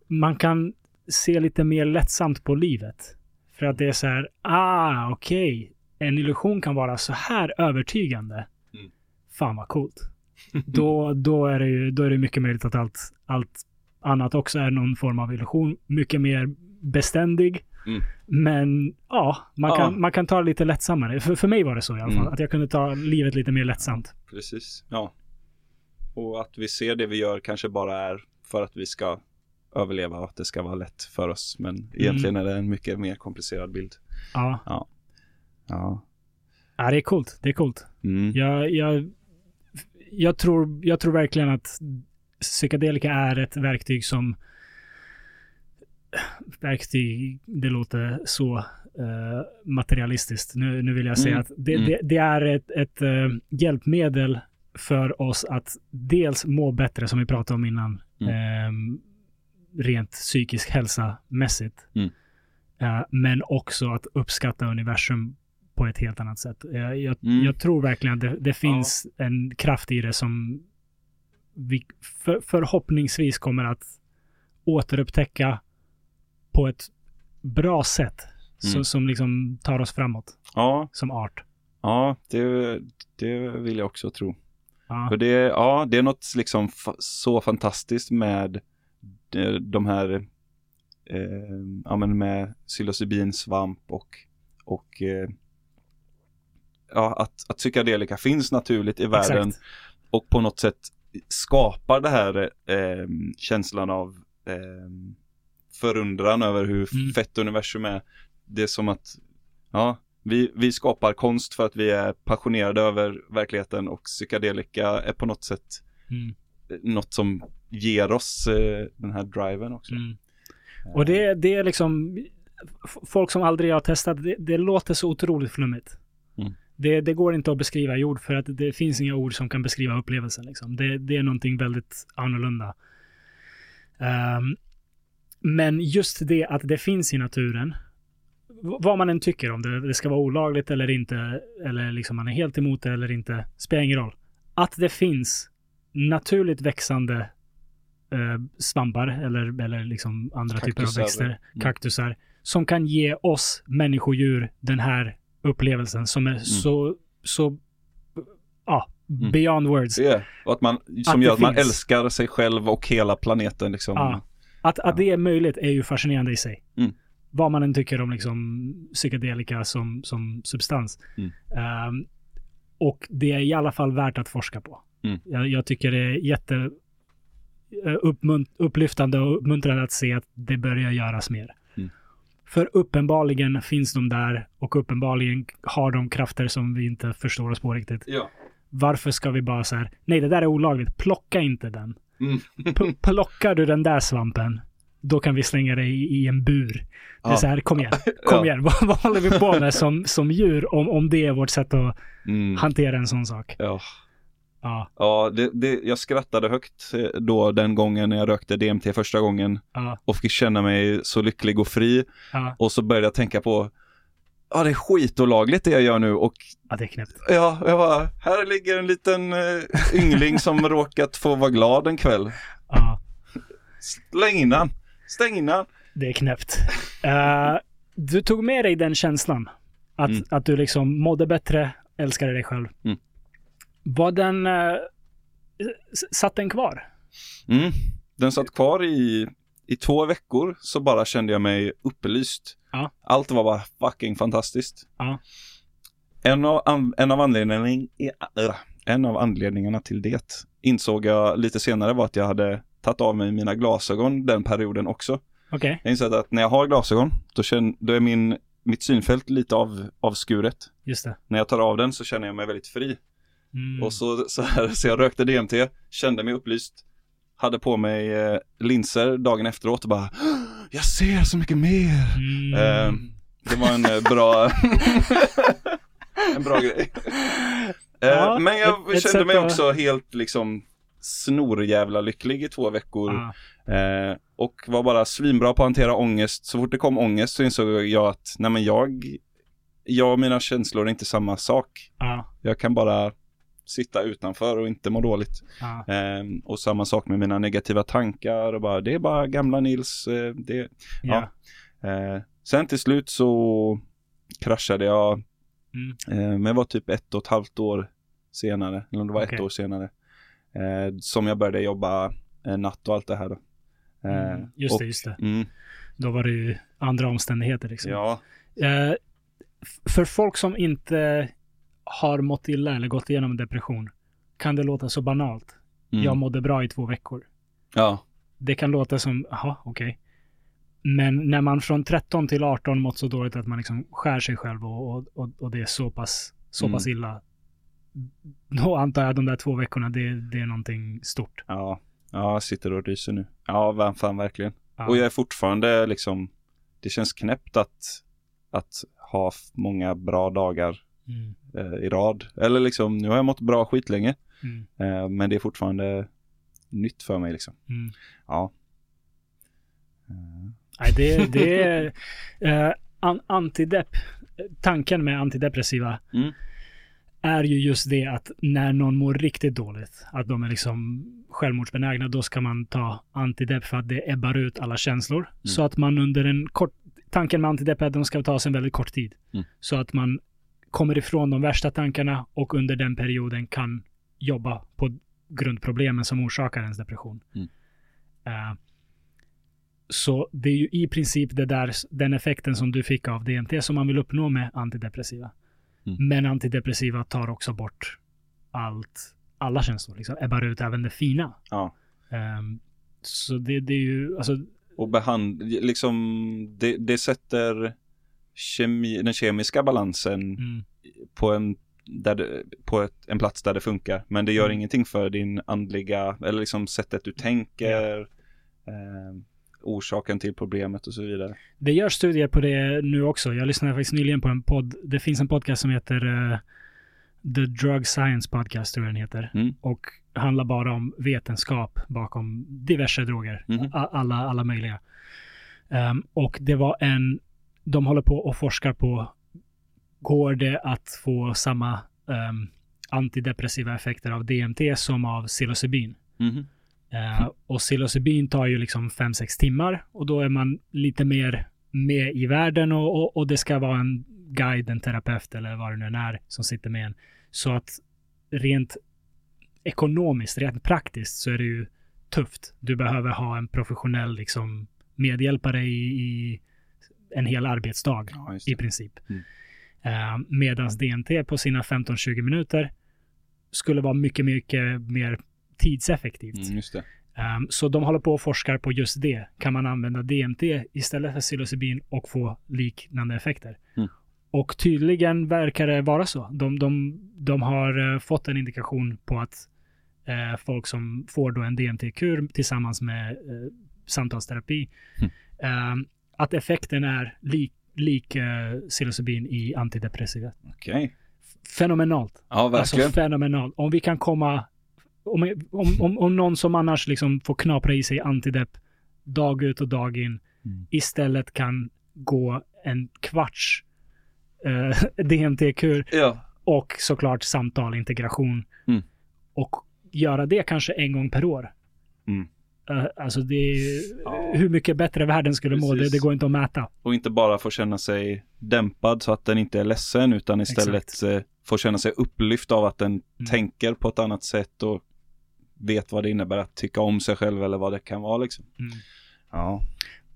man kan se lite mer lättsamt på livet. För att det är så här, ah, okej. En illusion kan vara så här övertygande. Mm. Fan vad coolt. då, då, är det ju, då är det mycket möjligt att allt, allt annat också är någon form av illusion. Mycket mer beständig. Mm. Men ja, man, Ja. Kan, man kan ta det lite lättsammare. För, för mig var det så i alla fall. Mm. Att jag kunde ta livet lite mer lättsamt. Precis, ja. Och att vi ser det vi gör kanske bara är för att vi ska överleva och att det ska vara lätt för oss. Men egentligen är det en mycket mer komplicerad bild. Ja. Ja. ja, det är coolt. Det är coolt. Mm. Jag, jag, jag, tror, jag tror verkligen att psykedelika är ett verktyg som verktyg, det låter så eh, materialistiskt. Nu, nu vill jag säga Mm. att det, Mm. det, det är ett, ett eh, hjälpmedel för oss att dels må bättre, som vi pratade om innan, Mm. ehm, rent psykisk hälsa mässigt. Mm. Eh, men också att uppskatta universum på ett helt annat sätt. Jag, jag, Mm. jag tror verkligen att det, det finns en kraft i det som vi för, förhoppningsvis kommer att återupptäcka på ett bra sätt. Så, Mm. som liksom tar oss framåt Ja, som art. ja det, det vill jag också tro. Ja. För det, ja, det är något liksom så fantastiskt med de, de här, eh, ja men med psilocybin, svamp och, och eh, ja, att, att psykedelika finns naturligt i världen Exakt. och på något sätt skapar det här eh, känslan av eh, förundran över hur Mm. fett universum är. Det är som att, ja, vi, vi skapar konst för att vi är passionerade över verkligheten och psykedelika är på något sätt Mm. eh, något som ger oss eh, den här driven också. Mm. Och det, det är liksom folk som aldrig har testat, det, det låter så otroligt flummigt. Mm. Det, det går inte att beskriva i ord för att det finns inga ord som kan beskriva upplevelsen. Liksom. Det, det är någonting väldigt annorlunda. Ehm, men just det att det finns i naturen, vad man än tycker om det, det ska vara olagligt eller inte, eller liksom man är helt emot det eller inte, spelar ingen roll. Att det finns naturligt växande eh, svampar eller, eller liksom andra typer av Kaktusar. växter, Mm. kaktusar, som kan ge oss människodjur den här upplevelsen som är så, så, ja, Mm. beyond words. Det är, och att man, som det gör att man finns. älskar sig själv och hela planeten liksom. Ja. Att, att det är möjligt är ju fascinerande i sig. Mm. Vad man än tycker om liksom psykedelika som, som substans. Mm. Ehm, och det är i alla fall värt att forska på. Mm. Jag, jag tycker det är jätte eh, upplyftande och uppmuntrande att se att det börjar göras mer. Mm. För uppenbarligen finns de där och uppenbarligen har de krafter som vi inte förstår oss på riktigt. Ja. Varför ska vi bara så här, nej det där är olagligt, plocka inte den. Mm. Plockar du den där svampen, då kan vi slänga dig i, i en bur. Det är så här, kom igen, (laughs) kom Ja. igen, (laughs) vad, vad håller vi på med som, som djur om, om det är vårt sätt att Mm. hantera en sån sak? Ja, Ja, ja det, det, jag skrattade högt eh, då den gången när jag rökte DMT första gången ja, och fick känna mig så lycklig och fri. ja, Och så började jag tänka på, ja det är skitolagligt det jag gör nu och ja, det är knäppt. ja, jag bara, här ligger en liten uh, yngling som (laughs) råkat få vara glad en kväll. Ja, Släng in han, stäng in han. det är knäppt. Eh, du tog med dig den känslan. Att, Mm. att du liksom mådde bättre, älskade dig själv. Mm. Var den... eh, s- satt den kvar? Mm. Den satt kvar i, i två veckor så bara kände jag mig upplyst. Ja. Allt var bara fucking fantastiskt. Ja. En av, an, en, av anledningarna, äh, en av anledningarna till det insåg jag lite senare var att jag hade tagit av mig mina glasögon den perioden också. Okej. Jag insåg att när jag har glasögon då, känner, då är min, mitt synfält lite av, avskuret. Just det. När jag tar av den så känner jag mig väldigt fri. Mm. Och så, så, här, så jag rökte DMT, kände mig upplyst, hade på mig eh, linser dagen efteråt och bara Jag ser så mycket mer! Mm. Eh, Det var en eh, bra (laughs) En bra grej. Eh, Ja, men jag ett- ett kände sätt mig att- också helt liksom snorjävla lycklig i två veckor. Ja. Eh, och var bara svinbra på att hantera ångest. Så fort det kom ångest så insåg jag att nej men jag, jag och mina känslor är inte samma sak. Ja. Jag kan bara sitta utanför och inte må dåligt. Ja. Ehm, och samma sak med mina negativa tankar och bara, det är bara gamla Nils. eh, det, Ja. eh, sen till slut så kraschade jag, Mm. eh, men det var typ ett och ett halvt år senare, eller om det var Okej. ett år senare, eh, som jag började jobba eh, natt och allt det här då. Eh, Mm. Just och, det, just det. Mm, Då var det ju andra omständigheter liksom. ja, Eh, för folk som inte har mått illa eller gått igenom depression kan det låta så banalt. mm, Jag mådde bra i två veckor. ja, Det kan låta som, jaha, okej. Men när man från 13 till 18 mått så dåligt att man liksom skär sig själv och, och, och, det är så pass, så Mm. pass illa. Då antar jag att de där två veckorna, det, det är någonting stort. ja, ja, jag sitter och ryser nu. Ja, fan verkligen. Ja. Och jag är fortfarande liksom, det känns knäppt att, att ha många bra dagar Mm. eh, i rad. Eller liksom, nu har jag mått bra skitlänge. Mm. Eh, men det är fortfarande nytt för mig liksom. Mm. Ja. Eh, Nej, det, det är eh, an, antidepp. Tanken med antidepressiva Mm. är ju just det att när någon mår riktigt dåligt, att de är liksom självmordsbenägna, då ska man ta antidepp för att det ebbar ut alla känslor. Så att man under en kort... Tanken med antidepp är att de ska tas en väldigt kort tid. Mm. Så att man kommer ifrån de värsta tankarna och under den perioden kan jobba på grundproblemen som orsakar ens depression. Mm. Eh, så det är ju i princip det där, den effekten som du fick av DMT som man vill uppnå med antidepressiva. Mm. Men antidepressiva tar också bort allt, alla känslor, liksom, ebbar ut även det fina. Ja. Ehm, så det, det är ju, alltså, Och behand, liksom, det, det sätter kemi, den kemiska balansen mm, på en där det, på ett, en plats där det funkar. Men det gör Mm. ingenting för din andliga, eller liksom sättet du tänker, eh, orsaken till problemet och så vidare. det görs studier på det nu också. Jag lyssnade faktiskt nyligen på en podd. Det finns en podcast som heter eh, The Drug Science Podcast, tror jag den heter. Mm. Och handlar bara om vetenskap bakom diverse droger. Mhm. A- alla, alla möjliga. Ehm, och det var en, de håller på och forskar på, går det att få samma ehm, antidepressiva effekter av DMT som av psilocybin? Mhm. Eh, och psilocybin tar ju liksom 5-6 timmar och då är man lite mer med i världen och, och, och det ska vara en guide, en terapeut eller vad det nu än är som sitter med en. Så att rent ekonomiskt, rent praktiskt så är det ju tufft. Du behöver ha en professionell liksom medhjälpare i, i en hel arbetsdag Ja, i princip. Mm. Eh, medans DMT på sina 15-20 minuter skulle vara mycket, mycket mer tidseffektivt. Mm, just det. Um, så de håller på och forskar på just det. Kan man använda DMT istället för psilocybin och få liknande effekter? Mm. Och tydligen verkar det vara så. De, de, de har eh, fått en indikation på att eh, folk som får då en DMT-kur tillsammans med samtalsterapi. Mm. Att effekten är lik, lik uh, psilocybin i antidepressiva. Okej. Fenomenalt. Ja, verkligen. Alltså fenomenalt. Om vi kan komma, om, om, om, om någon som annars liksom får knapra i sig antidepp dag ut och dag in Mm. istället kan gå en kvarts eh, (laughs) DMT-kur ja. och såklart samtal, integration. Mm. Och göra det kanske en gång per år. Mm. Eh, alltså det är, Ja. hur mycket bättre världen skulle må, det, Precis. det går inte att mäta. Och inte bara få känna sig dämpad så att den inte är ledsen utan istället eh, få känna sig upplyft av att den Mm. tänker på ett annat sätt och vet vad det innebär att tycka om sig själv eller vad det kan vara liksom. Mm. Ja,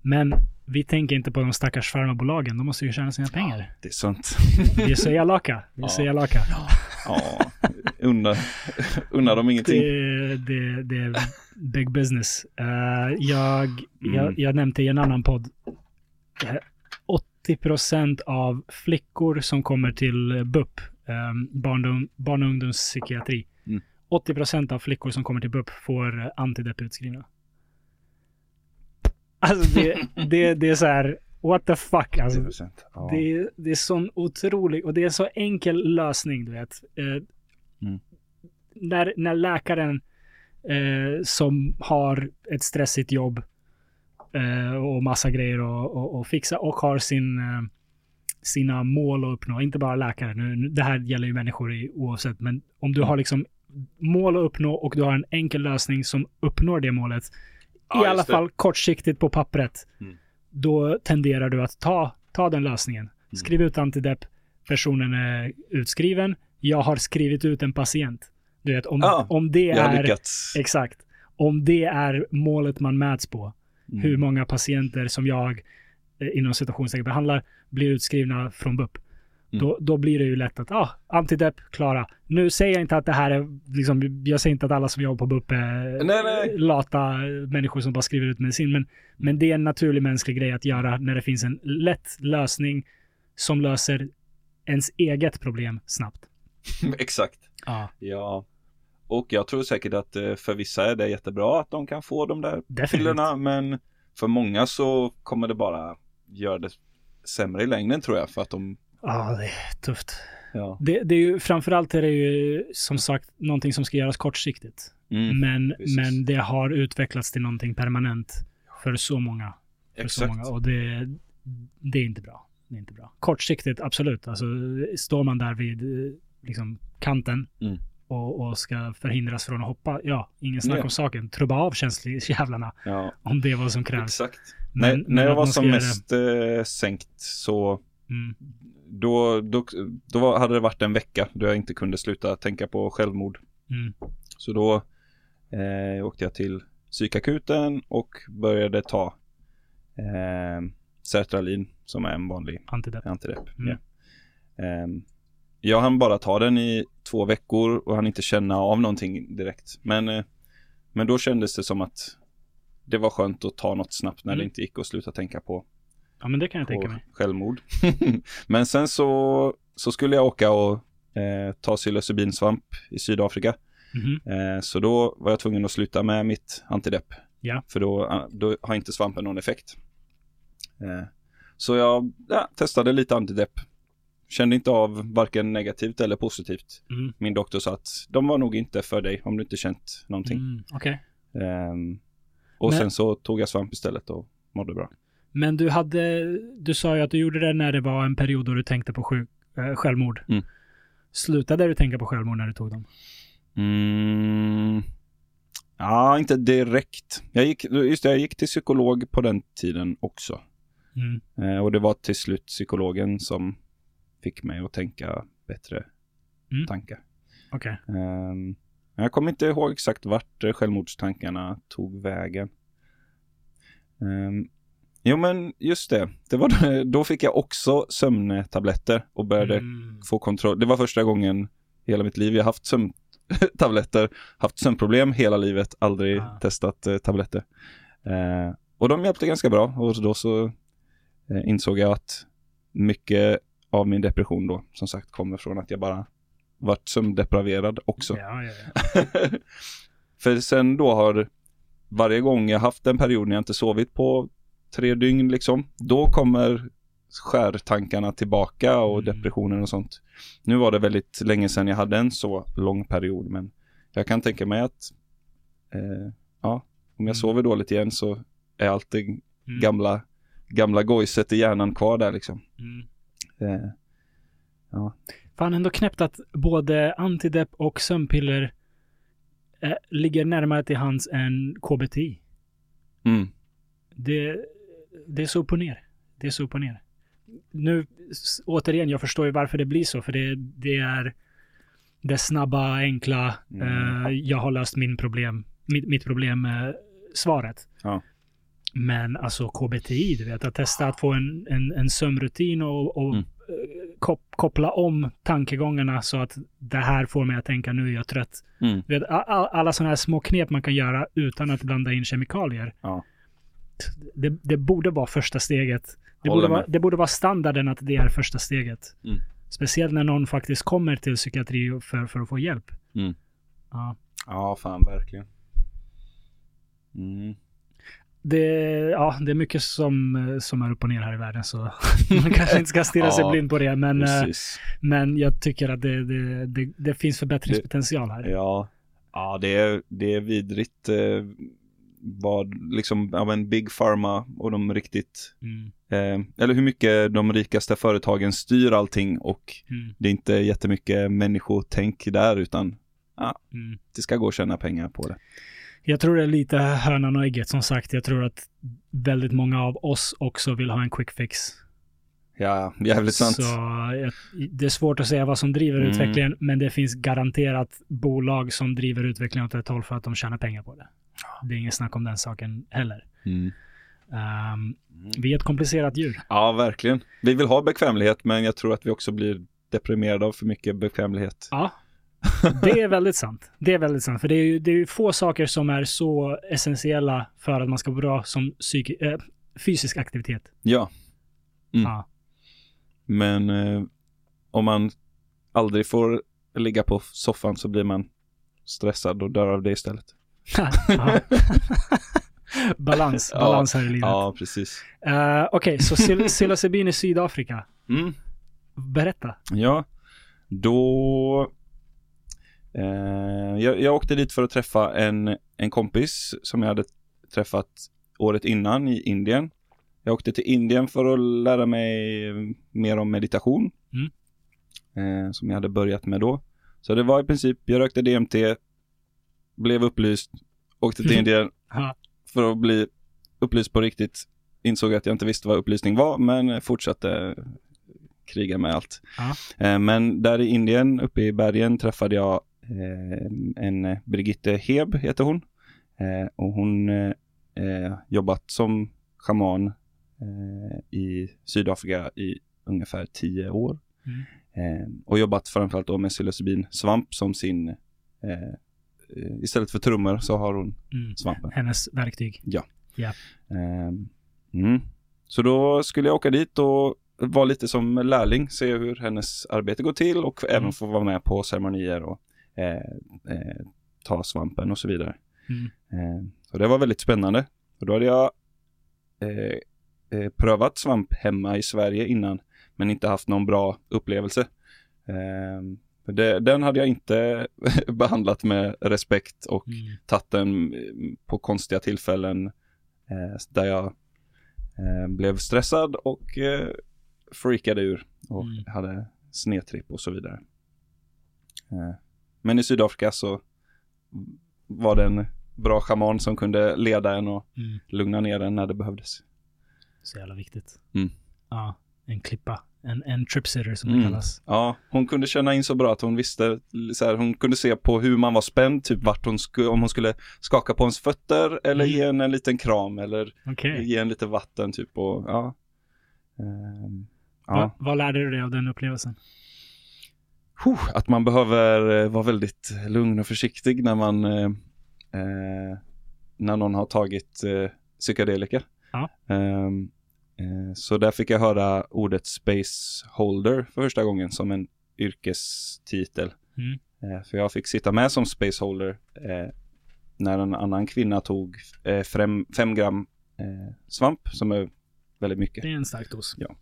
Men vi tänker inte på de stackars farmabolagen, de måste ju tjäna sina pengar. det är sant. Vi är så (laughs) elaka. Vi är så Ja. elaka. Ja, unna, unna dem ingenting. Det, det, det är big business. Eh, jag, jag, Mm. jag nämnde i en annan podd. eh, 80% av flickor som kommer till BUP, um, barn, och- barn och ungdomspsykiatri. Mm. 80% av flickor som kommer till BUP får eh, antidepp utskrivna. Alltså det, det, det är så här, what the fuck alltså. 80%. Ja. Det, är- det är sån otrolig, och det är så enkel lösning, du vet. Eh, Mm. när, när läkaren eh, som har ett stressigt jobb eh, och massa grejer att och, och fixa och har sin, eh, sina mål att uppnå, inte bara läkare, nu, det här gäller ju människor i, oavsett, men om du har liksom mål att uppnå och du har en enkel lösning som uppnår det målet, Ja, i alla fall kortsiktigt på pappret, Mm. Då tenderar du att ta, ta den lösningen. Skriv ut antidepp, personen är utskriven, jag har skrivit ut en patient. Du vet, om, Ja, om det är... Exakt. Om det är målet man mäts på, Mm. hur många patienter som jag eh, inom citationstecken behandlar blir utskrivna från BUP. Mm. Då, då blir det ju lätt att, ah, antidepp, klara. Nu säger jag inte att det här är, liksom, jag säger inte att alla som jobbar på BUP är Nej, nej. lata människor som bara skriver ut medicin, men, men det är en naturlig mänsklig grej att göra när det finns en lätt lösning som löser ens eget problem snabbt. (laughs) Exakt. Ja, Ja. Och jag tror säkert att eh, för vissa är det jättebra att de kan få de där definitivt. pillerna. Men för många så kommer det bara göra det sämre i längden tror jag. För att de, Ja, det är tufft. ja. Det, det är ju, framförallt är det ju som sagt någonting som ska göras kortsiktigt. Mm, men, precis. men det har utvecklats till någonting permanent för så många. För så exakt. många. Och det, det är inte bra. Det är inte bra. Kortsiktigt, absolut. Alltså, står man där vid eh, liksom, kanten Mm. och, och ska förhindras från att hoppa, ja, ingen snack Ja. om saken. Trubba av känsljävlarna Ja, om det är vad som krävs. exakt. Men- när, när jag var som mest eh, sänkt så Mm. då, då, då hade det varit en vecka då jag inte kunde sluta tänka på självmord. Mm. Så då eh, åkte jag till psykakuten och började ta eh, sertralin som är en vanlig Antidepp. antidepp. Mm. Ja. Ehm, jag hann bara ta den i två veckor och hann inte känna av någonting direkt. Men, eh, men då kändes det som att det var skönt att ta något snabbt när Mm. det inte gick att sluta tänka på, Ja, men det kan jag tänka mig. självmord. (laughs) men sen så, så skulle jag åka och eh, ta psilocybinsvamp i Sydafrika. Mhm. Eh, så då var jag tvungen att sluta med mitt antidepp. Ja. För då, eh, då har inte svampen någon effekt. Eh, så jag ja, testade lite antidepp. Kände inte av varken negativt eller positivt. Mm. Min doktor sa att de var nog inte för dig om du inte känt någonting. Mm. Okej. Ehm, och Men- sen så tog jag svamp istället och mådde bra. Men du hade, du sa ju att du gjorde det när det var en period då du tänkte på sjuk, eh, självmord. Mm. Slutade du tänka på självmord när du tog dem? Mm. Ja, inte direkt. Jag gick, just det, jag gick till psykolog på den tiden också. Mm. Eh, och det var till slut psykologen som fick mig att tänka bättre Mm. tankar. Okej. Ehm, jag kommer inte ihåg exakt vart eh, självmordstankarna tog vägen. Um, jo men just det, det var (laughs) då fick jag också sömntabletter och började Mm. få kontroll. Det var första gången i hela mitt liv jag haft sömntabletter, (laughs) haft sömnproblem hela livet, aldrig Ah. testat eh, tabletter. Eh, och de hjälpte ganska bra och då så eh, insåg jag att mycket av min depression då som sagt kommer från att jag bara varit sömndepraverad också. Ja, ja, ja. (laughs) För sen då har varje gång jag haft en period när jag inte sovit på tre dygn liksom, då kommer skärtankarna tillbaka och Mm. depressionen och sånt. Nu var det väldigt länge sedan jag hade en så lång period, men jag kan tänka mig att eh, ja, om jag Mm. sover dåligt igen så är alltid Mm. gamla, gamla gojset i hjärnan kvar där liksom. Mm. Eh, ja. Fan ändå knäppt att både antidepp och sömnpiller eh, ligger närmare till hands än KBT. Mm. Det, det är så upp och ner. Det är så upp och ner. Nu, återigen, jag förstår ju varför det blir så, för det, det är det snabba, enkla, Mm. eh, jag har löst min problem, mitt, mitt problem, eh, svaret. Ja. Men alltså KBTI, du vet, att testa att få en, en, en sömnrutin och, och Mm. eh, kop, koppla om tankegångarna så att det här får mig att tänka nu är jag trött. Mm. Du vet, a- a- alla sådana här små knep man kan göra utan att blanda in kemikalier. Ja. Det, det borde vara första steget. Det borde, vara, det borde vara standarden att det är första steget. Mm. Speciellt när någon faktiskt kommer till psykiatri för, för att få hjälp. Mm. Ja. Ja, fan verkligen. Mm. Det, ja, det är mycket som, som är upp och ner här i världen så (laughs) man kanske inte ska stirra sig Ja, blind på det. Men, eh, Precis. men jag tycker att det, det, det, det finns förbättringspotential här. Ja, ja det, är, det är vidrigt eh, vad liksom, ja men Big Pharma och de riktigt, Mm, eh, eller hur mycket de rikaste företagen styr allting och mm, det är inte jättemycket människotänk där utan mm. det ska gå att tjäna pengar på det. Jag tror det är lite hönan och ägget som sagt. Jag tror att väldigt många av oss också vill ha en quick fix. Ja, jävligt sant. Så det är svårt att säga vad som driver Mm. utvecklingen, men det finns garanterat bolag som driver utvecklingen åt ett håll för att de tjänar pengar på det. Det är inget snack om den saken heller. Mm. Um, vi är ett komplicerat djur. Ja, verkligen. Vi vill ha bekvämlighet men jag tror att vi också blir deprimerade av för mycket bekvämlighet. Ja, det är väldigt sant. Det är väldigt sant. För det är ju, det är ju få saker som är så essentiella för att man ska må bra som psyki- äh, fysisk aktivitet. Ja, Mm. Ja. men eh, om man aldrig får ligga på soffan så blir man stressad och dör av det istället. (laughs) Balans, balans här i livet. Ja, precis. Eh, Okej, så sil- (laughs) psilocybin i Sydafrika. Mm. Berätta. Ja, då... Eh, jag, jag åkte dit för att träffa en, en kompis som jag hade träffat året innan i Indien. Jag åkte till Indien för att lära mig mer om meditation. Eh, som jag hade börjat med då. Så det var i princip, jag rökte DMT, blev upplyst, åkte till Indien (laughs) Ja. för att bli upplyst på riktigt. Insåg att jag inte visste vad upplysning var, men fortsatte kriga med allt. Eh, Men där i Indien, uppe i bergen, träffade jag eh, en Brigitte Heb, heter hon. Eh, Och hon eh, jobbat som schaman i Sydafrika i ungefär tio år. Mm. Och jobbat framförallt då med psilocybin svamp som sin, istället för trummor så har hon Mm. svampen. Hennes verktyg. Ehm, Mm. Så då skulle jag åka dit och vara lite som lärling, se hur hennes arbete går till och Mm. även få vara med på ceremonier och eh, eh, ta svampen och så vidare. Mm. Eh, så det var väldigt spännande. Och då hade jag eh, eh, prövat svamp hemma i Sverige innan, men inte haft någon bra upplevelse. Det, den hade jag inte (laughs) behandlat med respekt och Mm. tagit den eh, på konstiga tillfällen eh, där jag eh, blev stressad och eh, freakade ur och Mm. hade snedtripp och så vidare. Eh, men i Sydafrika så var det en bra schaman som kunde leda en och Mm. lugna ner en när det behövdes. Så jävla viktigt. Mm. Ja, en klippa. En, en tripsitter som Mm. det kallas. Ja, hon kunde känna in så bra att hon visste, så här, hon kunde se på hur man var spänd, typ vart hon skulle, om hon skulle skaka på ens fötter eller Mm. ge en en liten kram eller Okej. ge en lite vatten typ och ja. Va, ja. vad lärde du dig av den upplevelsen? Att man behöver eh, vara väldigt lugn och försiktig när man eh, eh, när någon har tagit eh, psykedelika. Ja. Eh, så där fick jag höra ordet space holder för första gången som en yrkestitel. Mm. Eh, för jag fick sitta med som space holder eh, när en annan kvinna tog eh, fem, fem gram eh, svamp som är väldigt mycket. Det är en stark dos. Ja.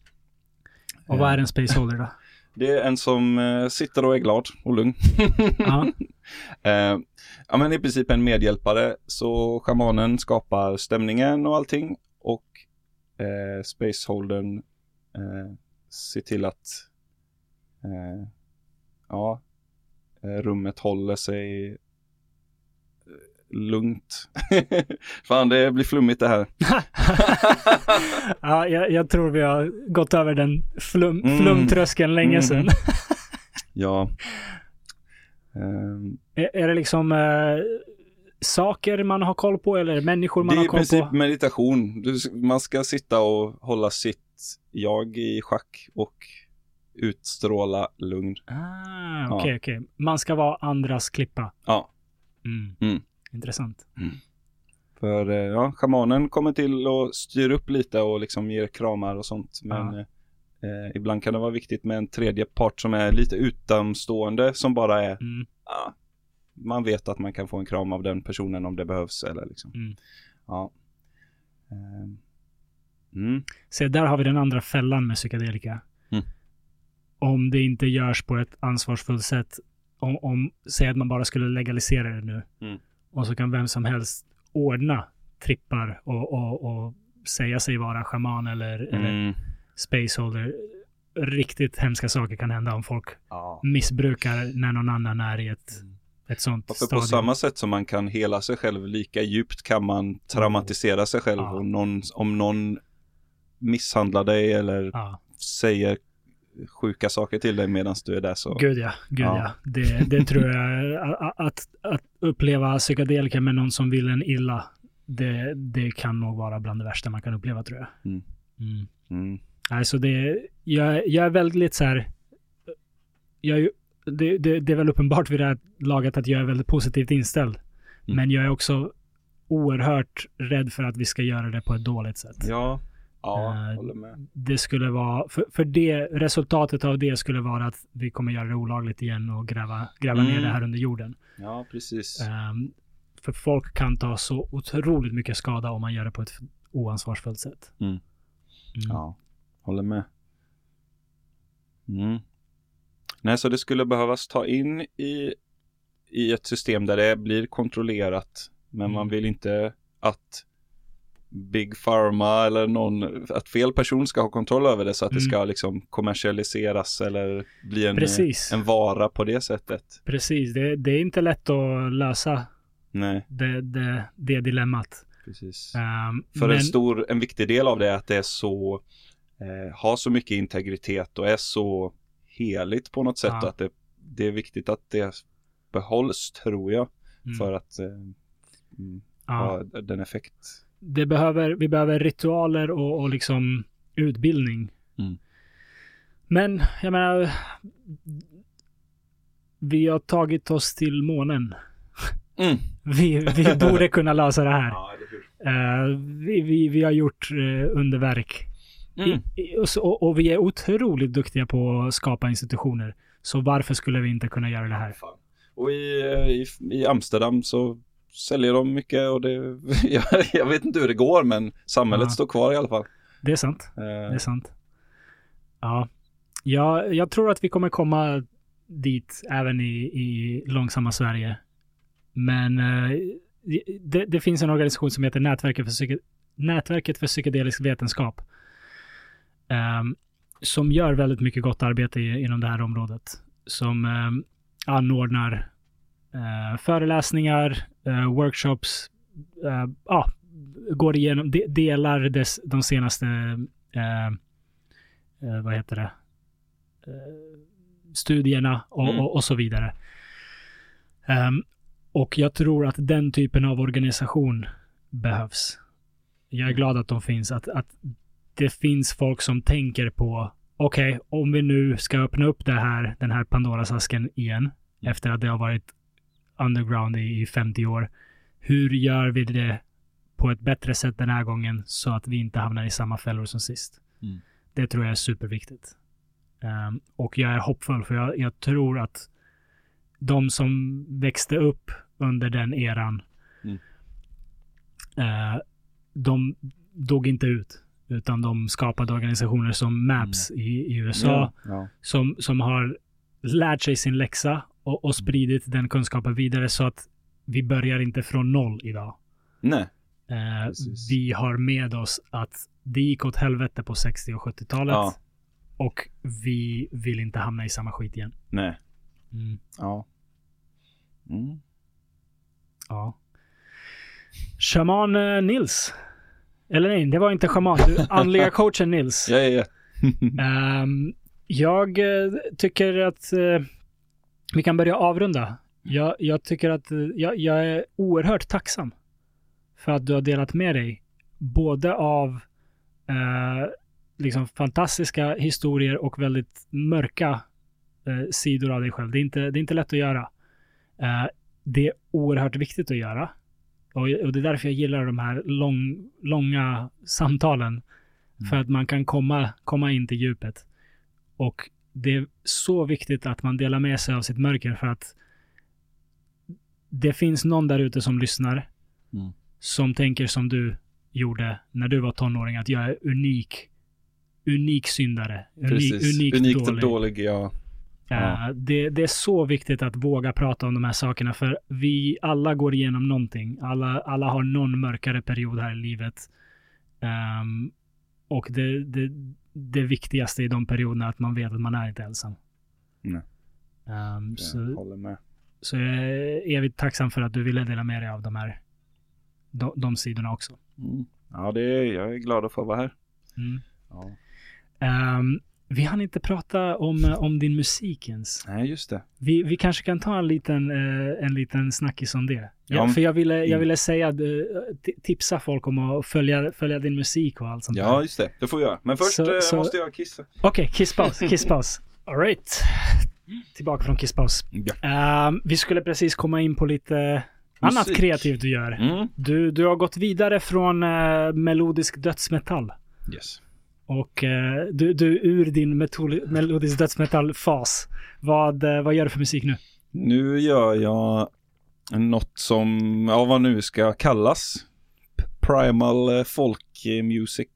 Och vad är en spaceholder då? (laughs) Det är en som eh, sitter och är glad och lugn. (laughs) Ja. (laughs) eh, ja men i princip en medhjälpare så shamanen skapar stämningen och allting och eh, spaceholdern eh, ser till att eh, ja, eh, rummet håller sig eh, lugnt. (laughs) Fan det blir flummigt det här. (laughs) ja, jag, jag tror vi har gått över den flum, Mm. flumtröskeln länge Mm. sedan. Ja. Ehm, (laughs) är, är det liksom eh, saker man har koll på eller människor man det är har i koll princip på? meditation. Du, man ska sitta och hålla sitt jag i schack och utstråla lugn. Ah, okej, okej. Man ska vara andras klippa. Ja. Mm. Mm. Intressant. För eh, ja, shamanen kommer till och styr upp lite och liksom ger kramar och sånt. Men Ja. eh, ibland kan det vara viktigt med en tredje part som är lite utomstående som bara är, Mm. Man vet att man kan få en kram av den personen om det behövs eller liksom. Mm. Ja. Ehm. Mm. Se, där har vi den andra fällan med psykedelika. Mm. Om det inte görs på ett ansvarsfullt sätt. Om, om säg att man bara skulle legalisera det nu. Mm. Och så kan vem som helst ordna trippar och, och, och säga sig vara shaman eller, eller Mm. spaceholder. Riktigt hemska saker kan hända om folk Ja. missbrukar när någon annan är i ett, ett sånt För på stadium. samma sätt som man kan hela sig själv lika djupt kan man traumatisera sig själv. Ja. Och någon, om någon misshandlar dig eller Ja, säger sjuka saker till dig medan du är där så. gud ja. Gud Ja. ja. Det, det tror jag. Att, att uppleva psykedelika med någon som vill en illa. Det, det kan nog vara bland det värsta man kan uppleva tror jag. Mm. Mm. Mm. Alltså det, jag, jag är väldigt så här. Jag är, ju- det, det, det är väl uppenbart vid det här laget att jag är väldigt positivt inställd. Mm. Men jag är också oerhört rädd för att vi ska göra det på ett dåligt sätt. Ja, ja, Eh, håller med. Det skulle vara, för, för det, resultatet av det skulle vara att vi kommer göra det olagligt igen och gräva, gräva ner Mm. det här under jorden. Ja, precis. Ehm, för folk kan ta så otroligt mycket skada om man gör det på ett oansvarsfullt sätt. Mm. Mm. Ja, håller med. Mm. Nej, så det skulle behövas ta in i, i ett system där det blir kontrollerat. Men Mm. man vill inte att Big Pharma eller någon, att fel person ska ha kontroll över det så att det Mm. ska liksom kommersialiseras eller bli en, Precis. en vara på det sättet. Precis, det, det är inte lätt att lösa Nej, det, det, det dilemmat. precis. Ehm, För men, en stor, en viktig del av det är att det är så, eh, har så mycket integritet och är så heligt på något sätt Ja. att det, det är viktigt att det behålls tror jag mm, för att eh, mm, ja, ha den effekt. det behöver, vi behöver ritualer och, och liksom utbildning. Mm. Men jag menar, vi har tagit oss till månen. Mm. (laughs) Vi, vi borde kunna lösa det här. (laughs) Ja, eller hur? Eh, vi, vi, vi har gjort uh, underverk. Mm. I, i, och, så, och, och vi är otroligt duktiga på att skapa institutioner. Så varför skulle vi inte kunna göra det här? Fan. Och i, eh, i, i Amsterdam så säljer de mycket och det, (laughs) jag, jag vet inte hur det går men samhället Ja. står kvar i alla fall. Det är sant. Eh, Det är sant. Ja. ja, jag tror att vi kommer komma dit även i, i långsamma Sverige. Men eh, det, det finns en organisation som heter Nätverket för, psyke, Nätverket för psykedelisk vetenskap. Ehm, som gör väldigt mycket gott arbete inom det här området. Som um, anordnar eh, föreläsningar, eh, workshops, eh, ja, går igenom, de, delar des, de senaste, eh, eh, vad heter det, eh, studierna och, Mm. och, och så vidare. Ehm, och jag tror att den typen av organisation behövs. Jag är glad att de finns, att, att det finns folk som tänker på, okej, om vi nu ska öppna upp det här, den här Pandoras-asken igen, efter att det har varit underground i, i 50 år, hur gör vi det på ett bättre sätt den här gången så att vi inte hamnar i samma fällor som sist. Mm. Det tror jag är superviktigt. Ehm, och jag är hoppfull för jag, jag tror att de som växte upp under den eran Mm. eh, de dog inte ut. Utan de skapade organisationer som MAPS i, i USA. Ja. Ja. Som, som har lärt sig sin läxa och, och spridit den kunskapen vidare så att vi börjar inte från noll idag. Nej. Eh, vi har med oss att det gick åt helvete på 60 och 70-talet. Ja. Och vi vill inte hamna i samma skit igen. Nej. Mm. Ja. Mm. Ja. Shaman eh, Nils. Eller nej, det var inte shaman. Du, andliga coachen Nils. Ja, ja, ja. (laughs) Ehm, jag eh, tycker att eh, vi kan börja avrunda. Jag, jag tycker att eh, jag, jag är oerhört tacksam för att du har delat med dig både av eh, liksom fantastiska historier och väldigt mörka sidor av dig själv. Det är inte, det är inte lätt att göra. Det är oerhört viktigt att göra. Och, och det är därför jag gillar de här lång, långa samtalen. För att man kan komma, komma in till djupet. Och det är så viktigt att man delar med sig av sitt mörker för att det finns någon där ute som lyssnar Mm. som tänker som du gjorde när du var tonåring, att jag är unik. Unik syndare. Unik, Precis. unikt, Unikt dålig. dålig, ja. Ja. Eh, det, det är så viktigt att våga prata om de här sakerna för vi alla går igenom någonting. Alla, alla har någon mörkare period här i livet. Ehm, och det, det, det viktigaste i de perioderna är att man vet att man är inte ensam. Nej. Ehm, Jag så, håller med. så jag är evigt tacksam för att du ville dela med dig av de här de, de sidorna också. Mm. Ja, det jag är glad att få vara här. Mm. Ja. Ehm, vi hann inte prata om, om din musik ens. Nej, just det. Vi, vi kanske kan ta en liten, eh, en liten snackis om det. Ja, för jag ville, jag mm. ville säga, eh, ti- tipsa folk om att följa, följa din musik och allt sånt Ja, där. just det. Det får vi göra. Men först Så- eh, så- måste jag kissa. Okej, kisspaus, (laughs) kisspaus. Alright. Tillbaka från kisspaus. Ja. Ehm, vi skulle precis komma in på lite annat Musik. kreativt du gör. Mm. Du, du har gått vidare från eh, melodisk dödsmetall. Yes. Och eh, du, du ur din melodisk dödsmetall-fas. Vad, eh, vad gör du för musik nu? Nu gör jag något som, ja vad nu ska kallas. Primal eh, folk eh, music.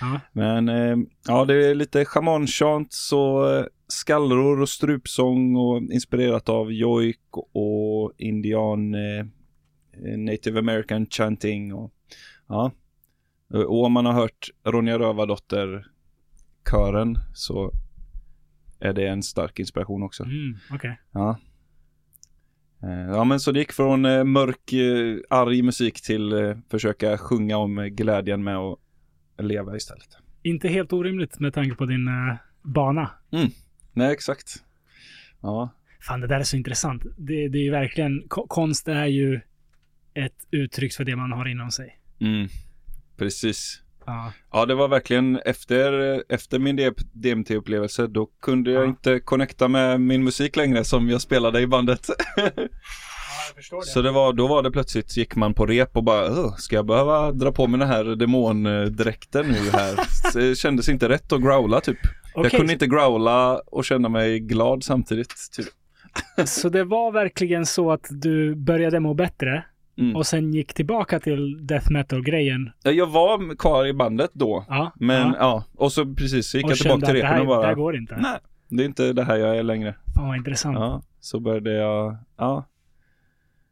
Ja. Men ja, det är lite shamanchants och skallror och strupsång och inspirerat av jojk och indian native american chanting och ja. Och om man har hört Ronja Rövardotter kören så är det en stark inspiration också. Mm, Okej. Ja. Eh, Ja men så det gick från eh, mörk, eh, arg musik till eh, försöka sjunga om eh, glädjen med att leva istället. Inte helt orimligt med tanke på din eh, bana. Nej exakt. Ja. Fan, det där är så intressant. Det, det är ju verkligen, ko- konst är ju ett uttryck för det man har inom sig. Mm. Precis. Ja. Ja det var verkligen efter, efter min DMT-upplevelse då kunde jag Ja. inte connecta med min musik längre som jag spelade i bandet. jag förstår (laughs) Så det var, då var det plötsligt gick man på rep och bara "Åh, ska jag behöva dra på mig den här demondräkten nu här? (laughs) Det kändes inte rätt att growla typ. Jag Okej, kunde inte growla och känna mig glad samtidigt. Typ. Så det var verkligen så att du började må bättre Mm. och sen gick tillbaka till death metal-grejen. Jag var kvar i bandet då. Ja. Men ja. ja, och så precis gick och jag tillbaka till repen och bara det här går inte. Nej, det är inte det här jag är längre. Fan vad intressant. Ja, så började jag, ja.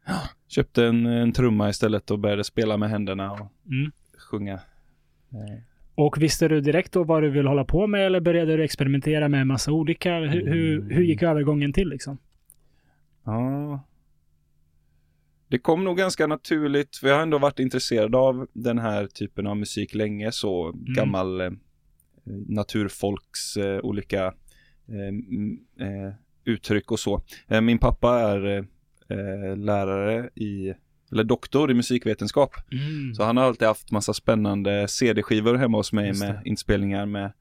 Ja, Köpte en, en trumma istället och började spela med händerna och Mm. sjunga. Eh, Och visste du direkt då vad du vill hålla på med eller började du experimentera med en massa olika? Hur, hur, hur gick övergången till liksom? Ja. Det kom nog ganska naturligt, för jag har ändå varit intresserad av den här typen av musik länge, så gammal eh, naturfolks eh, olika eh, eh, uttryck och så. Eh, min pappa är eh, lärare i, eller doktor i musikvetenskap, Mm. så han har alltid haft massa spännande CD-skivor hemma hos mig med inspelningar med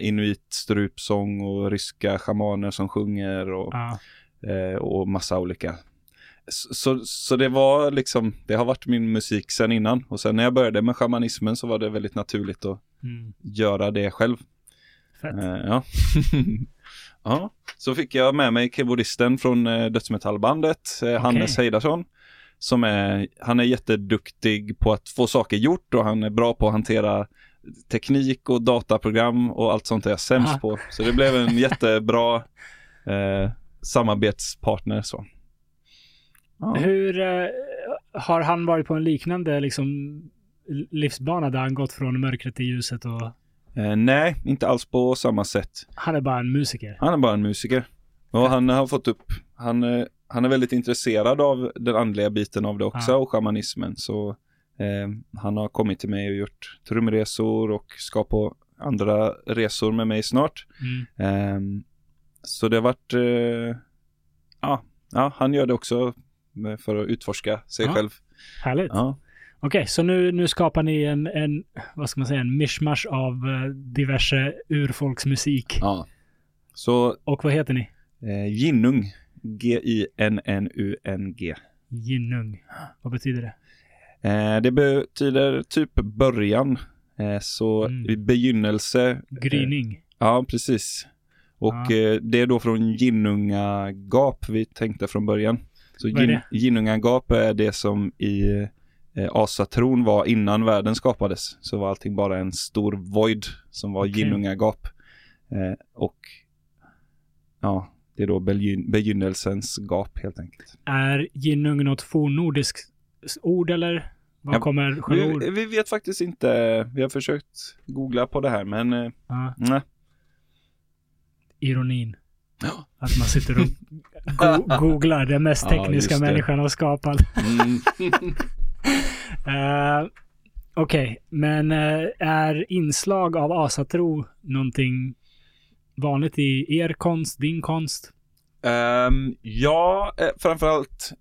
inuit strupsång och ryska schamaner som sjunger och Ja. eh, och massa olika. Så, så, det var liksom, det har varit min musik sen innan och sen när jag började med shamanismen så var det väldigt naturligt att Mm. göra det själv. Fett. Eh, ja. (laughs) ja, så fick jag med mig keyboardisten från eh, dödsmetallbandet, eh, Hannes Heidarsson, som är, han är jätteduktig på att få saker gjort och han är bra på att hantera teknik och dataprogram och allt sånt är jag sämst Aha. på. Så det blev en (laughs) jättebra eh, samarbetspartner så. Ja. Hur eh, har han varit på en liknande liksom, livsbana där han gått från mörkret till ljuset och Eh, nej, inte alls på samma sätt. han är bara en musiker? Han är bara en musiker. Och han har fått upp, han, eh, han är väldigt intresserad av den andliga biten av det också Ja. och shamanismen. Så eh, han har kommit till mig och gjort trumresor och ska på andra resor med mig snart. Mm. Eh, så det har varit, eh, ja, ja, han gör det också för att utforska sig Ja. själv. Härligt. Ja. Okej, så nu, nu skapar ni en, en, vad ska man säga, en mishmash av eh, diverse urfolksmusik. ja. Så Och vad heter ni? eh, Ginnung, G-I-N-N-U-N-G. Ginnung. Vad betyder det? Eh, det betyder typ början. Eh, så Mm. begynnelse. Gryning. Ja, precis. Och Ja. eh, det är då från Ginnungagap vi tänkte från början. Så Vad är gin, Ginnungagap är det som i eh, asatron var innan världen skapades. Så var allting bara en stor void som var Okej. Ginnungagap. Eh, och ja, det är då begyn- begynnelsens gap helt enkelt. Är Ginnung något fornnordiskt ord eller? Var Ja, kommer själva? Vi, vi vet faktiskt inte. Vi har försökt googla på det här men Ja, nej. ironin. Ja. Att man sitter och (laughs) go- googlar det mest Ja, tekniska det. människan har skapat. Mm. (laughs) Eh, Okej, men eh, är inslag av asatro någonting vanligt i er konst, din konst? Ehm, ja, eh, framförallt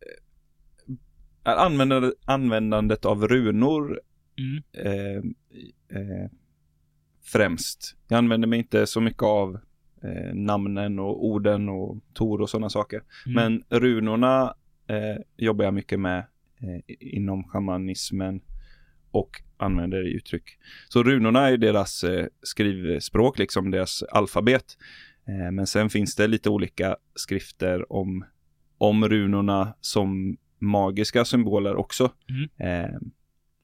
eh, är användande, användandet av runor Mm. eh, eh, främst. Jag använder mig inte så mycket av eh, namnen och orden och tor och sådana saker. Mm. Men runorna eh, jobbar jag mycket med eh, inom shamanismen och använder i uttryck. Så runorna är deras eh, skrivspråk, liksom deras alfabet. Eh, men sen finns det lite olika skrifter om, om runorna som magiska symboler också. Mm. Eh,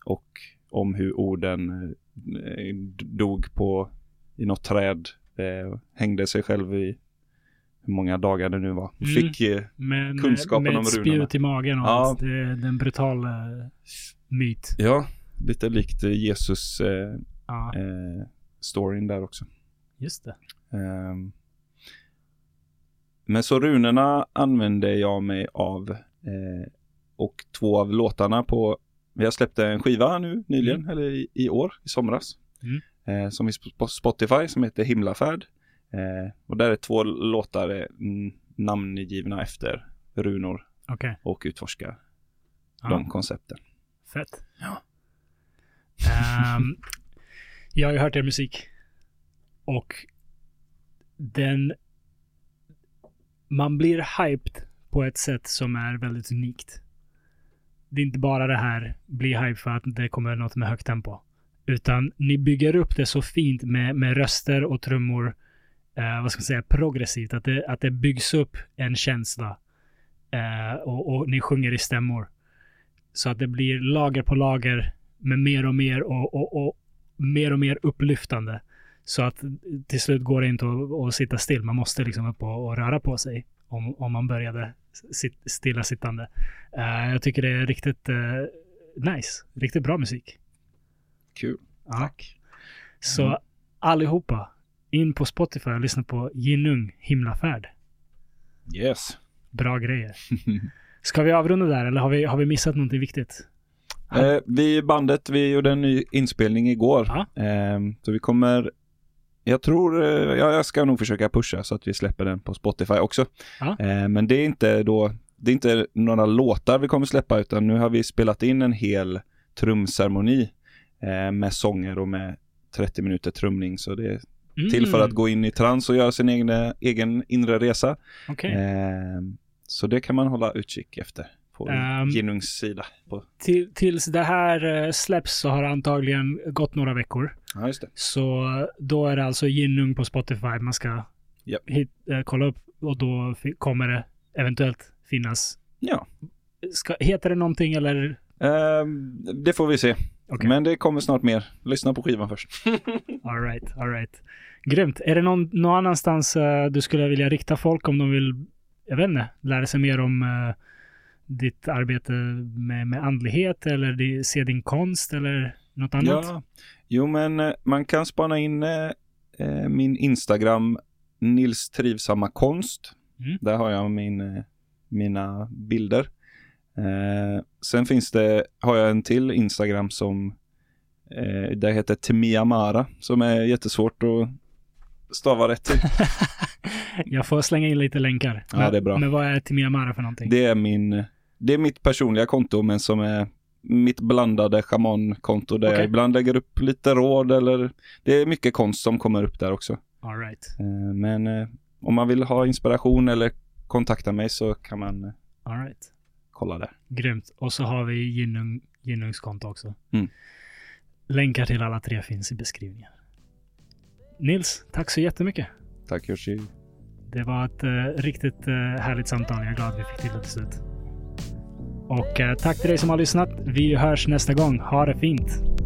och om hur orden dog på i något träd, eh, hängde sig själv i hur många dagar det nu var. Mm. Fick eh, Men, kunskapen med om ett runorna. spjut i magen och Ja. allt. Det är den brutala myt. Ja, lite likt eh, Jesus eh, Ja, eh, storyn där också. just det. Ehm. men så runorna använde jag mig av eh, och två av låtarna på, vi har släppt en skiva nu nyligen, eller i, i år, i somras. Mm. Eh, som finns på Spotify som heter Himlafärd. Eh, och där är två låtar eh, namngivna efter runor Okej. och utforskar Ja. de koncepten. Fett. Ja. Ehm, jag har ju hört er musik. Och den... Man blir hyped på ett sätt som är väldigt unikt. Det är inte bara det här, bli hype för att det kommer något med högt tempo. Utan ni bygger upp det så fint med, med röster och trummor. Eh, vad ska man säga? Progressivt. Att det, att det byggs upp en känsla. Eh, och, och ni sjunger i stämmor. Så att det blir lager på lager med mer och mer och, och, och mer och mer upplyftande. Så att till slut går det inte att, att sitta still. Man måste liksom upp och, och röra på sig om, om man började sit, stillasittande. Uh, eh, jag tycker det är riktigt uh, nice. Riktigt bra musik. Kul. Tack. Så Mm. allihopa, in på Spotify och lyssna på Ginnung Himlafärd. Yes. Bra grejer. (laughs) Ska vi avrunda där eller har vi, har vi missat någonting viktigt? Eh, vi bandet, vi gjorde en ny inspelning igår. Eh, så vi kommer, jag tror, eh, ja, jag ska nog försöka pusha så att vi släpper den på Spotify också. Eh, men det är inte då, det är inte några låtar vi kommer släppa utan nu har vi spelat in en hel trumceremoni med sånger och med 30 minuter trumning. Så det är Mm. till för att gå in i trans och göra sin egen, egen inre resa. Okej. Eh, så det kan man hålla utkik efter på Ehm. Ginnungs sida. På, Till, tills det här eh, släpps så har det antagligen gått några veckor. ja, just det. Så eh, då är det alltså Ginnung på Spotify man ska Japp. hit, eh, kolla upp och då kommer det eventuellt finnas Ja, Ska, heter det någonting eller? Ehm, det får vi se. Okej. Men det kommer snart mer. Lyssna på skivan först. (laughs) All right, all right. Grymt. Är det någon, någon annanstans eh, du skulle vilja rikta folk om de vill, jag vet inte, lära sig mer om eh, ditt arbete med, med andlighet eller di, se din konst eller något annat? Ja, jo men eh, man kan spana in eh, min Instagram Nils Trivsamma Konst. Mm. Där har jag min, mina bilder. Eh, sen finns det, har jag en till Instagram som eh, där heter Temiamara som är jättesvårt att stava rätt till. (laughs) Jag får slänga in lite länkar. Ja, Men- det är bra. Men vad är Timiamara för någonting? Det är min, det är mitt personliga konto men som är mitt blandade shamankonto där Okej. jag ibland lägger upp lite råd eller det är mycket konst som kommer upp där också. All right, Eh, Men eh, om man vill ha inspiration eller kontakta mig så kan man eh, all right. Kolla där. Grymt. Och så har vi Ginnung, Ginnungs konto också. Mm. Länkar till alla tre finns i beskrivningen. Nils, tack så jättemycket. Tack Yoshi. Det var ett eh, riktigt eh, härligt samtal. Jag är glad att vi fick till det till slut. Och eh, tack till dig som har lyssnat. Vi hörs nästa gång. Ha det fint.